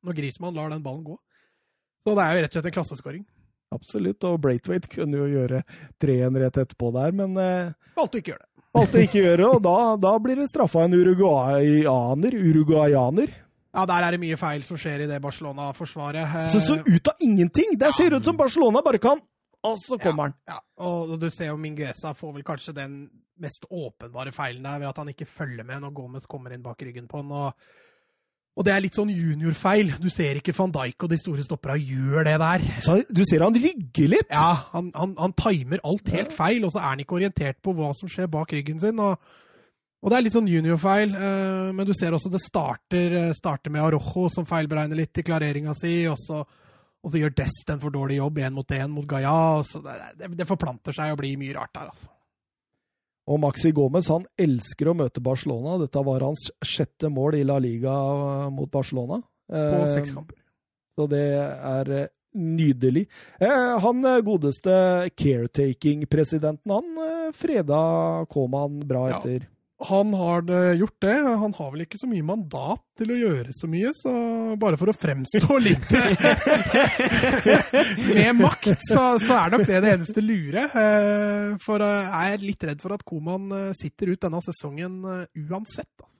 når Grismann lar den ballen gå. Så det er jo rett og slett en klasseskåring. Absolutt, og Braithwaite kunne jo gjøre 3-1 rett etterpå der, men eh, Valgte å ikke gjøre det. valgte ikke gjøre det, og da, da blir det straffa en uruguayaner. uruguayaner. Ja, der er det mye feil som skjer i det Barcelona-forsvaret. Eh, Så, så ut av ingenting! Det ser ut som Barcelona bare kan Og så kommer han. Ja, og du ser jo Mingueza får vel kanskje den mest åpenbare feilen der ved at han ikke følger med når Gomez kommer inn bak ryggen på han. Og, og det er litt sånn juniorfeil. Du ser ikke van Dijk og de store stoppera gjør det der. Så du ser han rygger litt. Ja, han, han, han timer alt helt feil, og så er han ikke orientert på hva som skjer bak ryggen sin. og og det er litt sånn juniorfeil, eh, men du ser også det starter, eh, starter med Arojo, som feilberegner litt i klareringa si, og så, og så gjør Dest en for dårlig jobb én mot én mot Gaia. og så det, det, det forplanter seg og blir mye rart der, altså. Og Maxi Gomez han elsker å møte Barcelona. Dette var hans sjette mål i La Liga eh, mot Barcelona. På Eh, seks kamper. Så det er eh, nydelig. Han godeste caretaking-presidenten, han freda Koman bra Ja. Han har gjort det. Han har vel ikke så mye mandat til å gjøre så mye, så bare for å fremstå [LAUGHS] litt [LAUGHS] med makt, så, så er nok det det eneste lure. Eh, For eh, jeg er litt redd for at Koman eh, sitter ut denne sesongen uansett. altså.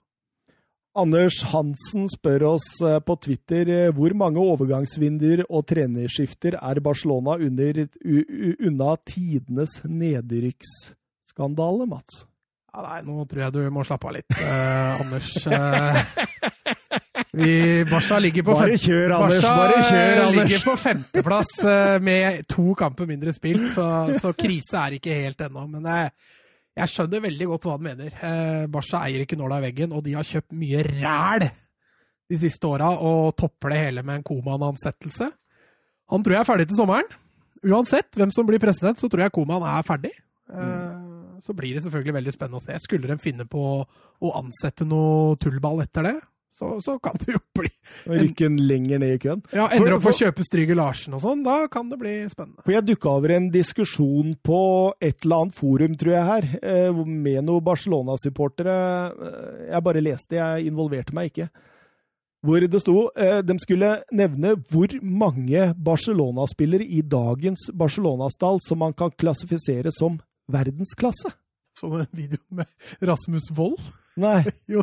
Anders Hansen spør oss på Twitter hvor mange overgangsvinduer og trenerskifter er Barcelona under, u, u, unna tidenes nedrykksskandale, Mats? Ja, nei, nå tror jeg du må slappe av litt, eh, Anders. Eh, vi, Barca ligger på Bare kjør, Anders! Barca Bare kjør, Anders! ligger på femteplass eh, med to kamper mindre spilt, så, så krise er ikke helt ennå. Men eh, jeg skjønner veldig godt hva han mener. Eh, Barca eier ikke nåla i veggen, og de har kjøpt mye ræl de siste åra og topper det hele med en Koman-ansettelse. Han tror jeg er ferdig til sommeren. Uansett hvem som blir president, så tror jeg Koman er ferdig. Eh, Så blir det selvfølgelig veldig spennende å se. Skulle de finne på å ansette noe tullball etter det, så, så kan det jo bli Rykke lenger ned i køen. Ja, Ender opp med å kjøpe Stryger Larsen og sånn, da kan det bli spennende. For jeg dukka over en diskusjon på et eller annet forum, tror jeg her, eh, med noen Barcelona-supportere. Eh, Jeg bare leste, jeg involverte meg ikke. Hvor det sto eh, de skulle nevne hvor mange Barcelona-spillere i dagens Barcelona-stall som man kan klassifisere som verdensklasse. Sånn en video med Rasmus Wold. Nei, [LAUGHS] Jo,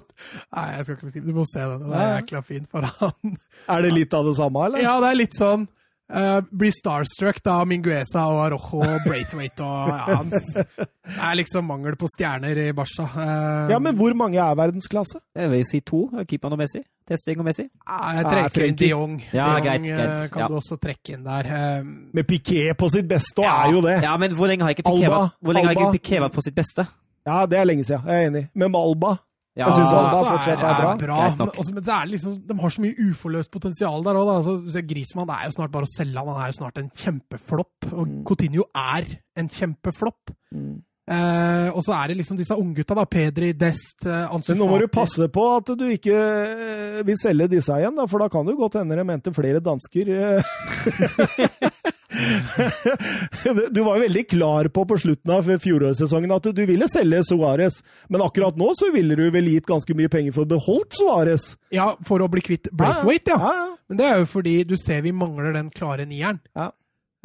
nei, jeg skal ikke beskrive Du må se den. Den er jækla fin for han. er det litt av det samme, eller? Ja, det er litt sånn uh, Blir starstruck da av Mingueza og Arojo og Braithwaite og ja, han, Det er liksom mangel på stjerner i Barca. Uh, Ja, men hvor mange er verdensklasse? Jeg vil si to. Keeperen og Messi. Testing og Messi. Jeg Ja, trekker inn de Jong. Ja, de Jong greit, greit, eh, kan ja. du også trekke inn der. Eh, Med Piquet på sitt beste, og er jo det. Ja, men hvor lenge har ikke vært, Piqué vært på sitt beste? Ja, det er lenge siden. Jeg er enig. Men Malba Ja, Jeg syns Alba så fortsatt er bra. bra. Men, også, men det er liksom, de har så mye uforløst potensial der òg. Altså, Grismann er jo snart bare å selge han. Han er jo snart en kjempeflopp. Og Mm. Coutinho er en kjempeflopp. Mm. Eh, og så er det liksom disse unggutta, da. Pedri, Dest, eh, Ansu Men nå må du passe på at du ikke eh, vil selge disse igjen, da, for da kan det jo godt hende de mente flere dansker. [LAUGHS] Du var jo veldig klar på på slutten av fjorårssesongen at du ville selge Suárez, men akkurat nå så ville du vel gitt ganske mye penger for å beholde Suárez? Ja, for å bli kvitt Braithwaite, ja. Ja, ja. Men det er jo fordi du ser vi mangler den klare nieren. Ja.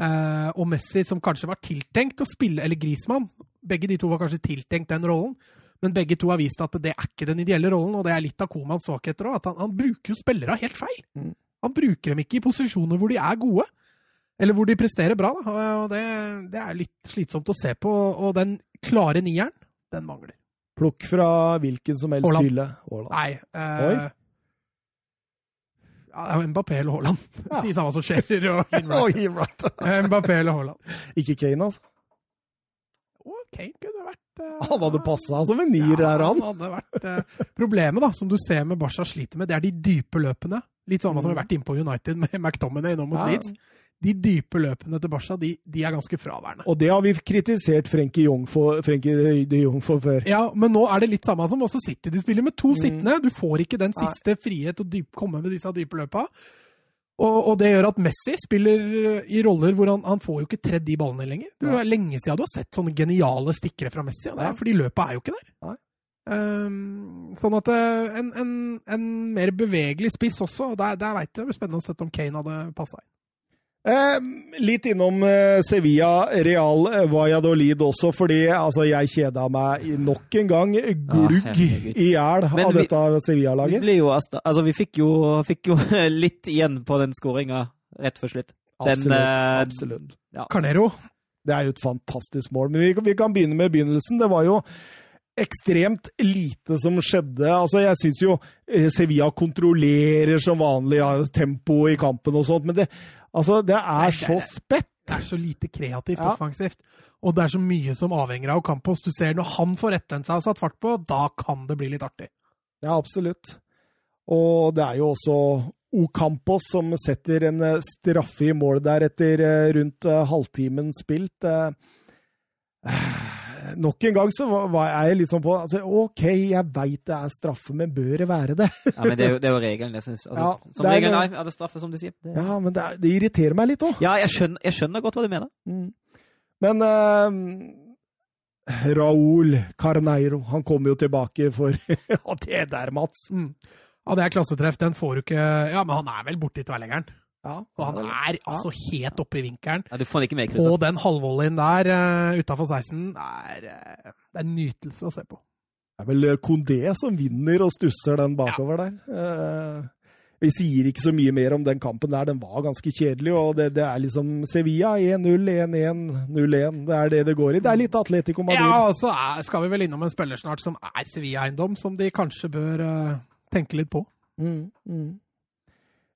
Uh, og Messi, som kanskje var tiltenkt å spille, eller Grismann, begge de to var kanskje tiltenkt den rollen, men begge to har vist at det er ikke den ideelle rollen, og det er litt av Komans svakheter òg. At han, han bruker jo spillere helt feil. Mm. Han bruker dem ikke i posisjoner hvor de er gode, eller hvor de presterer bra. Da. Og det, det er litt slitsomt å se på, og den klare nieren, den mangler. Plukk fra hvilken som helst Haaland. hylle. Haaland. Nei. Oi. Eh, ja, Mbappé eller Haaland. [LAUGHS] Ja. Si samme som skjer. Og Hinwright. [LAUGHS] Oi, right. [LAUGHS] Eh, Mbappé eller Haaland. Ikke Kane, altså. Å, Kane kunne vært uh, Han hadde passa som en nier, ja, der, han. hadde vært, uh, Problemet, da, som du ser med Barca sliter med, det er de dype løpene. Litt sånn som vi har vært inne på United med McTominay nå mot Ja. Leeds. De dype løpene til Barca, de, de er ganske fraværende. Og det har vi kritisert Frenkie, de Jong for før. Ja, men nå er det litt samme som også City. De spiller med to Mm. sittende. Du får ikke den siste frihet til å komme med disse dype løpa. Og, og det gjør at Messi spiller i roller hvor han, han får jo ikke tredd de ballene lenger. Det er lenge siden du har sett sånne geniale stikkere fra Messi, og det er fordi løpet er jo ikke der. Nei. Um, sånn at eh, en, en, en mer bevegelig spiss også, og der, der veit jeg det blir spennende å sette om Kane hadde passa inn. Eh, litt innom eh, Sevilla, Real eh, Valladolid også, fordi altså, jeg kjeda meg nok en gang glugg i hjel av vi- dette Sevilla-laget. Vi, altså, vi fikk jo, [LAUGHS] fikk jo litt igjen på den skåringa rett før slutt. Den, Absolutt. eh, absolutt. Carnero. Det er jo et fantastisk mål. Men vi, vi kan begynne med begynnelsen. Det var jo ekstremt lite som skjedde. Altså, jeg syns jo eh, Sevilla kontrollerer som vanlig ja, tempoet i kampen og sånt, men det, altså, det er så spett. Det er så lite kreativt Ja. offensivt. Og det er så mye som avhenger av Ocampos. Du ser når han får rettelen seg og satt fart på, da kan det bli litt artig. Ja, absolutt. Og det er jo også Ocampos som setter en eh, straffe i mål der etter eh, rundt halvtimen spilt. Eh, nok en gang så var- jeg litt sånn på altså, OK, jeg veit det er straffe, men bør det være det? [LAUGHS] Ja, men det er jo, det er jo regelen, jeg syns. Altså, Ja, som det er- regel, nei, er det straffe, som du sier. Det, Ja, men det, er- det irriterer meg litt òg. ja, jeg skjønner, jeg skjønner godt hva du mener. Men uh, Raúl Carneiro, han kommer jo tilbake for [LAUGHS] Ja, det der, Mats. Mm. Ja, det er klassetreff. Den får du ikke Ja, men han er vel borte i tverrleggeren. Ja, Og han er altså helt oppe i vinkelen. Ja, du får ikke med. Og den halvvolleyen der uh, utafor 16 er, uh, det er en nytelse å se på. Det er vel Kondé som vinner og stusser den bakover der. Uh, vi sier ikke så mye mer om den kampen der. Den var ganske kjedelig. og Det, det er liksom Sevilla 1-0, 1-1, 0-1. Det er det det går i. Det er litt Atletico Madrid. Ja, og så er, skal vi vel innom en spiller snart som er Sevilla-eiendom, som de kanskje bør uh, tenke litt på. Mm, mm.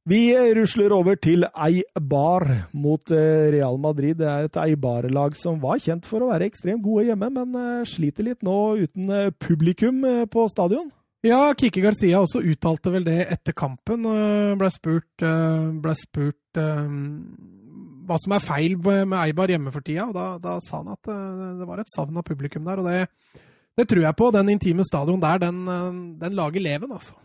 Vi rusler over til Eibar mot eh, Real Madrid. Det er et Eibar-lag som var kjent for å være ekstremt gode hjemme, men eh, sliter litt nå uten eh, publikum eh, på stadion. Ja, Kiki Garcia også uttalte vel det etter kampen. Blei Ble spurt, eh, ble spurt eh, hva som er feil med Eibar hjemme for tida. og Da, da sa han at eh, det var et savn av publikum der. og det, det tror jeg på. Den intime stadion der, den, eh, den lager leven, altså.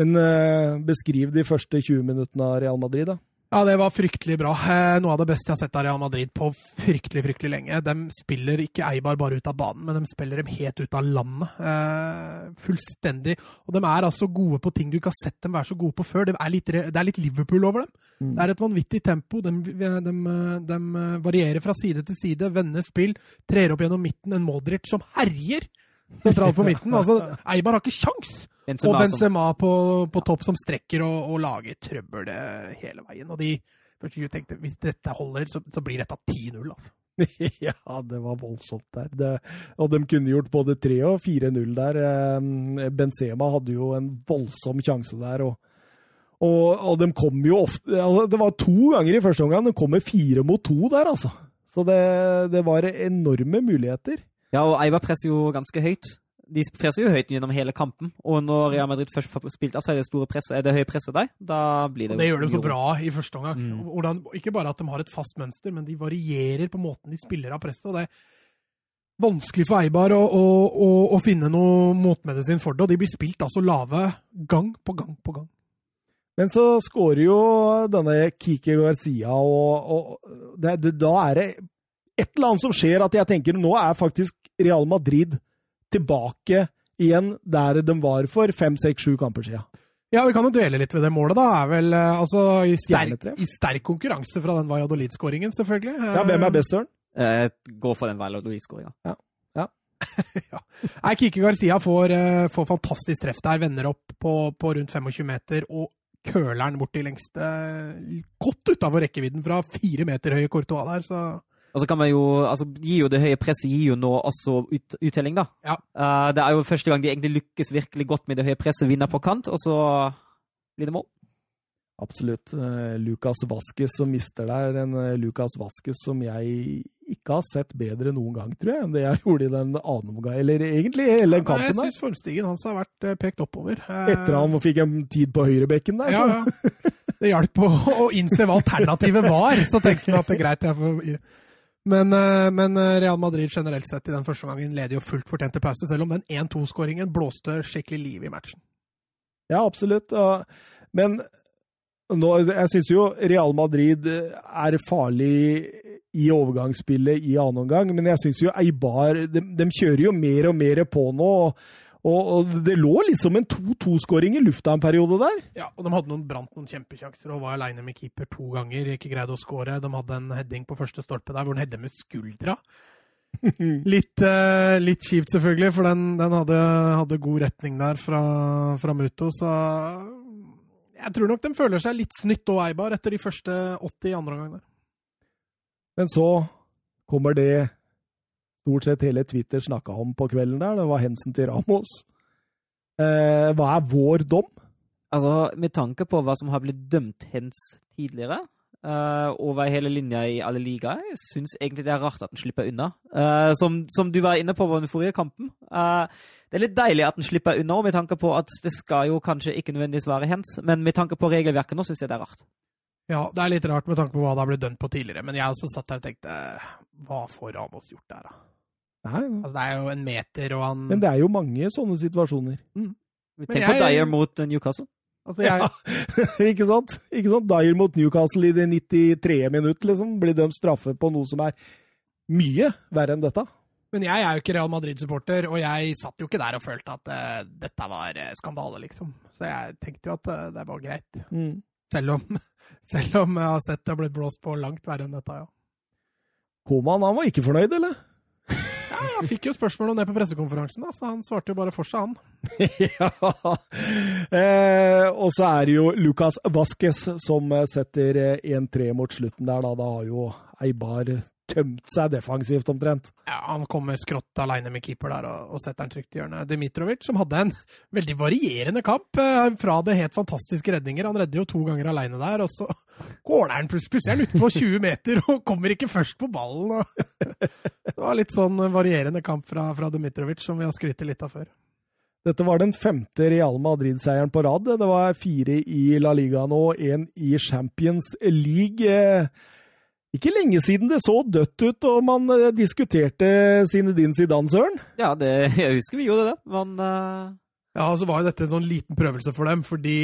Men eh, beskriv de første 20 minuttene av Real Madrid, da. Ja, det var fryktelig bra. Eh, Noe av det beste jeg har sett av Real Madrid på fryktelig fryktelig lenge. De spiller ikke Eibar bare ut av banen, men de spiller dem helt ut av landet. Eh, fullstendig. Og de er altså gode på ting du ikke har sett dem være så gode på før. Det er litt, det er litt Liverpool over dem. Mm. Det er et vanvittig tempo. De, de, de, varierer fra side til side, vender spill, trer opp gjennom midten. En Modric som herjer sentralt på midten. Altså, Eibar har ikke sjans! Benzema, Og som- Benzema på, på topp som strekker og, og lager trøbbel eh, hele veien. Og de først tenkte hvis dette holder, så, så blir dette 10-0. Altså. [LAUGHS] ja, det var voldsomt der. Det, og de kunne gjort både 3 og 4-0 der. Eh, Benzema hadde jo en voldsom sjanse der. og og, og de kom jo ofte altså, Det var to ganger i første omgang. De kom med fire mot to der, altså. Så det, det var enorme muligheter. Ja, og Eivar presser jo ganske høyt. De presser jo høyt gjennom hele kampen. Og når Real Madrid først får spilt av, så er det store presset, er det høye presset der. Da blir det Og det gjør de så bra i første omgang. Mm. Hvordan, ikke bare at de har et fast mønster, men de varierer på måten de spiller av presset. og det er Vanskelig for Eibar å, å, å, å finne noe motmedisin for det. og De blir spilt altså lave gang på gang på gang. Men så skårer jo denne Kiki Garcia, og, og det, det, da er det et eller annet som skjer at jeg tenker nå er faktisk Real Madrid tilbake igjen der de var for fem, seks, sju kamper siden. Ja, vi kan jo dvele litt ved det målet, da. Er vel eh, altså i sterk, i sterk konkurranse fra den Valladolid-skåringen, selvfølgelig. Ja, Hvem er best, Søren? Eh, Gå for den Valladolid-skåringa. [LAUGHS] Nei, Kiki Garcia får, eh, får fantastisk treff der, vender opp på, på rundt 25 meter og køler den bort til lengste Godt utafor rekkevidden fra fire meter høye Courtois der, så Og så kan man jo, altså, gir jo det høye presset gir jo nå også ut, uttelling, da. Ja. Uh, det er jo første gang de egentlig lykkes virkelig godt med det høye presset, vinner på kant, og så blir det mål. Absolutt. Eh, Lucas Vaskes som mister der. En eh, Lucas Vaskes som jeg ikke har sett bedre noen gang, tror jeg, enn det jeg [LAUGHS] gjorde i den andre omgang. Eller egentlig hele den Jeg Ja, jeg syns formstigen hans har vært pekt oppover. Etter han fikk en tid på høyrebekken der. ja, så- ja. det hjalp å, å innse hva alternativet var. Så tenkte han at det er greit. Jeg får... Men, eh, men eh, Real Madrid generelt sett i den første gangen leder jo fullt fortjent til pause, selv om den 1-2-skåringen blåste skikkelig liv i matchen. Ja, absolutt. Men nå, jeg syns jo Real Madrid er farlig i overgangsspillet i annen omgang, men jeg syns jo Eibar de, de, kjører jo mer og mer på nå. Og, og det lå liksom en 2-2-skåring i lufta en periode der. Ja, og de hadde noen, brant noen kjempekjanser og var aleine med keeper to ganger. Ikke greide å skåre. De hadde en heading på første stolpe der hvor han hedder med skuldra. [LAUGHS] litt, uh, litt, kjipt, selvfølgelig, for den, den hadde, hadde, god retning der fra, fra Muto. Så jeg tror nok de føler seg litt snytt og Eibar etter de første 80 i andre omgang. Men så kommer det stort sett hele Twitter snakka om på kvelden der. Det var hensen til Ramos. Eh, hva er vår dom? Altså, Med tanke på hva som har blitt dømt hens tidligere, uh, over hele linja i alle ligaer, jeg syns egentlig det er rart at den slipper unna. Uh, som, som, du var inne på på den forrige kampen. Uh, det er litt deilig at den slipper unna, med tanke på at det skal jo kanskje ikke nødvendigvis være hens, men med tanke på regelverket nå syns jeg det er rart. Ja, det er litt rart med tanke på hva det har blitt dømt på tidligere, men jeg også satt der og tenkte Hva får Ramos gjort der, da? Nei, altså, det er jo en meter, og han Men det er jo mange sånne situasjoner. Mm. Tenk jeg... på Dyer mot Newcastle. Altså, jeg... ja, [LAUGHS] ikke sant? Ikke sant? Dyer mot Newcastle i det 93. minutt, liksom. Blir dømt straffe på noe som er mye verre enn dette. Men jeg er jo ikke Real Madrid-supporter, og jeg satt jo ikke der og følte at uh, dette var uh, skandale, liksom. Så jeg tenkte jo at uh, det var greit. Mm. Selv, om, [LAUGHS] selv om jeg har sett det har blitt blåst på langt verre enn dette, ja. Koman, han var ikke fornøyd, eller? Han fikk jo spørsmål om det på pressekonferansen, da, så han svarte jo bare for seg, han. [LAUGHS] ja. Eh, og så er det jo Lucas Vasques som setter 1-3 mot slutten der, da. Da har jo Eibar tømt seg defensivt, omtrent. Ja, han kommer skrått aleine med keeper der og, og setter den trygt i hjørnet. Dmitrovic, som hadde en veldig varierende kamp. Eh, fra det helt fantastiske redninger. Han redder jo to ganger aleine der, og så går han plutselig er han ute på 20 meter og kommer ikke først på ballen. [LAUGHS] det var litt sånn varierende kamp fra, fra Dmitrovic, som vi har skrytt litt av før. Dette var den femte Real Madrid-seieren på rad. Det var fire i La Liga nå, én i Champions League ikke lenge siden det så dødt ut og man uh, diskuterte Zinedine Zidane, Søren? Ja, det, jeg husker vi gjorde det, men uh... Ja, og så var jo dette en sånn liten prøvelse for dem, fordi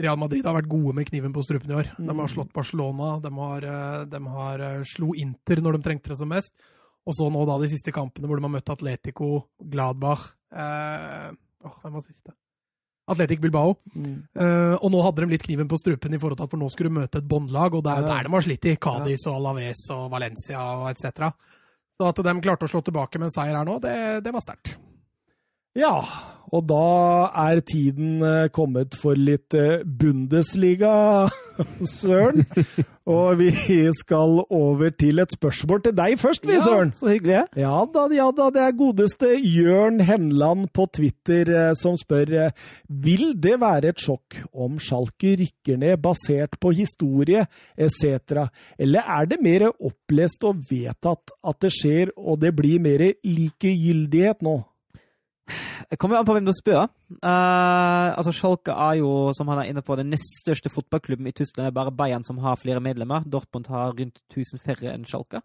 Real Madrid har vært gode med kniven på strupen i år. De har mm. slått Barcelona, de har, eh, de har slo Inter når de trengte det som mest. Og så nå da de siste kampene hvor de har møtt Atletico, Gladbach eh, åh, Hvem var siste? Atletic Bilbao. Mm. Uh, og nå hadde de litt kniven på strupen, i forhold til at for nå skulle du møte et båndlag, og det er ja. der de har slitt i. Cádiz og Alaves og Valencia og etc. Så at de klarte å slå tilbake med en seier her nå, det, det var sterkt. Ja, og da er tiden eh, kommet for litt eh, Bundesliga, [LAUGHS] Søren. Og vi skal over til et spørsmål til deg først, vi, Søren. Ja, så hyggelig. Ja da, ja da. Det er godeste Jørn Henland på Twitter eh, som spør Vil det være et sjokk om Schalke rykker ned basert på historie etc., eller er det mer opplest og vedtatt at det skjer, og det blir mer likegyldighet nå? Det kommer an på hvem du spør. Uh, altså Schalke er jo, som han er inne på, den nest største fotballklubben i Tyskland. Det er bare Bayern som har flere medlemmer. Dortmund har rundt 1000 færre enn Schalke.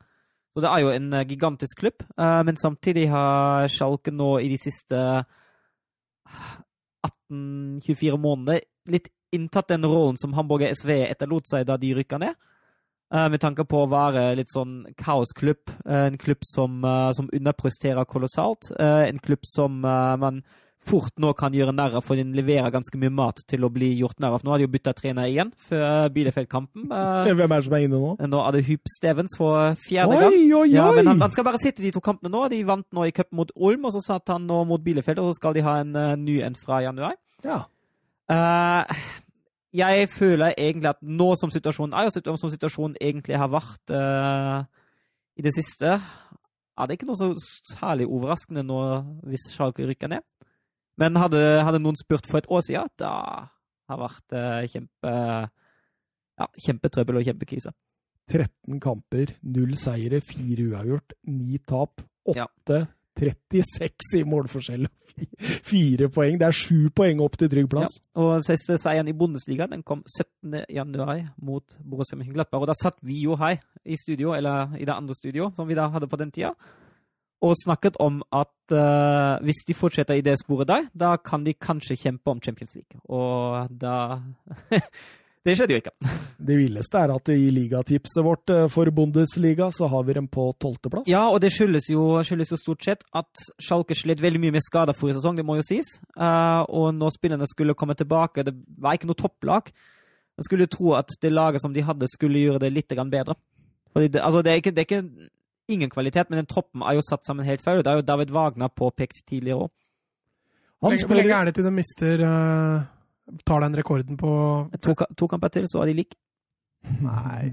Så det er jo en uh, gigantisk klubb. Uh, men samtidig har Schalke nå i de siste 18-24 månedene litt inntatt den rollen som Hamburger SV etterlot seg da de rykka ned. Uh, med tanke på å være litt sånn kaosklubb. Uh, en klubb som, uh, som underpresterer kolossalt. en klubb som man fort nå kan gjøre narr av, for den leverer ganske mye mat til å bli gjort narr av. Nå har de jo bytta trener igjen før Bielefeld-kampen. Hvem er det som er inne nå? Nå er det Hyp Stevens for fjerde gang. Oi, oi, ja, men han, han, skal bare sitte de to kampene nå. De vant nå i cup mot Olm, og så satt han nå mot Bielefeld, og så skal de ha en ny en fra januar. Ja. Uh, jeg føler egentlig at nå som situasjonen er, og som situasjonen egentlig har vært uh, i det siste, er det ikke noe så særlig overraskende nå hvis Schalke rykker ned. Men hadde, hadde, noen spurt for et år siden, da har vært uh, kjempe, ja, kjempetrøbbel og kjempekrise. 13 kamper, null seire, fire uavgjort, ni tap, åtte ja. 36 i målforskjell. Fire poeng. Det er sju poeng opp til trygg plass. Ja. Og siste seieren i Bundesliga den kom 17. januar mot Borussia Mönchengladbach. Og da satt vi jo her i studio, eller i det andre studio som vi da hadde på den tida, og snakket om at uh, hvis de fortsetter i det sporet der, da kan de kanskje kjempe om Champions League. Og da [LAUGHS] Det skjedde jo ikke. Det villeste er at i ligatipset vårt eh, for Bundesliga så har vi dem på tolvteplass. Ja, og det skyldes jo, skyldes jo, stort sett at Schalke slet veldig mye med skader forrige sesong, det må jo sies. Uh, og når spillerne skulle komme tilbake, det var ikke noe topplag. Man skulle tro at det laget som de hadde, skulle gjøre det litt bedre. Fordi det, altså, det, er ikke, det er ikke ingen kvalitet, men den troppen er jo satt sammen helt feil. Det er jo David Wagner påpekt tidligere òg. Hvor lenge er det til de mister uh tar den rekorden på To, to kamper til, så er de like. Nei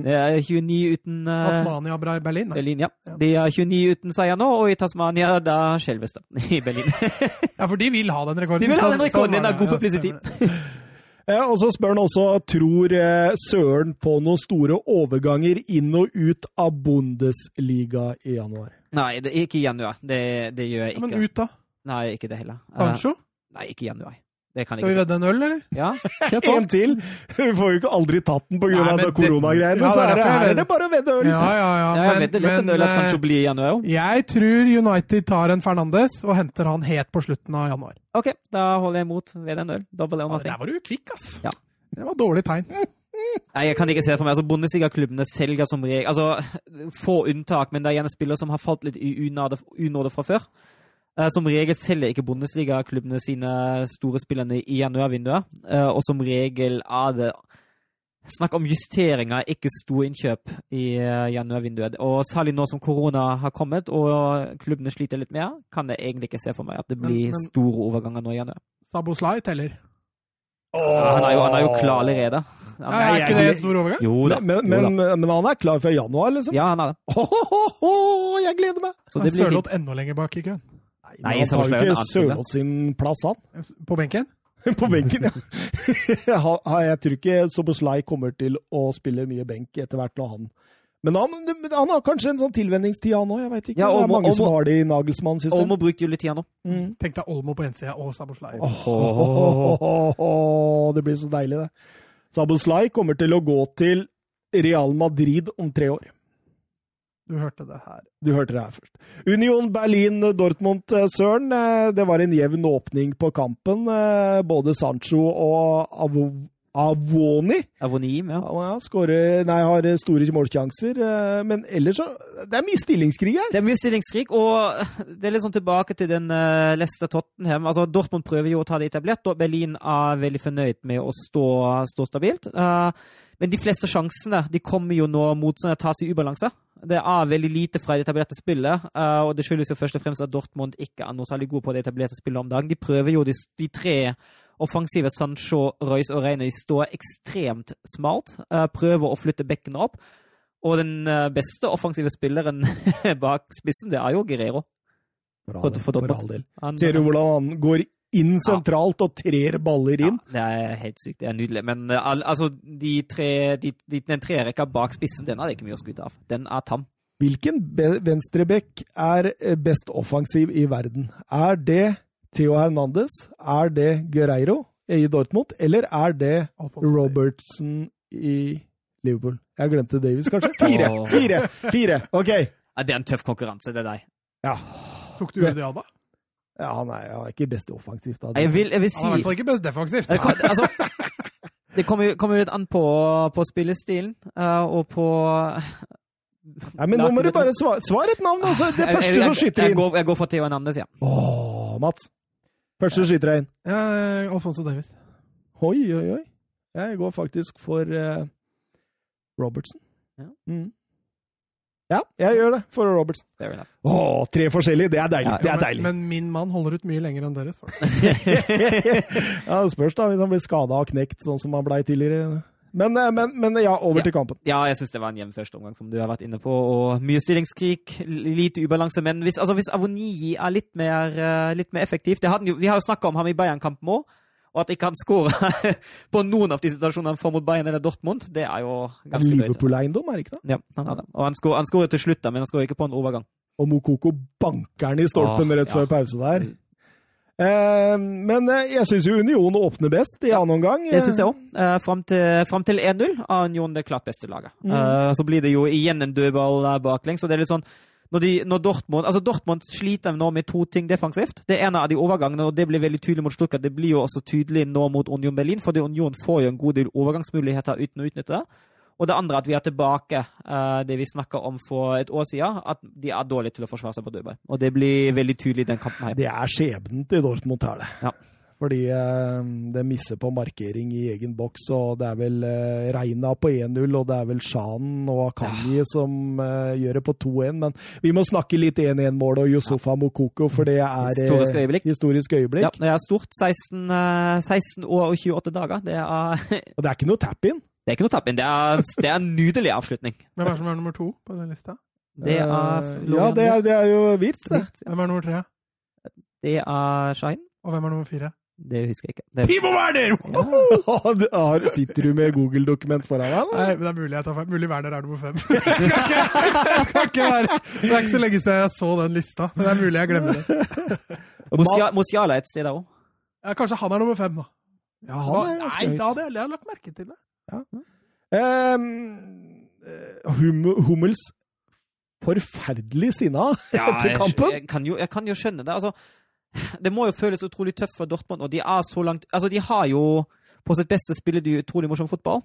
Det er 29 uten uh, Tasmania Berlin, nei. Berlin ja. De er 29 uten seier nå, og i Tasmania da skjelves det [LAUGHS] i Berlin. ja, for de vil ha den rekorden. De vil ha den rekorden, den er god publicity. [LAUGHS] Ja, og så spør han også tror eh, Søren på noen store overganger inn og ut av Bundesliga i januar. Nei, det, ikke i januar. Det, det gjør jeg ikke. Ja, men ut, da? Nei, ikke det heller. Kanskje? Uh, nei, ikke i januar. Det kan Skal vi vedde en øl, eller? [LAUGHS] Ja. en til! Vi får jo ikke aldri tatt den pga. koronagreiene, ja, så er det, her er det bare å vedde øl. Ja, ja, ja. ja jeg vedder litt en øl at Sancho blir i januar. Jeg tror United tar en Fernandes og henter han helt på slutten av januar. OK, da holder jeg imot ved en øl. Double ja, Der var du kvikk, ass. Ja. Det var dårlig tegn. [LAUGHS] Nei, jeg kan ikke se det for meg. Altså, Bundesliga-klubbene selger som regel altså, [LAUGHS] Få unntak, men det er gjerne spillere som har falt litt i unåde fra før. Eh, som regel selger ikke Bundesliga-klubbene sine store spillerne i januarvinduet. Eh, og som regel er det snakk om justeringer, ikke store innkjøp i eh, januarvinduet. Og særlig nå som korona har kommet og klubbene sliter litt mer, kan jeg egentlig ikke se for meg at det blir men, men, store overganger nå i januar. Saboslai teller. Ja, han, er jo, han er jo klar allerede. Ja, er ikke det en stor overgang? Jo da. Men, men, men, men, han er klar før januar, liksom? Ja, han er det. Oh, oh, oh, jeg gleder meg! Så det blir Sørloth enda lenger bak i køen. Nei, han tar jo ikke Sørloth sin plass, han. På benken? [LAUGHS] på benken, ja. [LAUGHS] jeg tror ikke Soboslai kommer til å spille mye benk etter hvert når han men han, han, har kanskje en sånn tilvenningstid, han òg. Jeg vet ikke. Ja, Olmo, det er mange Olmo, som har det i Nagelsmann-systemet. Olmo brukte jo litt tid nå. Mm. Tenk deg Olmo på ensida og Saboslai. Oh, oh, [LAUGHS] oh, det blir så deilig, det. Saboslai kommer til å gå til Real Madrid om tre år. Du hørte det her. Du hørte det her først. Union Berlin-Dortmund, eh, Søren. Eh, det var en jevn åpning på kampen. Eh, både Sancho og Avoni Avoni, ja. ja skårer, nei, har store målsjanser. Men ellers så Det er mye stillingskrig her. Det er mye stillingskrig, og [LAUGHS] det er litt sånn tilbake til den uh, Leicester Tottenham. Altså, Dortmund prøver jo å ta det etablert. og Berlin er veldig fornøyd med å stå, stå stabilt. Uh, men de fleste sjansene de kommer jo når motstanderne tar tas i ubalanse. Det er veldig lite fra det etablerte spillet, uh, og det skyldes jo først og fremst at Dortmund ikke er noe særlig god på det etablerte spillet om dagen. De prøver jo de, de tre offensive Sancho, Royce og Reine. De står ekstremt smalt, uh, prøver å flytte bekkene opp. Og den uh, beste offensive spilleren [LAUGHS] bak spissen, det er jo Guerrero. For, for, for, for all del. Ser du hvordan han går inn sentralt og trer baller inn. Ja, det er helt sykt. Det er nydelig. Men al altså, de tre, de, de, den trerekka bak spissen, den er det ikke mye å skryte av. Den er tam. Hvilken venstrebekk er eh, best offensiv i verden? Er det Theo Hernandez? Er det Guerreiro i Dortmund? Eller er det Robertson i Liverpool? Jeg glemte Davies, kanskje? [LAUGHS] Fire! Fire! Fire! OK. Ja, det er en tøff konkurranse, det er deg. Ja. Tok du Jordi Alba? Ja, han er, han er ikke best offensivt. Da. Jeg vil, jeg vil si... Han er i hvert fall ikke best defensivt. altså, det kommer jo, kommer litt an på, på spillestilen uh, og på Nei, men nå må du bare svare, svar et navn, altså. Det første jeg, jeg, som skyter inn. Jeg går, jeg går for Theo Hernandez, ja. Åh, Mats. Første som skyter deg inn. Ja, Alfonso Davis. Oi, oi, oi. Jeg går faktisk for uh, Robertson. Ja. Mm. Ja, jeg gjør det for Robertsen. Fair enough. Åh, tre forskjellige! Det er deilig. Ja, det er deilig. Men, men, min mann holder ut mye lenger enn deres. [LAUGHS] ja, det spørs da, hvis han blir skada og knekt, sånn som han blei tidligere. Men, eh, men, men, ja, over ja. til kampen. Ja, jeg syns det var en jevn første omgang, som du har vært inne på. og Mye stillingskrig, lite ubalanse. Men hvis, altså, hvis Avoni er litt mer, eh, litt mer effektivt hadde, Vi har jo snakka om ham i Bayern-kampen òg og at ikke han skårer [LAUGHS] på noen av de situasjonene han får mot Bayern eller Dortmund, det er jo ganske drøyt. Liverpool-eiendom, er det ikke det? Ja, han har det. Og han skårer til slutt, da, men han skårer ikke på en overgang. Og Mokoko banker han i stolpen Åh, rett før ja. pause der. Eh, men eh, jeg syns jo Union åpner best i annen omgang. Det syns jeg òg. Eh, fram til, til 1-0 er Union det klart beste laget. Mm. Eh, så blir det jo igjen en dødball baklengs. og det er litt sånn når, de, når Dortmund altså Dortmund sliter nå med to ting defensivt. Det ene er de overgangene, og det blir veldig tydelig mot Stuttgart. Det blir jo også tydelig nå mot Union Berlin, fordi Union får jo en god del overgangsmuligheter uten å utnytte det. Og det andre at vi er tilbake uh, det vi snakka om for et år siden, at de er dårlige til å forsvare seg på dødball. Og det blir veldig tydelig i den kampen her. Det er skjebnen til Dortmund her, det. Ja. Fordi eh, det misser på markering i egen boks, og det er vel eh, Reina på 1-0, og det er vel Shanen og Akanyi som eh, gjør det på 2-1. Men vi må snakke litt 1-1-mål og Yusufa Mokoko, for det er eh, Historisk øyeblikk. historisk øyeblikk. Ja, det er stort. 16, eh, 16 år og 28 dager. Det er, Og det er ikke noe tap-in. det er ikke noe tap-in. Det, er- det er en nydelig avslutning. Hvem er det som er nummer to på den lista? Det er Eh, ja, det er, det er jo Wirtz. Hvem er nummer tre? Det er Shine. Og hvem er nummer fire? Det husker jeg ikke. Det, Timo Werner! Ja. [LAUGHS] Sitter du med Google-dokument foran deg? eller? Nei, men det er mulig jeg tar feil. Mulig Werner er nummer fem. [LAUGHS] Det skal ikke, jeg skal ikke være Det er ikke så lenge siden jeg så den lista, men det er mulig jeg glemmer det. Mosiala et sted der òg. Ja, kanskje han er nummer fem, da. Ja, han er Nei, da hadde jeg, jeg lagt merke til det. Ja. Um, hum, Hummels forferdelig sinna [LAUGHS] etter kampen. Jeg, kan jo, jeg kan jo skjønne det. Altså, [LAUGHS] det må jo føles utrolig tøft for Dortmund, og de er så langt Altså, de har jo På sitt beste spiller de utrolig morsom fotball,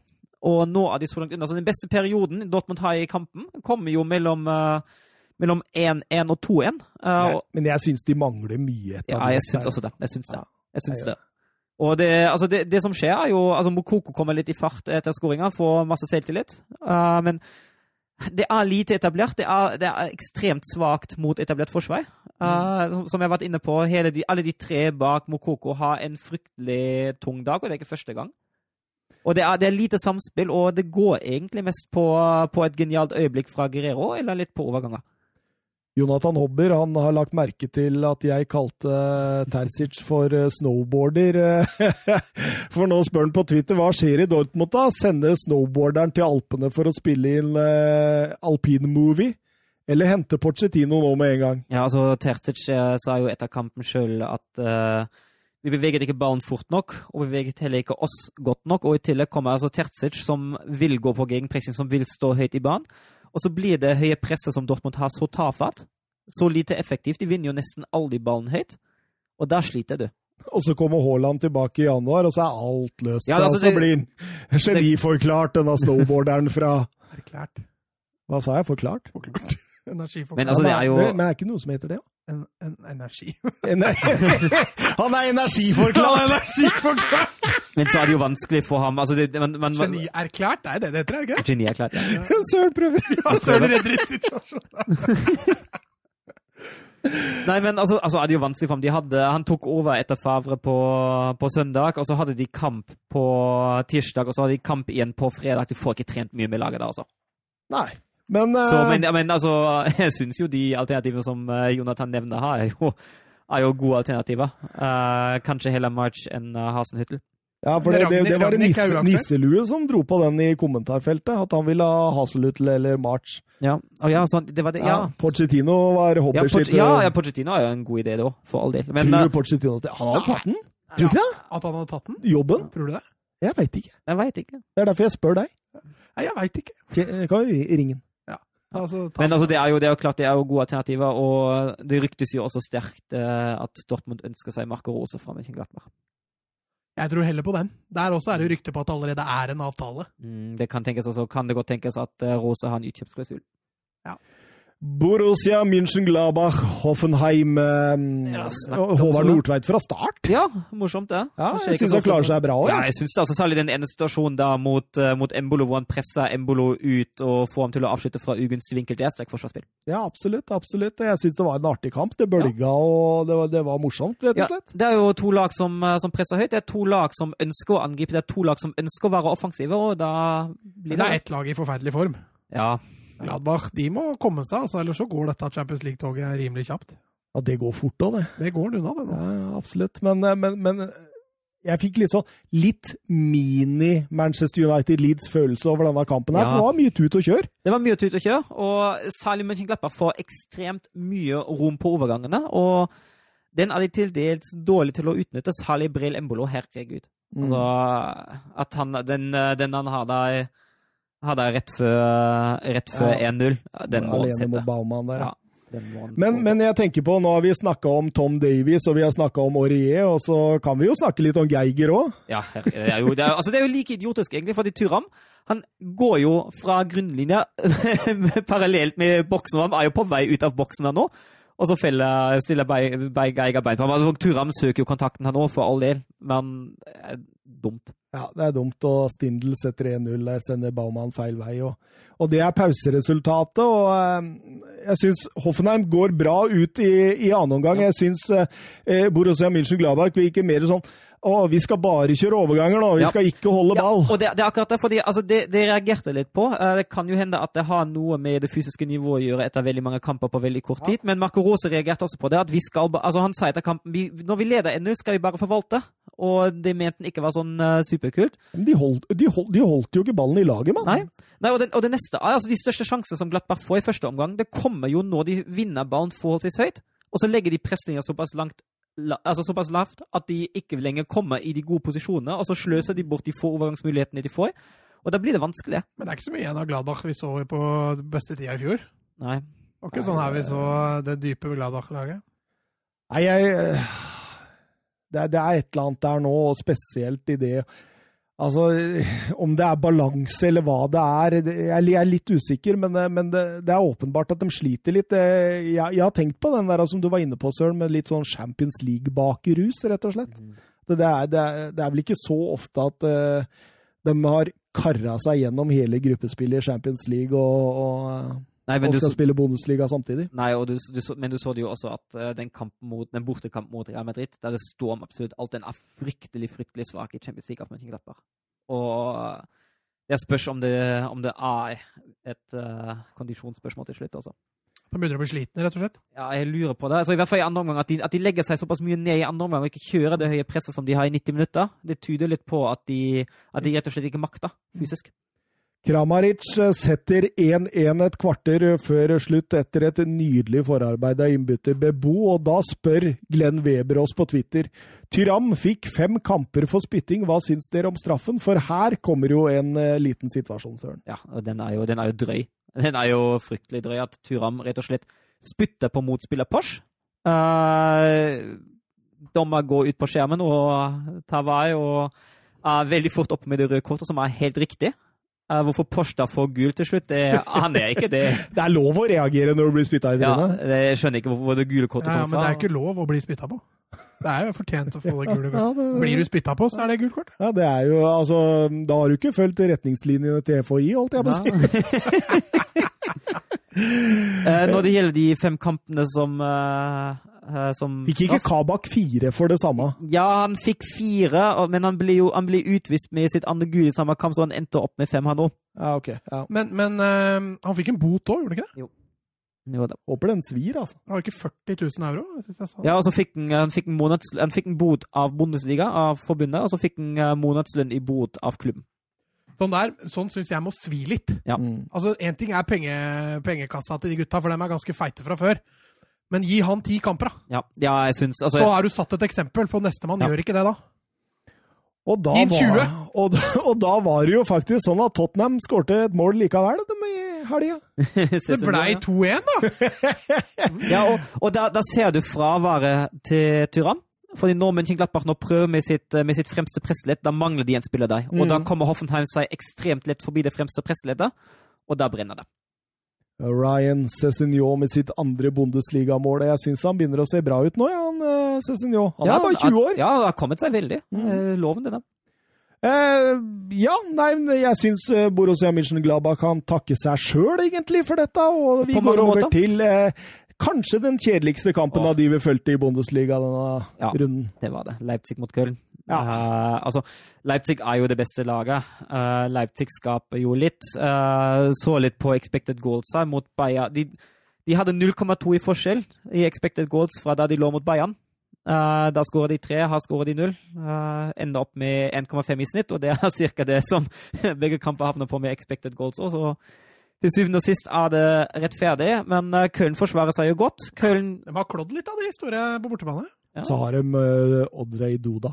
og nå er de så langt unna. Så den beste perioden Dortmund har i kampen, kommer jo mellom eh, mellom 1-1 og 2-1. Uh, Men jeg syns de mangler mye. Ja, jeg syns også det. Jeg syns det. Jeg syns det. Og det, altså det, det som skjer, er jo altså Mokoko kommer litt i fart etter skåringa, får masse selvtillit. Uh, men det er lite etablert. Det er, det er ekstremt svakt mot etablert forsvar. Uh, som, som jeg har vært inne på, de, alle de tre bak Mokoko har en fryktelig tung dag, og det er ikke første gang. Og det er, det er lite samspill, og det går egentlig mest på, på et genialt øyeblikk fra Guerrero, eller litt på overganger. Jonathan Hobber han har lagt merke til at jeg kalte Terzic for eh, snowboarder. [LAUGHS] For nå spør han på Twitter hva skjer i Dortmund da? Sende snowboarderen til Alpene for å spille inn uh, alpin-movie? Eller hente Pochettino nå med en gang? Ja, altså Terzic eh, sa jo etter kampen sjøl at uh, vi beveget ikke ballen fort nok, og beveget heller ikke oss godt nok. Og i tillegg kommer altså Terzic, som vil gå på gegenpressing, som vil stå høyt i banen. Og så blir det høye presset som Dortmund har, så tafatt. Så lite effektivt. De vinner jo nesten aldri ballen høyt. Og der sliter du. Og så kommer Haaland tilbake i januar, og så er alt løst. Ja, så, altså, så det- blir han geniforklart, denne [LAUGHS] snowboarderen fra Erklært. Hva sa jeg? Forklart? Forklart. Men altså, det er jo Men er ikke noe som heter det? en, en energi. [LAUGHS] [LAUGHS] Han er energiforklart! energiforklart! [LAUGHS] Men så er det jo vanskelig for ham altså det, man, man, man, Genierklært, er det det heter, er det ikke? Genierklært. Ja. Søren prøver! Ja, Søren er det redder ikke situasjonen. Nei, men altså, altså er det jo vanskelig for ham. De hadde, han tok over etter Favre på, på søndag, og så hadde de kamp på tirsdag, og så hadde de kamp igjen på fredag. De får ikke trent mye med laget da, altså. Nei. Men, uh... Så, men, men altså, [LAUGHS] jeg syns jo de alternativene som eh, Jonathan nevner her, er jo, er jo gode alternativer. Uh, kanskje heller March enn uh, Hasenhyttel. ja, for det, det, det var det Ragnhild er nisse, nisselue som dro på den i kommentarfeltet. At han ville ha Haselutl eller March. Ja, oh, ja, sånn, det var det, ja. Pochettino var Ja, Hobbers Poch sitt ja, eh, ja, Pochettino er jo en god idé, da, for all del. Men Tror du Pochettino Han hadde tatt den? Tror du ikke det? At han hadde tatt den? Jobben? Tror du det? Jeg veit ikke. jeg vet ikke. Det er derfor jeg spør deg. Nei, jeg veit ikke. Hva kan ringe den. Altså, Men altså, det er, jo, det er jo klart det er jo gode alternativer, og det ryktes jo også sterkt eh, at Dortmund ønsker seg Marco Rose fra Mönchenglattberg. Jeg tror heller på den. Der også er det rykte på at det allerede er en avtale. Mm, det kan tenkes også, kan det godt tenkes at eh, Rose har en utkjøpsklausul. Borussia München-Glabach, Hoffenheim eh, Ja, Håvard. Nordtveit fra start. Ja, morsomt det. Ja, jeg syns han klarer seg bra òg. Ja, jeg synes det. altså Særlig den ene situasjonen da mot, uh, mot Embolo, hvor han presser Embolo ut og får ham til å avslutte fra ugunstig vinkel. Det er sterkt forsvarsspill. Ja, absolutt. absolutt. Jeg syns det var en artig kamp. Det bølga, og det var, det var morsomt, rett og slett. det er jo to lag som, eh, som presser høyt. Det er to lag som ønsker å angripe. Det er to lag som ønsker å være offensive, og da blir det det er ett lag i forferdelig form. Ja, Gladbach de må komme seg, altså, ellers så går dette Champions League-toget rimelig kjapt. Ja, det går fort òg, det. Det går unna, det nå. Ja, ja, absolutt. Men, eh, men, men jeg fikk litt sånn litt mini-Manchester United-Leeds-følelse over denne kampen. her, Ja. For det var mye tut og kjør. Det var mye tut og kjør, og særlig Mönchengladbach får ekstremt mye rom på overgangene. Og den er de til dels dårlige til å utnytte, særlig Brill Embolo. Herregud. Mm. Altså, at han, den, den han har der, har jeg rett før, rett før Ja. 1-0, den må han sette. Der. Ja, Men, men jeg tenker på, nå har vi snakka om Tom Davies og vi har snakka om Aurier, og så kan vi jo snakke litt om Geiger òg. Ja, det er, jo, det, er, altså det er jo like idiotisk, egentlig, fordi Turam han går jo fra grunnlinja [LAUGHS] parallelt med boksen. Han er jo på vei ut av boksen her nå. Og så feller, stiller Geiger bein på ham. Altså, Turam søker jo kontakten her nå, for all del, men er dumt. Ja, det er dumt, og Stindl setter 1-0 der, sender Baumann feil vei. Og, og det er pauseresultatet. og eh, Jeg syns Hoffenheim går bra ut i, i annen omgang. Jeg syns eh, Borussia München-Glabark virker mer sånn å, vi skal bare kjøre overganger nå, vi Ja. skal ikke holde ball. Ja, og det, det er akkurat det, fordi altså, det, det reagerte litt på. Eh, Det kan jo hende at det har noe med det fysiske nivået å gjøre etter veldig mange kamper på veldig kort tid, men Marco Rose reagerte også på det. at vi skal, altså Han sa etter kampen vi, når vi leder 1-0, skal vi bare forvalte. Og det mente den ikke var sånn uh, superkult. Men de, holdt, de, holdt, de holdt jo ikke ballen i laget, mann. Nei. Nei, og, det, og det neste er altså de største sjansene som Glattberg får i første omgang, det kommer jo når de vinner ballen forholdsvis høyt, og så legger de presninga såpass langt la, altså såpass lavt at de ikke lenger kommer i de gode posisjonene, og så sløser de bort de få overgangsmulighetene de får. Og da blir det vanskelig. Men det er ikke så mye igjen av Gladbach vi så på beste tida i fjor. Nei. Det var ikke sånn her vi så det dype Gladbach-laget. Nei, jeg det det er et eller annet der nå, og spesielt i det Altså, om det er balanse eller hva det er, jeg er litt usikker, men, eh, men det, det er åpenbart at de sliter litt. Eh, Jeg, jeg har tenkt på den der som du var inne på, Søren, med litt sånn Champions League-bakerus, rett og slett. Det, det, er, det, er, det er vel ikke så ofte at uh, de har karra seg gjennom hele gruppespillet i Champions League og, og, Nei, men og du, skal så- spille Bundesliga samtidig. nei, og du, du, men du så det jo også at eh, den, kampen mot, den bortekampen mot Real Madrid, der det står om absolutt alt, den er fryktelig, fryktelig svak i Champions League av Mönchengladbach. Og eh, jeg spørs om det, om det er et uh, kondisjonsspørsmål til slutt, altså. De begynner å bli slitne, rett og slett. Ja, jeg lurer på det. Altså, I hvert fall i andre omgang, at de, at de legger seg såpass mye ned i andre omgang og ikke kjører det høye presset som de har i 90 minutter. Det tyder litt på at de, at de rett og slett ikke makter fysisk. Kramaric eh, setter 1-1 et kvarter før slutt etter et nydelig forarbeid av innbytter Bebo, og da spør Glenn Weber oss på Twitter Tyram fikk fem kamper for spytting, hva syns dere om straffen? For her kommer jo en eh, liten situasjon, Søren. Ja, og den er, jo, den er jo drøy. Den er jo fryktelig drøy at Tyram rett og slett spytter på motspiller Porsche. Uh, dommer går ut på skjermen og tar vei og er veldig fort oppe med det røde kortet, som er helt riktig. Eh, hvorfor Porsche får gul til slutt, det aner jeg ikke. Det, [LAUGHS] Det er lov å reagere når du blir spytta i ja, trynet. Ja, jeg skjønner ikke hvor, det gule kortet Ja, ja, fra. men det er ikke lov å bli spytta på. Det er jo fortjent å få det gule [LAUGHS] kortet. Blir du spytta på, så er det gult kort. Ja, det er jo altså Da har du ikke fulgt retningslinjene til FHI, holdt jeg på å si. [LAUGHS] Eh, når det gjelder de fem kampene som, eh, som Fikk ikke Kabak fire for det samme? Ja, han fikk fire, men han ble jo han ble utvist med sitt andre gule i samme kamp, så han endte opp med fem, han òg. Ja, ok. Ja. Men, men uh, han fikk en bot òg, gjorde han ikke det? Jo da. Håper den svir, altså. Det var ikke 40 000 euro? Jeg jeg. Ja, og så fikk han, han fikk en, måneds, han fikk en bot av Bundesliga, av forbundet, og så fikk han eh, månedslønn i bot av klubben. Sånn der, sånn syns jeg må svi litt. Ja. Mm. Altså, Én ting er penge, pengekassa til de gutta, for dem er ganske feite fra før. Men gi han ti kamper, da. Ja, ja jeg synes, altså, Så har du satt et eksempel, for nestemann Ja. gjør ikke det da. Og da, Din 20. var, og, og da var det jo faktisk sånn at Tottenham skårte et mål likevel de, i helga. [LAUGHS] Det blei 2-1, da! Ja, og, og da, da ser du fraværet til Tyrann. Fordi når Mönchengladbach nå prøver med sitt, med sitt fremste pressledd, da mangler de en spiller der. Og Mm. da kommer Hoffenheim seg ekstremt lett forbi det fremste pressleddet, og da brenner det. Ryan Cézinho med sitt andre Bundesligamål. Jeg syns han begynner å se bra ut nå, ja, han eh, Cézinho. Han Ja, er bare 20 år. Ja, han har kommet seg veldig. Mm. Eh, Loven, denne. Eh, ja, nei, jeg syns eh, Borussia Mönchengladbach kan takke seg sjøl, egentlig, for dette. Og vi går over måter. til eh, kanskje den kjedeligste kampen Åh. av de vi fulgte i Bundesliga denne Ja. runden. Det var det. Leipzig mot Köln. Ja. Uh, altså, Leipzig er jo det beste laget. Uh, Leipzig skaper jo litt. Uh, så litt på expected goals her mot Bayern. De, de hadde 0,2 i forskjell i expected goals fra da de lå mot Bayern. Uh, da skårer de tre, har skåret de null. Uh, ender opp med 1,5 i snitt, og det er [LAUGHS] ca. det som [LAUGHS] begge kamper havner på med expected goals òg. Til syvende og sist er det rettferdig, men Köln forsvarer seg jo godt. Köln De har klådd litt av de store på bortebane. Ja. Så har de uh, Odrej Duda.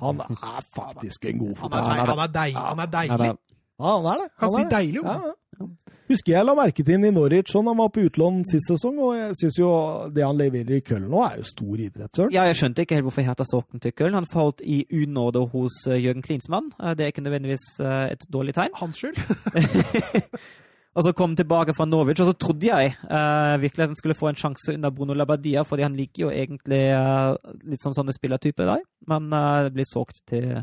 Han er faktisk en god Han er, fotballspiller. han er, deilig. Han er deilig. Ja, han er det. Kan Han si er det. deilig, jo. Ja, ja. Husker jeg la merke til ham i Norwich sånn han var på utlån sist sesong, og jeg syns jo det han leverer i Köln nå, er jo stor idrett, søren. Ja, jeg skjønte ikke helt hvorfor Hertha solgte ham til Köln. Han falt i unåde hos uh, Jørgen Klinsmann. Uh, det er ikke nødvendigvis uh, et dårlig tegn. Hans skyld. [LAUGHS] [LAUGHS] Og så kom tilbake fra Norwich, og så trodde jeg uh, virkelig at han skulle få en sjanse under Bruno Labadia, fordi han liker jo egentlig uh, litt sånn sånne spillertyper der. Men uh, det blir solgt til,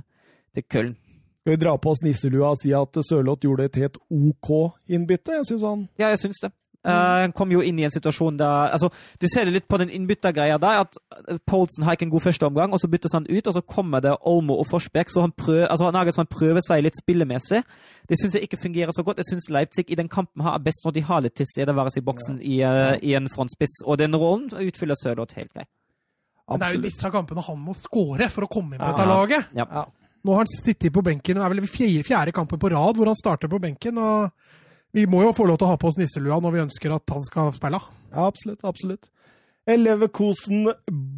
til Köln. Skal vi dra på oss nisselua og si at Sørloth gjorde et helt OK innbytte? Jeg syns han Ja, jeg syns det. Uh, kom jo inn i en situasjon der altså, Du ser det litt på den innbyttergreia der, at uh, Poulsen har ikke en god førsteomgang, og så byttes han ut, og så kommer det Olmo og Forsbekk, så han prøver, altså, Nagelsmann prøver seg litt spillemessig. Det syns jeg ikke fungerer så godt. Jeg syns Leipzig i den kampen her er best når de har litt tilstedeværelse i boksen i, uh, i en frontspiss, og den rollen utfyller Sørloth helt greit. Men det er jo disse kampene han må score for å komme inn på Ja. dette laget. Ja. Ja. Nå har han sittet på benken, det er vel fjerde, fjerde kampen på rad hvor han starter på benken. og Vi må jo få lov til å ha på oss nisselua når vi ønsker at han skal spille. Ja, absolutt. Absolutt. Leverkosen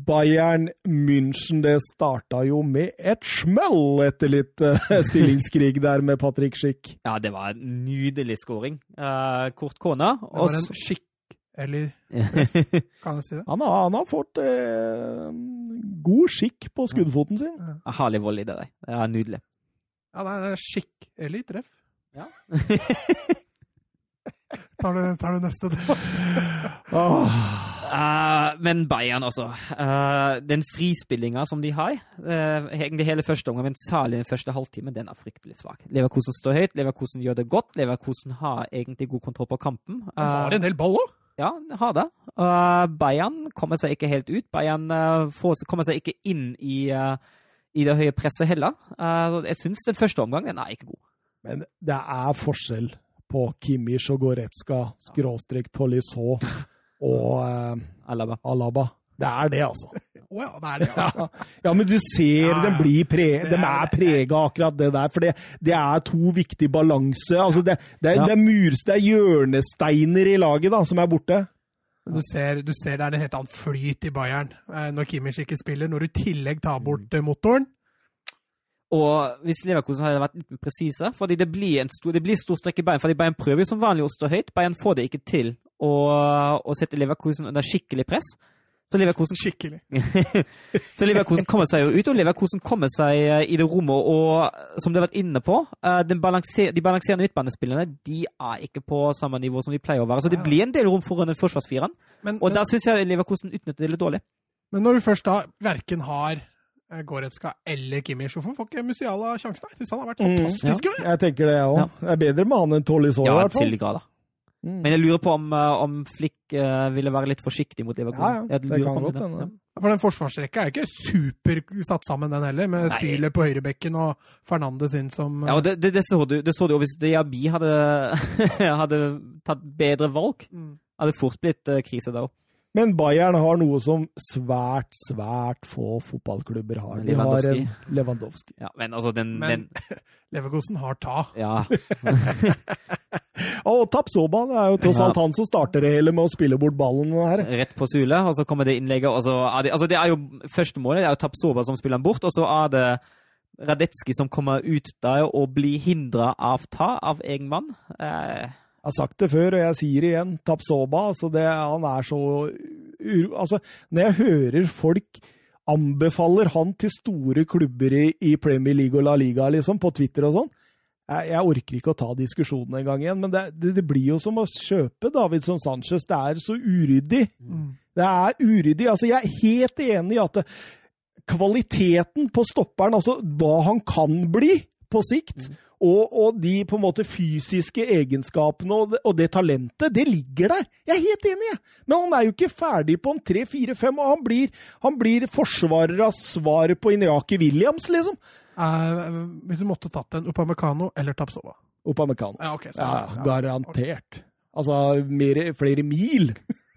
Bayern München, det starta jo med et smell etter litt eh, [LAUGHS] stillingskrig der med Patrick Schick. Ja, det var en nydelig scoring. Uh, kort kone. Det Og var en skikk... Eller [LAUGHS] kan jeg si det? Han har, han har fått uh, god skikk på skuddfoten sin. Herlig i det der. Det er nydelig. Ja, det er skikk eller treff. Ja. [LAUGHS] Tar du, tar du neste? [LAUGHS] Åh. Eh, men Bayern, altså. Uh, den frispillinga som de har, uh, egentlig hele første omgang, men særlig den første halvtimen, den er fryktelig svak. Leverkosen står høyt, Leverkosen gjør det godt. Leverkosen har egentlig god kontroll på kampen. Han har en del ball òg. ja, har det. Eh, Bayern kommer seg ikke helt ut. Bayern får, kommer seg ikke inn i, i det høye presset heller. Eh, jeg syns den første omgang, den er ikke god. Men det er forskjell på Kimmich og Goretzka, skråstrek Tolisso og eh, Alaba. Alaba. Det er det, altså. Oh, ja, det er det. [LAUGHS] Ja. Ja, men du ser Ja, den blir pre Det de er- prega akkurat det der. For det, det er to viktige balanse. Altså det, det, er, Ja. det, er murs, det er hjørnesteiner i laget da, som er borte. Du ser, du ser det er en helt annen flyt i Bayern eh, når Kimmich ikke spiller. Når du i tillegg tar bort eh, motoren. Og hvis Leverkusen hadde vært litt mer presise fordi det blir, en stor, det blir stor strekk i bein, fordi Bayern prøver jo som vanlig å stå høyt. Bayern får det ikke til å, å sette Leverkusen under skikkelig press. Så Leverkusen, Skikkelig. [LAUGHS] så Leverkusen kommer seg jo ut, og Leverkusen kommer seg eh, i det rommet. Og som du har vært inne på, eh, de balanserende midtbanespillerne de er ikke på samme nivå som de pleier å være. Så det blir en del rom foran den forsvarsfireren. Men, Og men, der syns jeg Leverkusen utnytter det litt dårlig. men når du først da verken har eh, Goretzka eller Kimmich, hvorfor får ikke Musiala sjansen? Jeg syns han har vært Mm, fantastisk Mm, ja. jeg. Tenker det, jeg òg. Det er bedre med han enn Tolisso, i Ja, hvert fall. til. Mm. Men jeg lurer på om, eh, om Flick uh, ville være litt forsiktig mot Liverpool. Ja, ja, det kan godt hende. For den forsvarsrekka er jo ikke super satt sammen, den heller, med Nei. Syle på høyrebekken og Fernandes inn som Ja, og det, det, det så du. Det så du. Hvis Diaby hadde, [LAUGHS] hadde tatt bedre valg, Mm. hadde fort blitt uh, krise da òg. Men Bayern har noe som svært, svært få fotballklubber har. De har Lewandowski. en Lewandowski. Ja, men altså, den, Men den [LAUGHS] Leverkosen har ta. Ja. [LAUGHS] Og Tapsoba, det er jo tross alt han som starter det hele med å spille bort ballen her. Rett på Sule, og så kommer det innlegget. Og så er det, altså det er jo Første målet det er jo Tapsoba som spiller den bort, og så er det Radetski som kommer ut der og blir hindra av ta av egen mann. Eh, Jeg har sagt det før, og jeg sier det igjen. Tapsoba, altså det, han er så. Altså, når jeg hører folk anbefaler han til store klubber i, i Premier League og La Liga, liksom, på Twitter og sånn, jeg, jeg orker ikke å ta diskusjonen en gang igjen, men det, det, det blir jo som å kjøpe Davidson Sanchez. Det er så uryddig. Det er uryddig. Altså, jeg er helt enig i at det, kvaliteten på stopperen, altså hva han kan bli på sikt, og, og de på en måte fysiske egenskapene og det, og det talentet, det ligger der. Jeg er helt enig, jeg. Men han er jo ikke ferdig på om tre, fire, fem, og han blir, han blir forsvarer av svaret på Inyaki Williams, liksom. Eh, hvis du måtte tatt en Upamecano eller Tapsova Upamecano. Ja, ok. Ja, ja. garantert. Altså mer, flere mil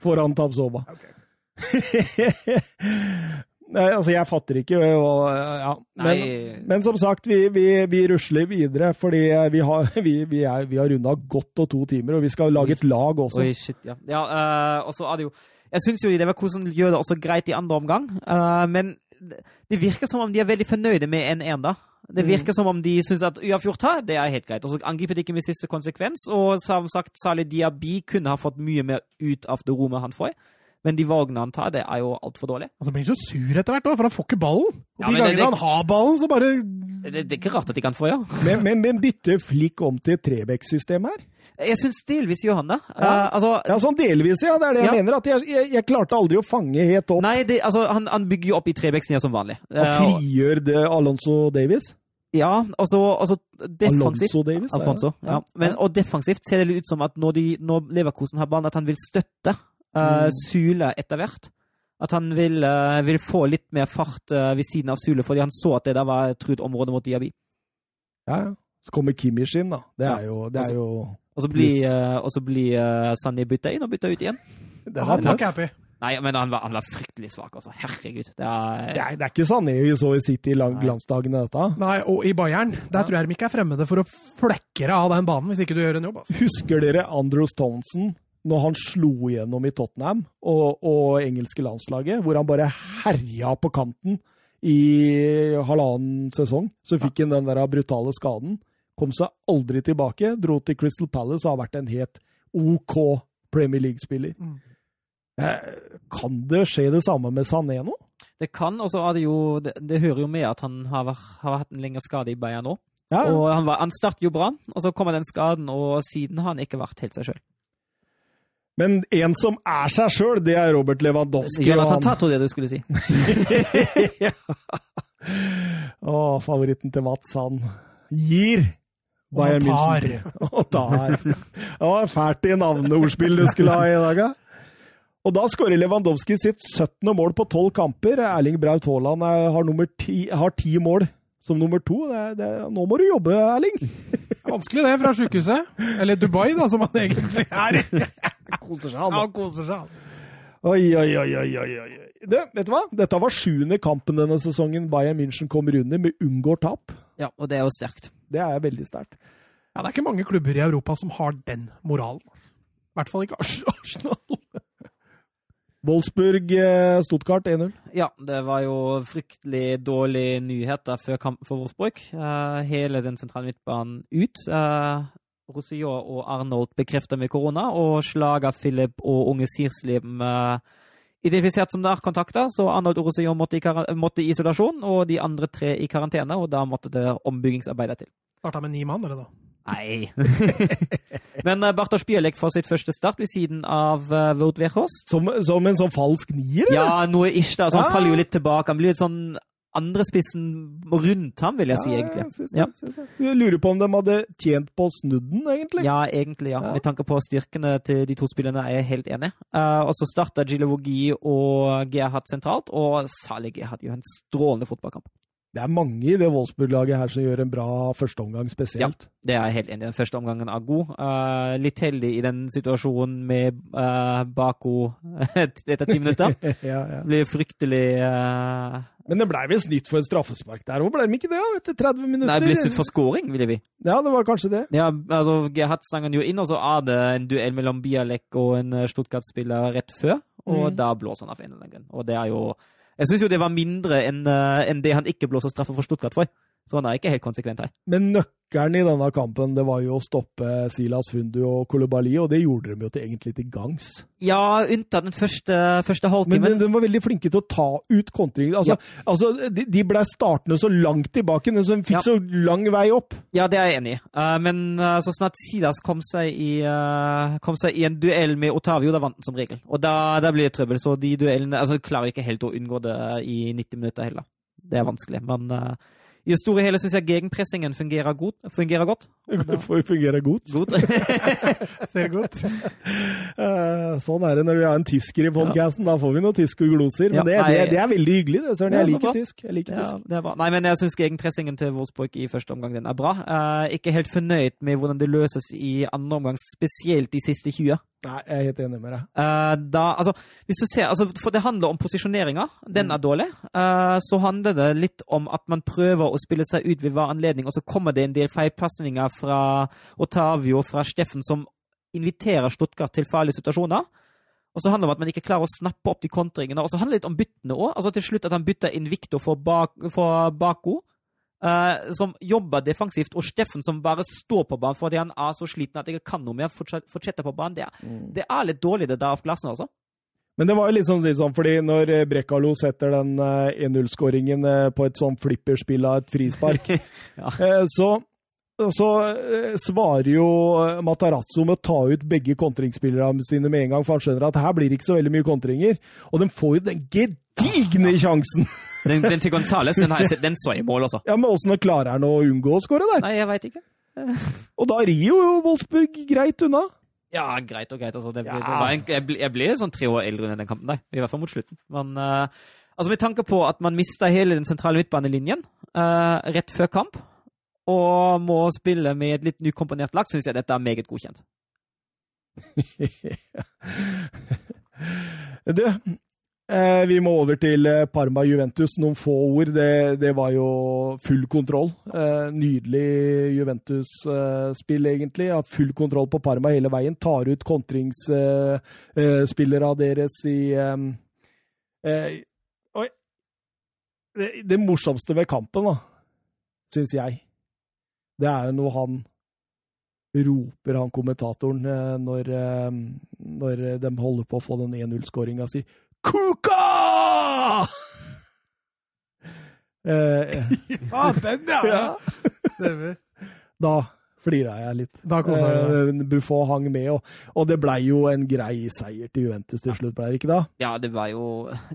foran Tapsova. Ok. [LAUGHS] Nei, altså, jeg fatter ikke. Og, ja. men, men som sagt, vi, vi, vi rusler videre, fordi vi har, [LAUGHS] vi, vi er, vi har runda godt og to timer, og vi skal lage et lag også. Oi, shit, ja. ja uh, og så er det jo Jeg syns jo det var hvordan gjør det også greit i andre omgang, uh, men det- det virker som om de er veldig fornøyde med 1-1, da. Det Mm. virker som om de syns at uavgjort her, det er helt greit. Og så angriper de ikke med siste konsekvens. Og som sagt, Salih Diaby kunne ha fått mye mer ut av det rommet han får. Men de valgene han tar, det er jo altfor dårlig. Og han blir så sur etter hvert, for han får ikke ballen. Og Ja, de gangene han har ballen, så bare Det, det er ikke rart at de kan få, ja. Men, men, men bytter Flikk om til Trebekk-system her? Jeg syns delvis gjør han det. Ja. Uh, altså, Ja, sånn delvis, ja. Det er det jeg Ja. mener. At jeg, jeg, jeg klarte aldri å fange helt opp. Nei, det, altså, han, han bygger jo opp i Trebekk-sida som vanlig. Eh, og- frigjør det Alonso Davies. ja, og så så defensivt Alonso Davies. Alfonso, ja. Men, og defensivt ser det ut som at når, de, når Leverkosen har ballen, at han vil støtte uh, Mm. Sule etter hvert. At han vil, uh, vil få litt mer fart uh, ved siden av Sule, fordi han så at det der var et truet område mot Diaby. Ja, ja. Så kommer Kimmich inn, da. Det er jo, det er jo Og så blir, uh, eh, blir eh, Sanni bytta inn og bytta ut igjen. Det Han var ikke happy. Nei, men han var, han var fryktelig svak, altså. Herregud. Det er, Det er, det er ikke Sané vi så i City i glansdagene, dette. Nei, og i Bayern, der tror jeg de ikke er fremmede for å flekke deg av den banen hvis ikke du gjør en jobb. Altså. Husker dere Andros Stoneson når han slo igjennom i Tottenham og, og engelske landslaget, hvor han bare herja på kanten i halvannen sesong? Så fikk han den der brutale skaden. Kom seg aldri tilbake. Dro til Crystal Palace og har vært en helt OK Premier League-spiller. Mm. Eh, Kan det skje det samme med Sané nå? det kan, og så er det jo det, det hører jo med at han har, har hatt en lengre skade i Bayern nå. Ja, ja. Og han, var, han startet jo bra, og så kommer den skaden, og siden har han ikke vært helt seg sjøl. Men en som er seg sjøl, det er Robert Lewandowski. Jonathan han- Tato, det du skulle si. [LAUGHS] ja. Å, favoritten til Mats, han gir Bayern Og tar. München. Og tar. Det var fælt i navneordspill du skulle ha i dag, ja. Og da skårer Lewandowski sitt 17. mål på 12 kamper. Erling Braut Haaland har, ti, har 10 mål som nummer to. Det, det, nå må du jobbe, Erling. Er [LAUGHS] vanskelig det, fra sykehuset. Eller Dubai, da, som han egentlig er. [LAUGHS] Koser seg, han. han koser seg. oi, oi, oi, oi. oi. Det, vet du hva? Dette var sjuende kampen denne sesongen Bayern München kommer under med unngår tap. Ja, og det er jo sterkt. Det er veldig sterkt. Ja, det er ikke mange klubber i Europa som har den moralen. I hvert fall ikke Arsenal. Wolfsburg, eh, Stuttgart 1-0. Ja, det var jo fryktelig dårlige nyheter før kampen for Wolfsburg. Eh, hele den sentrale midtbanen ut. Uh, og Arnold bekreftet med korona, og Slager, Philip og unge uh, identifisert som nærkontakter. Så Arnold og Roussillon måtte i, måtte i isolasjon, og de andre tre i karantene. Og da måtte det ombyggingsarbeidet til. Starta med ni mann, eller da? Nei. [LAUGHS] Men uh, Bartosz Bielek får sitt første start ved siden av uh, Wout Wechos. Som, som en sånn falsk nier? Ja, noe ish, da. Så han Ja. faller jo litt tilbake. Han blir litt sånn andrespissen rundt ham, vil jeg si, Ja, egentlig. jeg synes det, Ja. synes det. Jeg lurer på om de hadde tjent på snudden, egentlig. Ja, egentlig, ja. Ja. Med tanke på styrkene til de to spillerne er jeg helt enig. Uh, og så starta Gilevogi og Gerhard sentralt, og Saleh Gerhard gjør en strålende fotballkamp. Det er mange i det Wolfsburg-laget her som gjør en bra førsteomgang spesielt. Ja, Det er jeg helt enig i. Den første omgangen er god. Uh, litt heldig i den situasjonen med uh, Bako [LAUGHS] etter ti minutter. [LAUGHS] ja, ja. Blir fryktelig uh, Men det blei visst nytt for et straffespark der òg, ble de ikke det? ja, Etter 30 minutter? Nei, det ble slutt for scoring, ville vi. Ja, det var kanskje det. Ja, altså Gerhard stanger jo inn, og så er det en duell mellom Bialek og en eh, Stuttgart-spiller rett før, og Mm. da blåser han av en eller annen grunn. Og det er jo Jeg syns jo det var mindre enn eh, enn det han ikke blåser straffe for Stuttgart for. Så han er ikke helt konsekvent her. Men nøkkelen i denne kampen det var jo å stoppe Silas Fundu og Kolobali, og det gjorde de jo til egentlig til gangs. Ja, unntatt den første, første Men de, de var veldig flinke til å ta ut kontring. Altså, altså, de, de ble startende så langt tilbake, men så fikk Ja. så lang vei opp. Ja, det er jeg enig i. Uh, men uh, så snart Silas kom seg, i, uh, kom seg i en duell med Otavio, da vant han som regel. Og da, da blir det trøbbel. Så de duellene altså, klarer ikke helt å unngå det i 90 minutter heller. Det er vanskelig. Men eh, i det store og hele syns jeg gegenpressingen fungerer, god, fungerer godt. For får fungere godt. godt. [LAUGHS] Ser godt. Eh, sånn er det når vi har en tysker i podkasten. Da får vi noen tyske gloser. Men Ja, det, det, det er veldig hyggelig, det, Søren. Jeg liker tysk. Jeg liker Ja, tysk. det. Nei, men jeg syns gegenpressingen til Wolfsburg i første omgang den er bra. Eh, ikke helt fornøyd med hvordan det løses i andre omgang, spesielt de siste 20. Nei, jeg er helt enig med deg. Eh, da, altså, hvis du ser, altså, for det handler om posisjoneringa. Den er dårlig. Eh, så handler det litt om at man prøver å spille seg ut ved hver anledning, og så kommer det en del feilpasninger fra Otavio fra Steffen som inviterer Stuttgart til farlige situasjoner. Og så handler det om at man ikke klarer å snappe opp de kontringene. Og så handler det litt om byttene òg. Altså til slutt at han bytter inn Victor for, bak, for Bako, Uh, som jobber defensivt, og Steffen som bare står på banen fordi han er så sliten at jeg ikke kan noe mer, fortsetter på banen. Det er, det er litt dårlig, det der av klassen, altså. Men det var jo litt sånn, fordi når eh, Brekkalo setter den eh, 1-0-skåringen eh, på et sånn flipperspill av et frispark, [LAUGHS] Ja. eh, så, så eh, svarer jo eh, Matarazzo med å ta ut begge kontringsspillerne sine med en gang, for han skjønner at her blir det ikke så veldig mye kontringer. Og de får jo den gedigne sjansen! [LAUGHS] Den, den til Gonzales, den, jeg den så jeg i mål, altså. Ja, men åssen klarer han å unngå å skåre der? Nei, jeg veit ikke. [LAUGHS] Og da rir jo Wolfsburg greit unna. Ja, greit og greit. Altså. Det, Ja. det var en, jeg, ble, jeg ble sånn tre år eldre under den kampen, der. I hvert fall mot slutten. Men uh, altså med tanke på at man mista hele den sentrale midtbanelinjen uh, rett før kamp, og må spille med et litt nykomponert lag, syns jeg dette er meget godkjent. [LAUGHS] Du, eh, vi må over til eh, Parma Juventus. Noen få ord. Det, det var jo full kontroll. Eh, nydelig Juventus-spill, egentlig. Ja, full kontroll på Parma hele veien. Tar ut kontringsspillere deres i eh, eh, Det, det morsomste ved kampen, da, syns jeg, det er jo noe han roper han kommentatoren eh, når, eh, når de holder på å få den 1-0-skåringa si. Kuka! [LAUGHS] Eh, Ja, den, ja! ja. Stemmer. Da flira jeg litt. Da kosa deg. Eh, Buffon hang med, og, og det blei jo en grei seier til Juventus til slutt, blei det ikke da? Ja, det var jo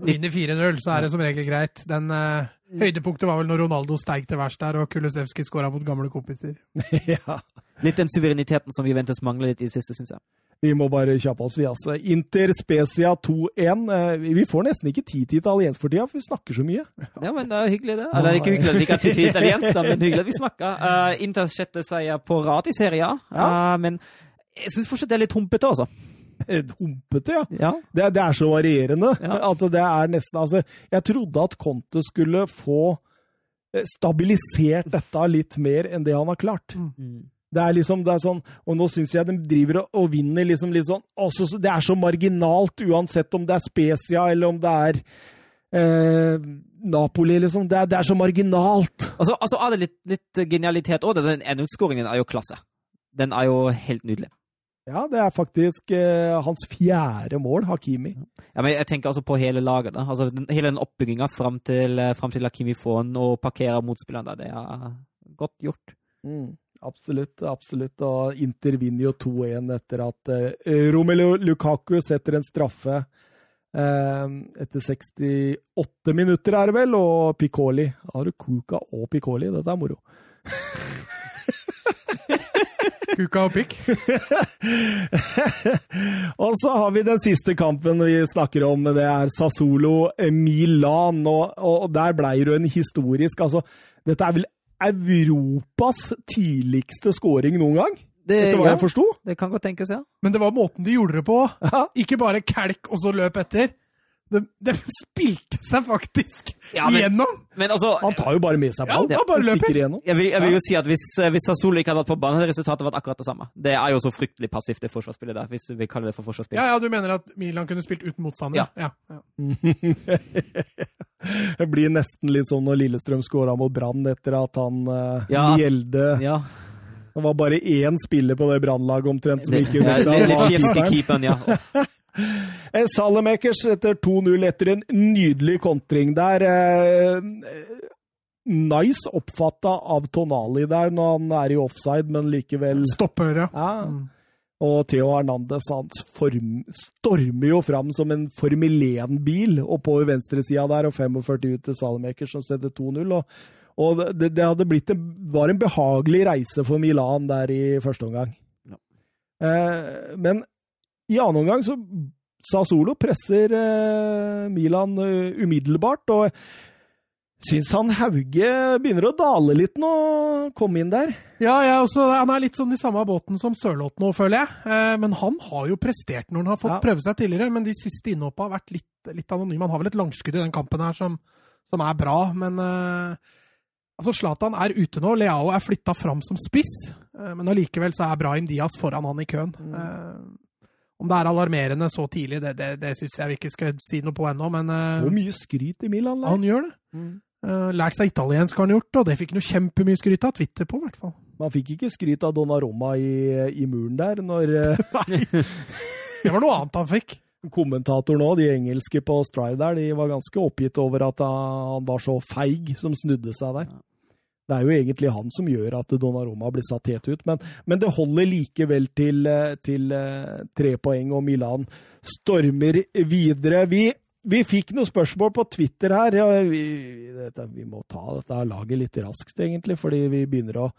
Vinner 4-0, så er det som regel greit. Den uh, Høydepunktet var vel når Ronaldo steig til værs der, og Kulusevski skåra mot gamle kompiser. [LAUGHS] ja. litt den suvereniteten som Juventus mangler litt i det siste, syns jeg. Vi må bare kjappe oss, vi altså. Inter Spezia 2-1. Eh, Vi får nesten ikke tid til italiensk for tida, for vi snakker så mye. Ja, men det er hyggelig, det. Eller ikke hyggelig at vi ikke har tid til italiensk, da, men hyggelig at vi snakker. [LAUGHS] Uh, Inter sjette seier på rad i serien, Ja. Eh, men jeg syns fortsatt det er litt humpete, altså. [LAUGHS] Eh, Humpete, ja. Ja. Det, det er så varierende. Ja. [LAUGHS] Altså, det er nesten Altså, jeg trodde at Conte skulle få eh, stabilisert dette litt mer enn det han har klart. Mm. Det er liksom, det er sånn, og nå syns jeg de driver og, og vinner liksom litt sånn også, Det er så marginalt, uansett om det er Spezia eller om det er eh, Napoli, liksom. Det er, det er så marginalt. Altså, altså er det litt, litt genialitet òg. Den enutskåringen er jo klasse. Den er jo helt nydelig. Ja, det er faktisk eh, hans fjerde mål, Hakimi. Ja, men jeg tenker altså på hele laget. da. Altså, den, hele den oppbygginga fram til, eh, til Hakimi får den og parkerer motspilleren der, det er godt gjort. Mm, absolutt, absolutt. Og Inter vinner jo 2-1 etter at eh, Romelu Lukaku setter en straffe eh, etter 68 minutter, er det vel, og Piccoli. Har du Kuka og Piccoli? Dette er moro. [LAUGHS] Kuka og pikk. [LAUGHS] og så har vi den siste kampen vi snakker om, det er Sassolo Milan. Og, og der blei det en historisk Altså, dette er vel Europas tidligste scoring noen gang? Det, Etter hva ja, jeg forsto? det kan godt tenkes, ja. Men det var måten de gjorde det på. Ja. Ikke bare kelk og så løp etter. De, de spilte seg faktisk Ja, men- igjennom! Men altså Han tar jo bare med seg Ja, ball. han bare løper. jeg vil, jeg vil jo si at hvis, eh, hvis Sassolo ikke hadde vært på banen, hadde resultatet vært akkurat det samme. Det er jo så fryktelig passivt, det forsvarsspillet der, hvis du vil kalle det for forsvarsspill. Ja, ja, Du mener at Milan kunne spilt uten motstander? Ja. ja, ja. [LAUGHS] Det blir nesten litt sånn når Lillestrøm skåra mot Brann etter at han uh, Ja. Gjelde Ja, Det var bare én spiller på det Brannlaget omtrent som ikke ja, litt keeperen. keeperen, ja. [LAUGHS] Eh, Salamakers etter 2-0 etter en nydelig kontring der. Eh, nice oppfatta av Tonali der når han er i offside, men likevel Stopper, ja. ja. Og Theo Hernandez han form, stormer jo fram som en Formel 1-bil oppover venstresida der, og 45 ut til Salamakers som setter 2-0. Og, og det, det hadde blitt en, var en behagelig reise for Milan der i første omgang. Ja. Eh, men i annen omgang så Sasolo presser eh, Milan uh, umiddelbart, og syns han Hauge begynner å dale litt nå, kom inn der. Ja, også, han er litt sånn i samme båten som Sørloth nå, føler jeg. Eh, men han har jo prestert når han har fått Ja. prøve seg tidligere. Men de siste innhoppa har vært litt, litt anonyme. Han har vel et langskudd i den kampen her som, som er bra, men eh, Altså, Zlatan er ute nå. Leao er flytta fram som spiss, eh, men allikevel så er Brahim Diaz foran han i køen. Eh, om det er alarmerende så tidlig, det, det, det syns jeg vi ikke skal si noe på ennå, men eh, Hvor mye skryt i Milan der. han gjør det. Eh, lært seg italiensk har han gjort, og det fikk han jo kjempemye skryt av Twitter på, i hvert fall. Man fikk ikke skryt av Donnaroma i, i muren der, når [LAUGHS] Nei, Det var noe annet han fikk. Kommentatoren òg, de engelske på Stride der, de var ganske oppgitt over at han var så feig som snudde seg der. Det er jo egentlig han som gjør at Donnaroma blir satt helt ut, men, men det holder likevel til, eh, til eh, tre poeng, og Milan stormer videre. Vi, vi fikk noen spørsmål på Twitter her. Ja, vi, dette, vi må ta dette laget litt raskt, egentlig, fordi vi begynner å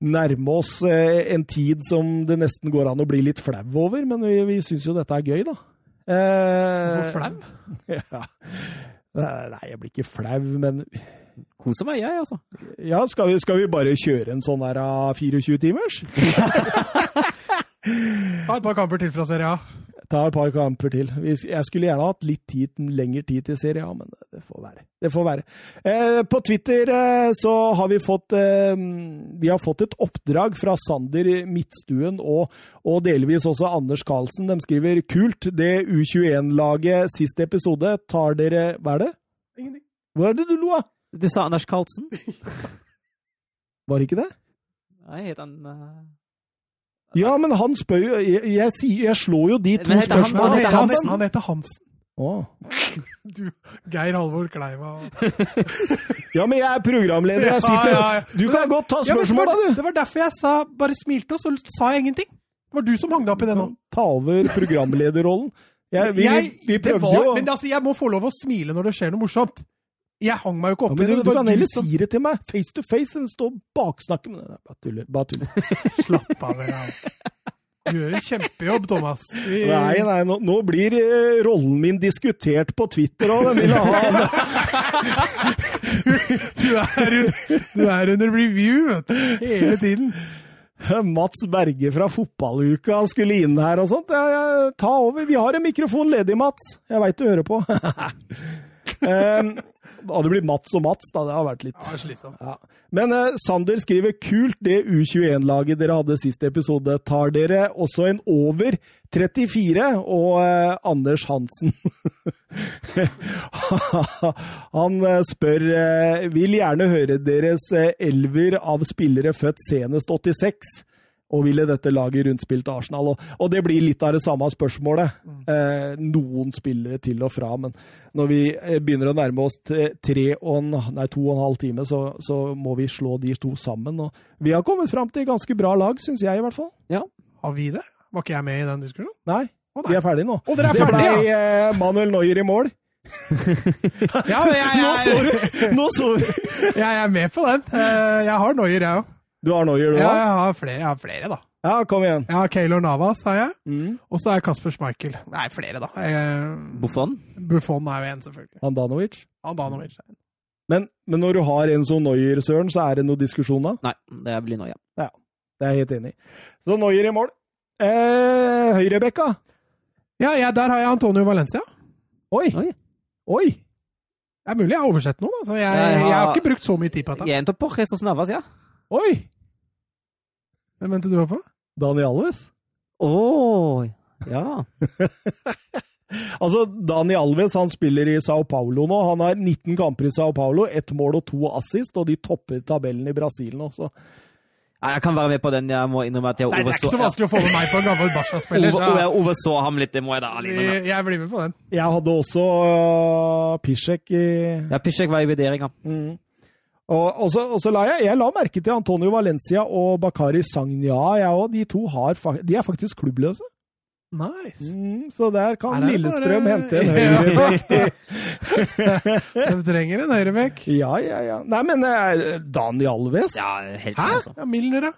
nærme oss eh, en tid som det nesten går an å bli litt flau over, men vi, vi syns jo dette er gøy, da. Eh, Hvor flau? [LAUGHS] Ja. Nei, jeg blir ikke flau, men Koser meg, jeg, altså. ja, skal vi, skal vi bare kjøre en sånn der ah, 24-timers? [LAUGHS] Ta et par kamper til fra Serie A. Ta et par kamper til. Jeg skulle gjerne hatt litt tid, lengre tid til Serie A, men det får være. Det får være. Eh, på Twitter eh, så har vi fått eh, Vi har fått et oppdrag fra Sander Midtstuen og, og delvis også Anders Karlsen. De skriver 'Kult, det U21-laget sist episode tar dere Hva er det? Ingenting. Hva er det du lo av? Du sa Anders Karlsen? [LAUGHS] Var det ikke det? Nei, het han uh... Ja, men han spør jo Jeg, jeg, jeg slår jo de to spørsmålene heter han- han heter Han, han heter Hansen. Oh. [LAUGHS] Du, Geir Halvor Kleiva [LAUGHS] Ja, men jeg er programleder. Jeg sitter ja, ja. Du kan godt ta spørsmål, var, du. det var derfor jeg sa, bare smilte, og så sa jeg ingenting. Det var du som hang deg opp i det nå. Ta over programlederrollen. Jeg, vi, Jeg- vi prøvde var, jo Men altså, jeg må få lov å smile når det skjer noe morsomt. Jeg hang meg jo ikke opp men i det. du det kan heller som si det til meg face to face enn stå og baksnakke. med deg. bare tuller. Bare tuller. [LAUGHS] slapp av. dere. Du gjør en kjempejobb, Thomas. Vi, Nei, nei, nå, nå blir eh, rollen min diskutert på Twitter òg. Den vil ha [LAUGHS] Du, er, du er under review vet du, hele tiden. Mats Berge fra Fotballuka skulle inn her og sånt. Ja, ja, ta over. Vi har en mikrofon ledig, Mats. Jeg veit du hører på. um, [LAUGHS] hadde blitt Mats og Mats, da. Det har vært litt Ja, slitsomt. Ja. Men eh, Sander skriver kult det U21-laget dere hadde sist episode. Tar dere også en over 34? Og eh, Anders Hansen [LAUGHS] Han eh, spør eh, Vil gjerne høre deres eh, elver av spillere født senest 86. Og ville dette laget rundspilt Arsenal? Og, og det blir litt av det samme spørsmålet. Eh, noen spillere til og fra, men når vi eh, begynner å nærme oss tre og en, nei, to og en halv time, så, så må vi slå de to sammen. Og vi har kommet fram til ganske bra lag, syns jeg i hvert fall. Har vi det? Var ikke jeg med i den diskusjonen? Nei, Å, vi er ferdige nå. Å, dere er ferdige, det ble eh, Manuel Neuer i mål. [LAUGHS] Ja, men jeg, Nå så du! Nå så du! jeg, [LAUGHS] jeg er med på den. Eh, Jeg har Noyer, jeg òg. Du har Neuer, du Ja, jeg har flere, jeg har flere, da. Ja, kom igjen. Jeg har Keylor Navas, har jeg. Mm. Og så er Kasper Schmeichel. Nei, flere, da. Jeg- Buffon? Buffon er jo en, selvfølgelig. Handanovic. Andanovic. Men, men når du har en som Noyer, Søren, så er det noe diskusjon da? Nei, det blir noe, ja. Det er jeg helt enig i. Så Noyer i mål. Eh, Høyrebekka. Ja, jeg, der har jeg Antonio Valencia. Oi! Oi. Oi! Det er mulig jeg har oversett noe. Altså, jeg, Jeg jeg, har- har ikke brukt så mye tid på dette. Jeg endte på Jesus Navas, ja. Oi! Hvem mente du var på? Dani Alves. Å, ja. [LAUGHS] Altså, Dani Alves han spiller i Sao Paulo nå. Han har 19 kamper i Sao Paulo, ett mål og to assist, og de topper tabellen i Brasil nå. Så. Nei, Jeg kan være med på den. Jeg må innrømme at jeg Nei, det er ikke så vanskelig å få med meg på en gammel Barca-spiller. Over, så jeg overså ham litt, det må jeg da alene med. jeg, jeg blir med på den. Jeg hadde også uh, Pisjek i Ja, Pisjek var i vurderinga. mm. Og, og, så, og så la jeg, jeg la merke til Antonio Valencia og Bakari Sagna. Jeg òg. de to har, de er faktisk klubbløse. Nice. Mm, så der kan Lillestrøm bare- hente en høyrebekk. [LAUGHS] De trenger en høyrebekk. Ja, ja, ja. Nei, men uh, Dani Alves? Ja, helt Hæ? altså. Ja, Milner, ja.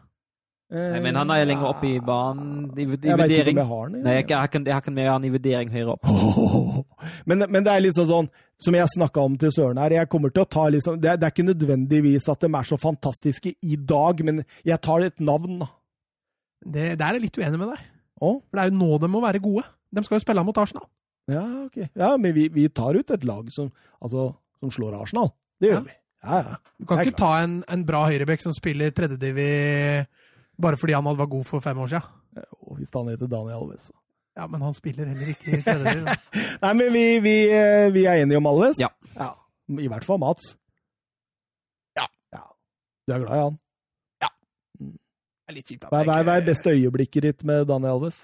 Nei, men han er lenger oppe i banen. I, i Jeg veit ikke om jeg har den. Nei, jeg, jeg, jeg med han i vurdering høyere opp. [LAUGHS] Men, men det er liksom sånn, som jeg snakka om til Søren her, jeg kommer til å ta liksom, det, det er ikke nødvendigvis at de er så fantastiske i dag, men jeg tar et navn, da. Det, der er jeg litt uenig med deg. Å? For det er jo nå de må være gode. De skal jo spille mot Arsenal. Ja, ok. Ja, men vi, vi tar ut et lag som, altså, som slår Arsenal. Det gjør Ja. vi. Ja, ja. Du kan ikke ikke ta en, en bra høyrebekk som spiller tredjediv bare fordi han var god for fem år siden. Ja, hvis han heter Daniel Alves. Ja, men han spiller heller ikke i tredjediv. [LAUGHS] Nei, men vi, vi, eh, vi er enige om Alves? Ja. ja. I hvert fall Mats. Ja. ja. Du er glad i han? Det er litt kjipt at Hva, jeg hva, ikke- hva er beste øyeblikket ditt med Daniel Alves?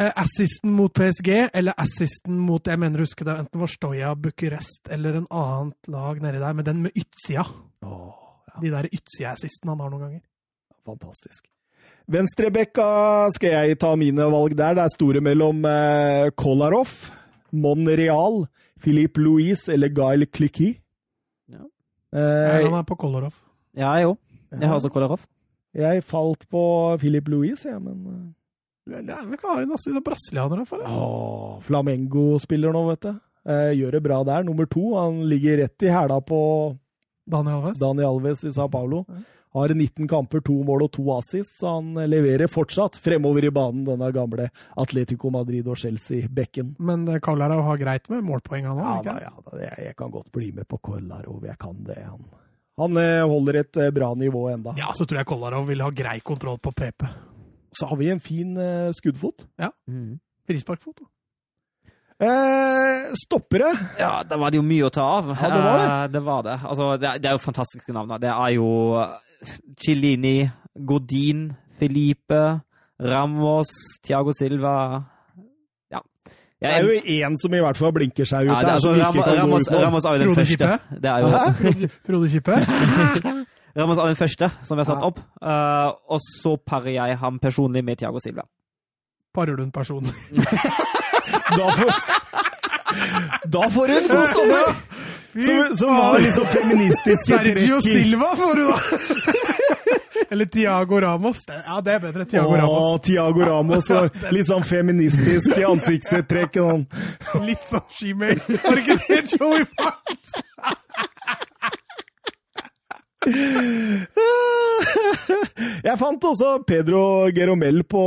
Eh, Assisten mot PSG, eller assisten mot jeg mener husker huske det enten var Stoja, Bucuresti eller en annet lag nedi der, men den med ytsida. Åh, ja, De der ytsida-assistene han har noen ganger. fantastisk. Venstrebekka skal jeg ta mine valg der. Det er store mellom eh, Kolarov, Monreal, Philippe Louise eller Gail Klikki. Ja. Eh, han er på Kolarov. Ja, jeg òg. Jeg har også Kolarov. jeg falt på Philippe Louise, jeg, men Det er vel ikke nesten brasilianere for eh, det. åh, Flamengo spiller nå, vet du. Eh, gjør det bra der. Nummer to. Han ligger rett i hæla på Daniel Alves. Daniel Alves i Sao Paulo. Ja. Har 19 kamper, to mål og to assis, så han leverer fortsatt fremover i banen, denne gamle Atletico Madrid og Chelsea-bekken. Men eh, har greit med målpoeng, han Ja da, ja da, jeg, jeg kan godt bli med på Kolarov, jeg kan det. Han, han eh, holder et eh, bra nivå enda. Ja, så tror jeg Kolarov vil ha grei kontroll på PP. Så har vi en fin skuddfot. Mm. Frisparkfot. Eh, stoppere. Ja, da var det jo mye å ta av. Ja, det var det. Eh, det, var det. Altså, det, er- det er jo fantastiske navn. Det er jo Cellini, Godin, Felipe, Ramos, Thiago Silva Ja. Det er jo én som i hvert fall blinker seg ut ja, det, altså, Ram Ramos, Ramos, er jo den første. Det er jo, Frode, Kippe? [LAUGHS] Ramos er den første som vi har satt opp. Eh, og så parer jeg ham personlig med Thiago Silva. Parer du en person? [LAUGHS] Da får, da får hun god sommer! Som, som har liksom feministiske Sergio trekk Silva får du, da! Eller Tiago Ramos. Ja, det er bedre. Tiago Åh, Ramos. Tiago Ramos. og Litt sånn feministisk i ansiktstrekk. Sånn. Litt sånn shemale. Har du ikke det, Joey Parks? Jeg fant også Pedro Geromel på,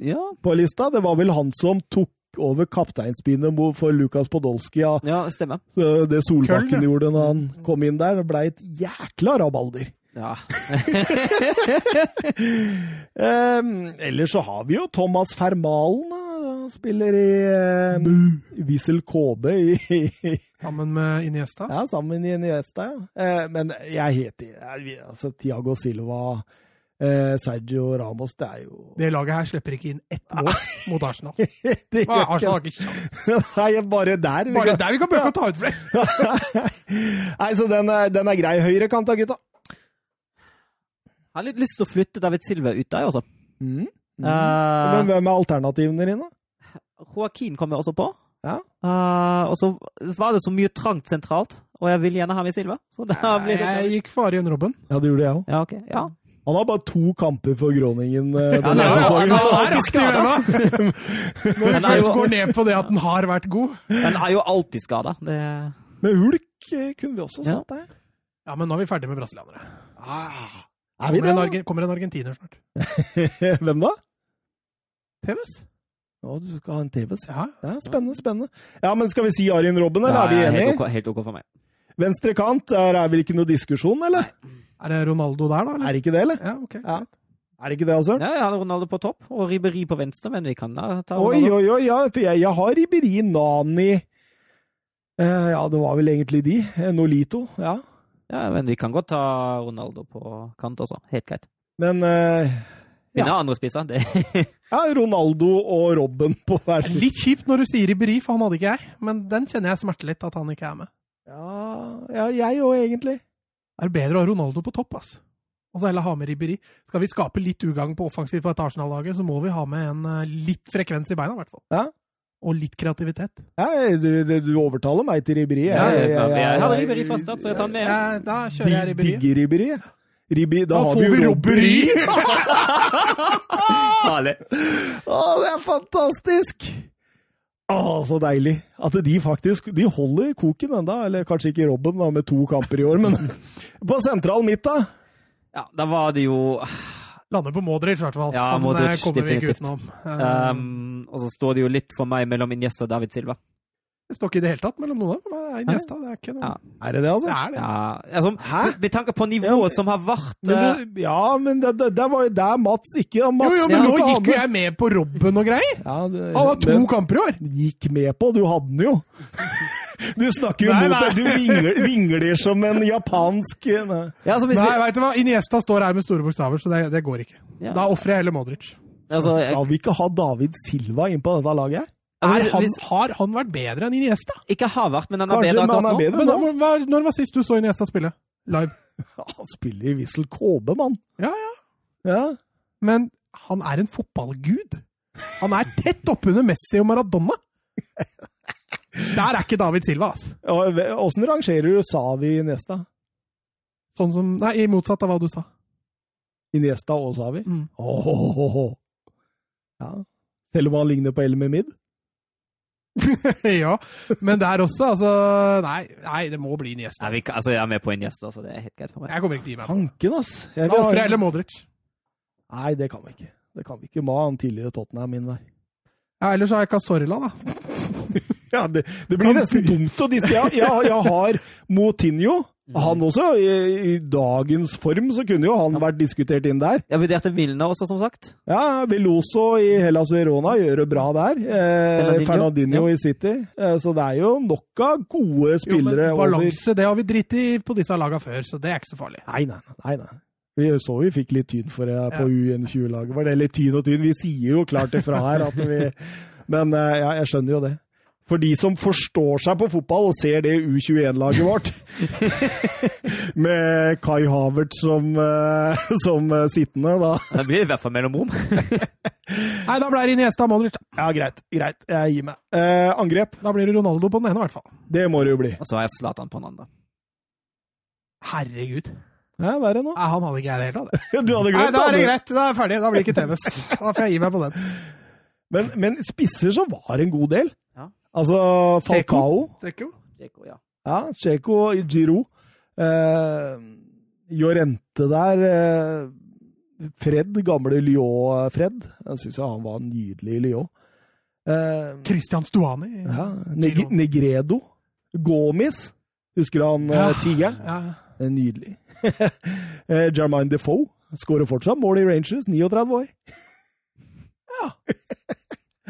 Ja. på lista. Det var vel han som tok over kapteinsbindet for Lukas Podolsky. Ja. ja, stemmer. Så Det Solbakken Køln, ja. gjorde når han kom inn der, det ble et jækla rabalder. Ja. [LAUGHS] Um, ellers så har vi jo Thomas Fermalen. da. Han spiller i um, Wiesel KB i, i Sammen med Iniesta. Ja, sammen med Iniesta, ja. Uh, men jeg heter altså, Tiago Silva, Sergio Ramos, det er jo Det laget her slipper ikke inn ett mål mot Arsenal. [LAUGHS] det Ah, Arsenal har ikke kjangs. [LAUGHS] Nei, bare der. vi Bare kan- der vi kan bøke å ta ut flere! [LAUGHS] Nei, så den er, den er grei. Høyrekant da, gutta. Jeg har litt lyst til å flytte David Silva ut der, altså. Mm. Mm. Uh... Men hvem er alternativene dine? Joaquin kom jeg også på. Ja. Uh, og så var det så mye trangt sentralt, og jeg vil gjerne ha med Silva. Så da blir det Jeg gikk for Arjen Robben. Ja, det gjorde jeg òg. Ja, ok. Ja. Han har bare to kamper for Groningen denne Ja, denne er jo- sesongen. han er alltid aktiv ennå! [LAUGHS] Når vi først går ned på det at den har vært god. Den er jo alltid skada. Det Men Hulk eh, kunne vi også Ja. satt der. Ja, men nå er vi ferdig med brasilianere. Ah, er vi Kommer det? en, kommer en argentiner snart. [LAUGHS] Hvem da? TVS. Å, du skal ha en TVS. Ja. Ja, spennende, spennende. Ja, men Skal vi si Arjen Robben, eller Ja, er vi helt enige? ok, helt ok for meg. Venstre kant, der er vel ikke noe diskusjon, eller? Er det Ronaldo der, da? Er det ikke det, eller? Ja, ok. Ja. Er det ikke det, altså? Ja, jeg har Ronaldo på topp, og Ribberi på venstre, men vi kan da ta Ronaldo. oi, oi, ja, for jeg, jeg har Riberi, Nani eh, Ja, det var vel egentlig de. Eh, Nolito, ja. Ja, men vi kan godt ta Ronaldo på kant altså. Helt greit. Men eh, Vi Ja. andre spisser. Det [LAUGHS] ja, Ronaldo og Robben på hver Det er side. Litt kjipt når du sier Riberi, for han hadde ikke jeg. Men den kjenner jeg smerter litt, at han ikke er med. Ja, ja jeg òg, egentlig. Det er bedre å ha Ronaldo på topp, ass. Og så heller ha med Ribberi. Skal vi skape litt ugagn på offensivt på et Arsenal-laget, så må vi ha med en eh, litt frekvens i beina, i hvert fall. Ja. Og litt kreativitet. Ja, du, du, overtaler meg til Ribberi. Ja, jeg, jeg, jeg hadde Ribberi fra så jeg tar den med. Ja, da kjører jeg Ribberi. Digger Ribberi. Ribbi, da, Da har får vi jo robberi! Herlig. [LAUGHS] [LAUGHS] Å, det er fantastisk! Å, så deilig. At de faktisk de holder koken enda, eller kanskje ikke Robben da, med to kamper i år, men [LAUGHS] på sentral midt, da. Ja, da var det jo Lander på Modric, i hvert fall. Ja, Han Modric, eh, vi ikke definitivt. utenom. Um, Og så står det jo litt for meg mellom Iniesta og David Silva. Det står ikke i det hele tatt mellom noen av dem. Det er Iniesta, det er ikke noe Ja. Er det det, altså? Det er det. Ja, altså, Hæ? Med tanke på nivået Ja, som har vært Men eh, det, ja, men det, det, det var jo der Mats ikke Mats, Jo, jo, men nå gikk jo jeg med på Robben og greier! ja, det, Han har to men- kamper i år! Gikk med på, du hadde den jo. [LAUGHS] Du snakker jo Nei, mot deg. Du vingler, vingler som en japansk nei. ja, altså, Nei, vi, vet du hva? Iniesta står her med store bokstaver, så det, det går ikke. ja, Da ofrer jeg heller Modric. altså, jeg, Skal vi ikke ha David Silva inn på dette laget her? Er altså, han, hvis, har han vært bedre enn Iniesta? Ikke har vært, men han er Kanskje, bedre akkurat er nå. Men når, når var sist du så Iniesta spille? Live? [LAUGHS] Han spiller i Wissel KB, mann. Ja, ja. Ja. Men han er en fotballgud. Han er tett oppunder Messi og Maradona. Der er ikke David Silva, altså. Åssen rangerer du Savi Iniesta? Sånn som Nei, i motsatt av hva du sa. Iniesta og Savi? Mm. Åh, Ja. Selv om han ligner på El Memid? [LAUGHS] ja, men der også, altså Nei, nei det må bli Iniesta. Nei, vi, altså, jeg er med på en gjest, altså. det er helt greit for meg. Jeg kommer ikke til å gi meg. på. Hanken, ass. Jeg Da vil ha- ofrer Modric. Nei, det kan vi ikke. Det kan vi ikke. Må ha han tidligere Tottenham inn der. Ja, ellers har jeg Casorla, da. [LAUGHS] Ja, det, det blir nesten dumt å disse. Ja, jeg, jeg har Motinho. Han også, i, i dagens form, så kunne jo han vært diskutert inn der. Jeg vurderte Milner også, som sagt. Ja, Veloso i Hellas Verona gjør det bra der. Eh, Fernandinho, ja. i City. Eh, så det er jo nok av gode Jo, men men over balanse, det har vi dritt i på disse laga før, så det er ikke så farlig. Nei, nei, nei. nei. Vi så vi fikk litt tyn for det på Ja. U21-laget. Var det litt tyn og tyn? Vi sier jo klart ifra her at vi [LAUGHS] Men eh, ja, jeg skjønner jo det. For de som forstår seg på fotball og ser det U21-laget vårt, [LAUGHS] med Kai Havert som, eh, som eh, sittende, da Det blir i hvert fall mellomrom. [LAUGHS] Nei, da ble det Iniesta Modric. da. Ja, greit. Greit. Jeg gir meg. Eh, angrep. Da blir det Ronaldo på den ene, i hvert fall. Det må det jo bli. Og så har jeg Zlatan på den andre. Herregud. Ja, verre nå. Nei, han hadde ikke jeg det hele tatt. [LAUGHS] Du hadde Nei, da er det det. greit. Da er jeg ferdig. Da blir det ikke TVs. Da får jeg gi meg på den. Men, men spisser så var en god del. Ja. Altså Falcao. Dzeko? Ja. ja. Ja, Checo Giro. Eh, Jorente der. Eh, Fred, gamle Lyon-Fred. Jeg syns han var nydelig i Lyon. Eh, Christian Stuani. ja, Neg Negredo. Gomis. Husker du han Ja. eh, tigeren? Ja. Eh, Nydelig. [LAUGHS] eh, Jermaine Defoe. Skårer fortsatt mål i Rangers, 39 år. Ja. [LAUGHS]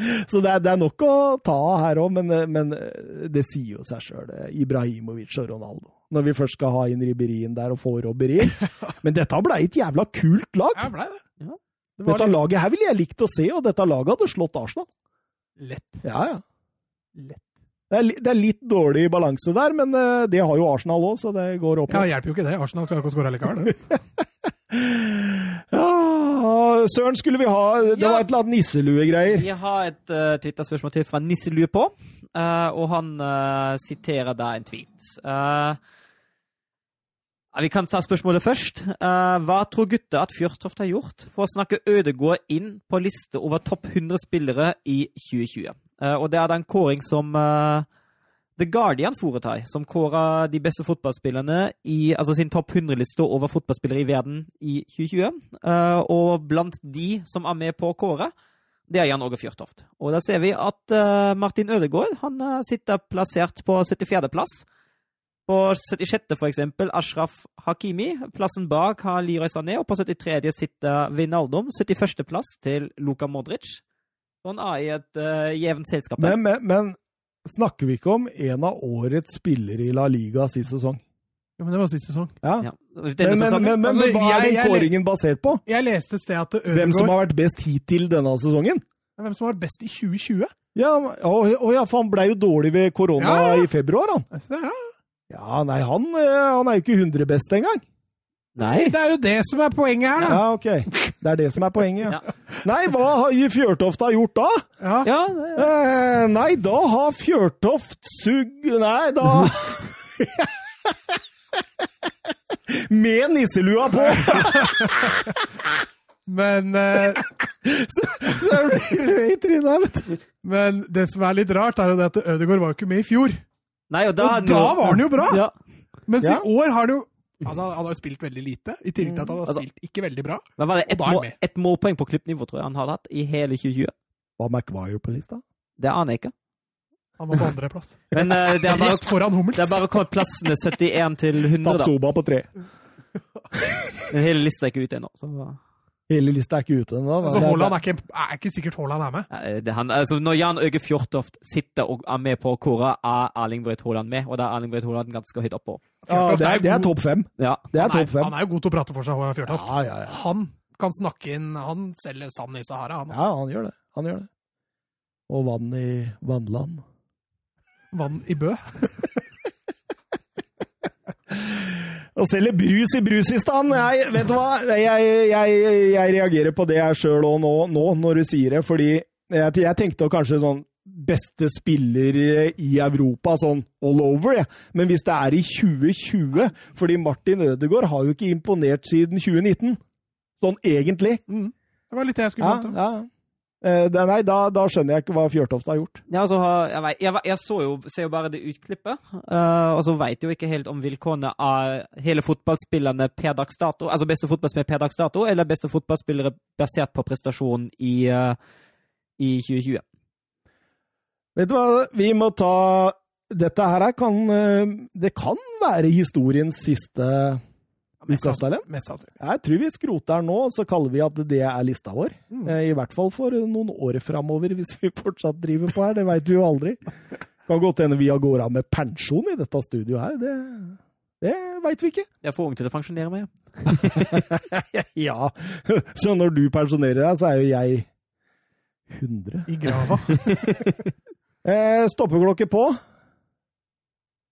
[LAUGHS] Så det er, det er nok å ta av her òg, men, eh, men eh, det sier jo seg sjøl. Ibrahimovic og Ronaldo. Når vi først skal ha inn Ribberien der og få Robberi. [LAUGHS] Men dette ble et jævla kult lag. Ja, ble det. Ja. Det Dette litt laget her ville jeg likt å se, og dette laget hadde slått Arsenal. lett. Ja, ja. Lett. Det er, det er litt dårlig balanse der, men eh, det har jo Arsenal òg, så det går opp. Ja, hjelper jo ikke det. Arsenal klarer ikke å skåre likevel. det. [LAUGHS] Søren skulle vi ha Det Ja. var et eller annet nisseluegreier. Vi har et uh, Twitter-spørsmål til fra Nisselue på, uh, og han uh, siterer da en tweet. Vi kan ta spørsmålet først. Hva tror gutta at Fjørtoft har gjort for å snakke Ødegård inn på liste over topp 100 spillere i 2020? Eh, og det er da en kåring som The Guardian foretar, som kårer de beste fotballspillerne i altså sin topp 100-liste over fotballspillere i verden i 2020. Eh, og blant de som er med på å kåre, det er Jan Åge Fjørtoft. Og da ser vi at eh, Martin Ødegaard han eh, sitter plassert på 74.-plass. På 76. for eksempel Ashraf Hakimi. Plassen bak har Leroy Sané, og på 73. sitter Vinaldum. 71. plass til Luka Modric. Så han er i et uh, jevnt selskap. Men, men, men snakker vi ikke om en av årets spillere i La Liga sist sesong? Ja, men det var sist sesong. Ja. Ja. Men, men, men, men, Altså, hva er den kåringen basert på? Jeg leste et sted at Hvem som har vært best hittil denne sesongen? Hvem som har vært best i 2020? Ja, å, å ja, for han ble jo dårlig ved korona Ja, ja. i februar, han. Ja, Ja, nei, han, eh, han er jo ikke 100 best engang. Nei. det er jo det som er poenget her, da. Ja, ok. Det er det som er poenget. Ja. [LAUGHS] Nei, hva har Fjørtoft har gjort da? Ja. Ja, det, Eh, nei, da har Fjørtoft sugg... Nei, da [LAUGHS] med nisselua på! [LAUGHS] Men, eh, Så, så er du i trynet vet du. men det som er litt rart, er jo det at Ødegaard var jo ikke med i fjor. Nei, og da, Og da var han jo bra! Ja. Mens Ja. i år har han jo Altså, han har jo spilt veldig lite, i tillegg til at han har Altså- spilt ikke veldig bra. Men var det ett mål, et målpoeng på klippnivå tror jeg han hadde hatt, i hele 2020? Var McWire på lista? Det aner jeg ikke. Han var på andreplass. [LAUGHS] Men uh, det er [LAUGHS] bare foran Hummels. det er bare kommet plassene 71 til 100, da. Tapsoba på tre. Men hele lista er ikke ute ennå. Så Hele lista er ikke ute ennå. da. Altså, Haaland er ikke, er ikke sikkert Haaland er med. Ja, det, han, altså, når Jan Øge Fjortoft sitter og er med på koret, er Erling Braut Haaland med, og da er Erling Braut Haaland ganske høyt oppå. Ja, det er, det er topp fem. Ja. Det er Han er, top fem. han er jo god til å prate for seg, Fjørtoft. Ja, ja, ja. Han kan snakke inn Han selger sand i Sahara, han. ja, han gjør det. Han gjør det. Og vann i vannland. Vann i Bø. [LAUGHS] Og selger brus i brusistan! Jeg, vet du hva? Jeg, jeg, jeg reagerer på det jeg sjøl òg nå, nå, når du sier det, fordi jeg, jeg tenkte kanskje sånn beste spiller i Europa, sånn all over, ja. Men hvis det er i 2020 Fordi Martin Ødegaard har jo ikke imponert siden 2019. Sånn egentlig. Mm. Det var litt det jeg skulle Ja, fram til. ja. Eh, det- Nei, da, da skjønner jeg ikke hva Fjørtoft har gjort. Ja, altså, jeg, vet, jeg, jeg så jo, ser jo bare det utklippet, uh, og så vet jeg jo ikke helt om vilkårene av hele fotballspillerne per dags dato, altså beste fotballspillere per dags dato, eller beste fotballspillere basert på prestasjon i, uh, i 2020. Vet du hva, vi må ta Dette her er kan eh, Det kan være historiens siste. Mest sannsynlig. Jeg tror vi skroter den nå, så kaller vi at det er lista vår. Mm. Eh, I hvert fall for noen år framover, hvis vi fortsatt driver på her. Det veit vi jo aldri. [LAUGHS] Kan godt hende vi går av med pensjon i dette studioet her. Det, det veit vi ikke. Jeg er for ung til å pensjonere meg. [LAUGHS] ja, så når du pensjonerer deg, så er jo jeg 100. I grava. [LAUGHS] Eh, stoppeklokke på.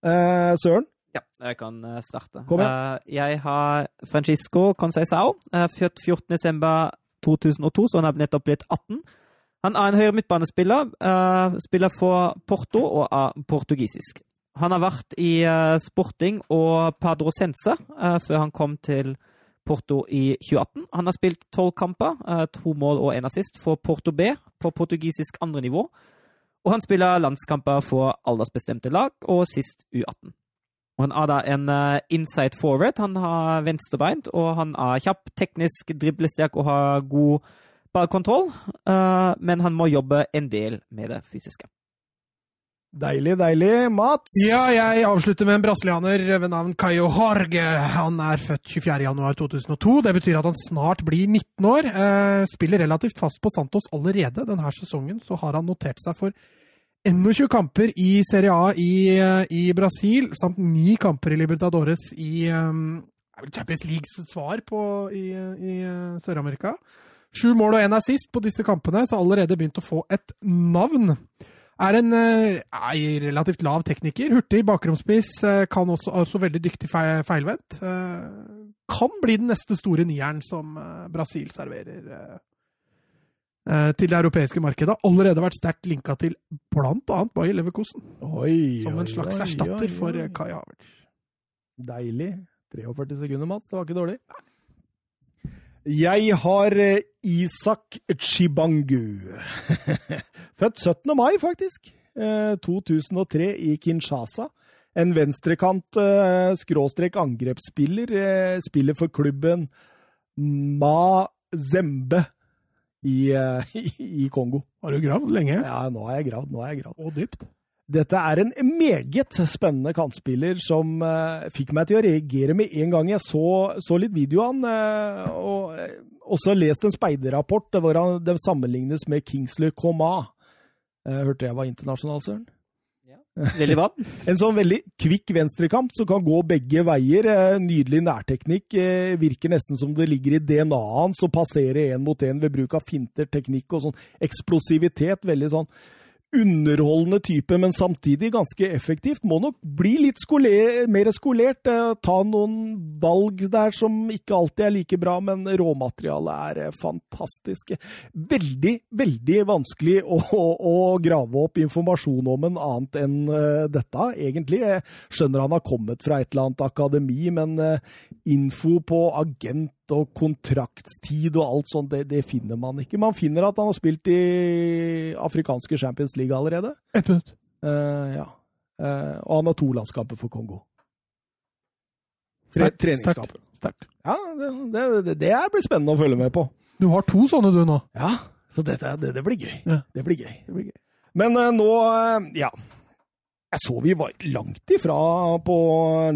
Eh, Søren? Ja, jeg kan eh, starte. Kom Eh, jeg har Francisco Conceisao, uh, født 14.12.2002, så han har nettopp blitt 18. Han er en høyre midtbanespiller, eh, spiller for Porto og er portugisisk. Han har vært i eh, Sporting og Padrosense uh, før han kom til Porto i 2018. Han har spilt tolv kamper, eh, to mål og én assist for Porto B på portugisisk andre nivå. Og han spiller landskamper for aldersbestemte lag, og sist U18. Og han er da en uh, inside forward. Han har venstrebeint, og han er kjapp, teknisk, driblesterk og har god ballkontroll. Uh, men han må jobbe en del med det fysiske. Deilig, deilig. Mats? Ja, jeg avslutter med en brasilianer ved navn Caio Jorge. Han er født 24.1.2002. Det betyr at han snart blir 19 år. Eh, spiller relativt fast på Santos allerede denne sesongen. Så har han notert seg for 21 kamper i Serie A i, eh, i Brasil, samt ni kamper i Libertadores i um, Champions Leagues svar på i, i Sør-Amerika. Sju mål og én assist på disse kampene, så allerede begynt å få et navn. Er en eh, er relativt lav tekniker, hurtig bakromspiss, eh, kan også, også veldig dyktig feilvendt. Eh, Kan bli den neste store nieren som eh, Brasil serverer eh, eh, til det europeiske markedet. Har allerede vært sterkt linka til bl.a. Bayer Leverkosen, Oi, som en slags oi, erstatter oi, oi. for Kai Havertz. Deilig. 43 sekunder, Mats. Det var ikke dårlig. Jeg har eh, Isak Chibangu. [LAUGHS] Født 17. mai, faktisk. Eh, 2003 i Kinshasa. En venstrekant eh, skråstrek angrepsspiller. eh, Spiller for klubben Mazembe i, eh, [LAUGHS] i Kongo. Har du gravd lenge Ja, nå har jeg gravd. Nå har jeg gravd. og dypt? Dette er en meget spennende kantspiller som uh, fikk meg til å reagere med en gang jeg så, så litt videoen. Uh, eh, og uh, også lest en speiderrapport hvor han, de sammenlignes med Kingsley Coma. Hørte jeg var internasjonal, Søren? Veldig hva? [LAUGHS] En sånn veldig kvikk venstrekamp som kan gå begge veier. Nydelig nærteknikk. Virker nesten som det ligger i DNA-en som å passere én mot én ved bruk av finter, teknikk og sånn eksplosivitet. Veldig sånn underholdende type, men samtidig ganske effektivt. Må nok bli litt skoler, mer skolert. Eh, ta noen valg der som ikke alltid er like bra, men råmaterialet er fantastisk. fantastiske. Veldig, veldig vanskelig å, å, grave opp informasjon om en annet enn uh, dette, egentlig. Jeg skjønner han har kommet fra et eller annet akademi, men info på agent og kontraktstid og alt sånt, det, det, finner man ikke. Man finner at han har spilt i afrikanske Champions League allerede. Ett minutt. Uh, ja. Uh, og han har to landskamper for Kongo. Tre, treningskamp. Sterkt. Ja, det, det, det, blir spennende å følge med på. Du har to sånne, du, nå. Ja, så dette, det, blir gøy. Ja. Det blir gøy. Det blir gøy. Men uh, nå, ja jeg så vi var langt ifra på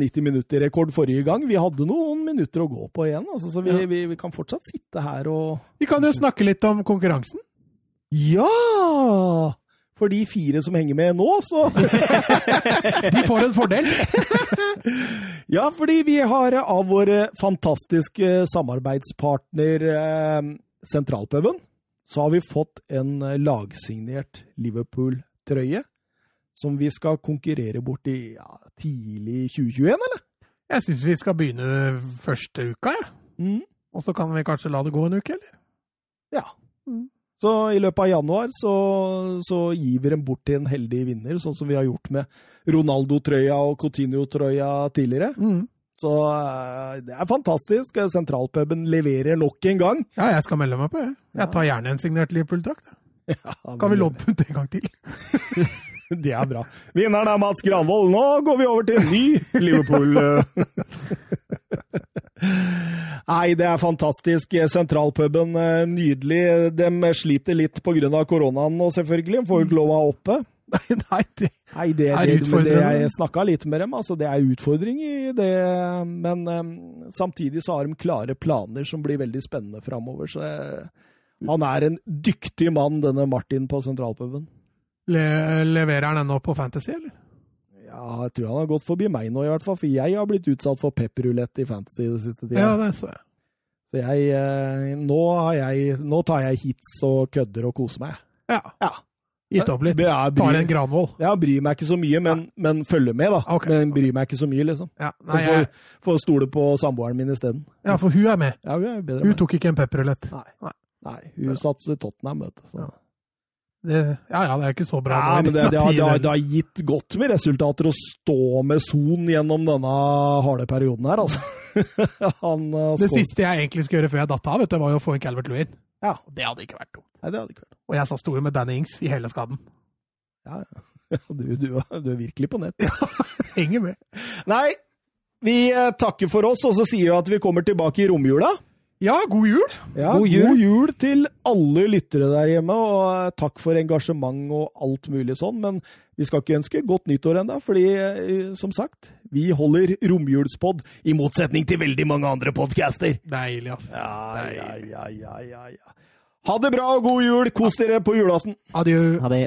90 minutter-rekord forrige gang. Vi hadde noen minutter å gå på igjen, altså, så vi, ja. vi, vi, kan fortsatt sitte her og Vi kan jo snakke litt om konkurransen. Ja! For de fire som henger med nå, så [LAUGHS] De får en fordel. [LAUGHS] ja, fordi vi har av vår fantastiske samarbeidspartner eh, Sentralpuben, så har vi fått en lagsignert Liverpool-trøye som vi skal konkurrere bort i ja, tidlig 2021, eller? Jeg syns vi skal begynne første uka, jeg. Ja. Mm. Og så kan vi kanskje la det gå en uke, eller? Ja. Mm. Så i løpet av januar så, så, gir vi dem bort til en heldig vinner, sånn som vi har gjort med Ronaldo-trøya og Coutinho-trøya tidligere. Mm. Så uh, det er fantastisk. Sentralpuben leverer nok en gang. Ja, jeg skal melde meg på, jeg. Jeg tar gjerne en signert Liverpool-drakt. [LAUGHS] Ja, kan vi låne ut en gang til? [LAUGHS] [LAUGHS] Det er bra. Vinneren er Mats Granvold. Nå går vi over til en ny Liverpool. [LAUGHS] Nei, det er fantastisk. Sentralpuben, eh, nydelig. De sliter litt pga. koronaen nå, selvfølgelig. Får jo ikke lov å ha oppe. [LAUGHS] Nei, nei, det, nei, det, er utfordrende. Det, jeg snakka litt med dem, altså det er utfordring i det. Men um, samtidig så har de klare planer som blir veldig spennende framover. Så jeg, han er en dyktig mann, denne Martin på Sentralpuben. Le leverer han ennå på Fantasy, eller? Ja, jeg tror han har gått forbi meg nå, i hvert fall. For jeg har blitt utsatt for pepperulett i Fantasy det siste tida. Ja, det så jeg. Så jeg, eh, nå, jeg nå, tar jeg hits og kødder og koser meg. Ja. ja. Gitt opp litt. Jeg bryr, Tar en Granvoll. Ja, bryr meg ikke så mye, men, ja. men følger med, da. Okay. Men bryr meg ikke så mye, liksom. Ja, nei, jeg... Får stole på samboeren min isteden. Ja, for hun er med. Ja, Hun er bedre Hun med. tok ikke en pepperulett. Nei. nei. nei. Hun satser Tottenham, vet du. Så. Det, ja ja, det er ikke så bra. Ja, men det, det, har, det, har, det, har, gitt godt med resultater å stå med Son gjennom denne harde perioden her, altså. [LAUGHS] Han, uh, det siste jeg egentlig skulle gjøre før jeg datt av, vet du, var jo å få en Calvert Lewin. Ja. Det hadde ikke vært dumt. Nei, det hadde ikke vært. Og jeg sa sto jo med Danny Ings i hele skaden. Ja, ja. [LAUGHS] Du, du, du er virkelig på nett. Ja, [LAUGHS] henger med. Nei, vi eh, takker for oss, og så sier vi at vi kommer tilbake i romjula. Ja, god jul! Ja, god, jul. god jul til alle lyttere der hjemme, og eh, takk for engasjement og alt mulig sånn. Men vi skal ikke ønske godt nyttår ennå, fordi eh, som sagt, vi holder romjulspod, i motsetning til veldig mange andre podcaster. Deilig, ass. Ja, ja, ja, ja, ja, ja. Ha det bra og god jul! Kos dere på julaften. Adjø. Ha det.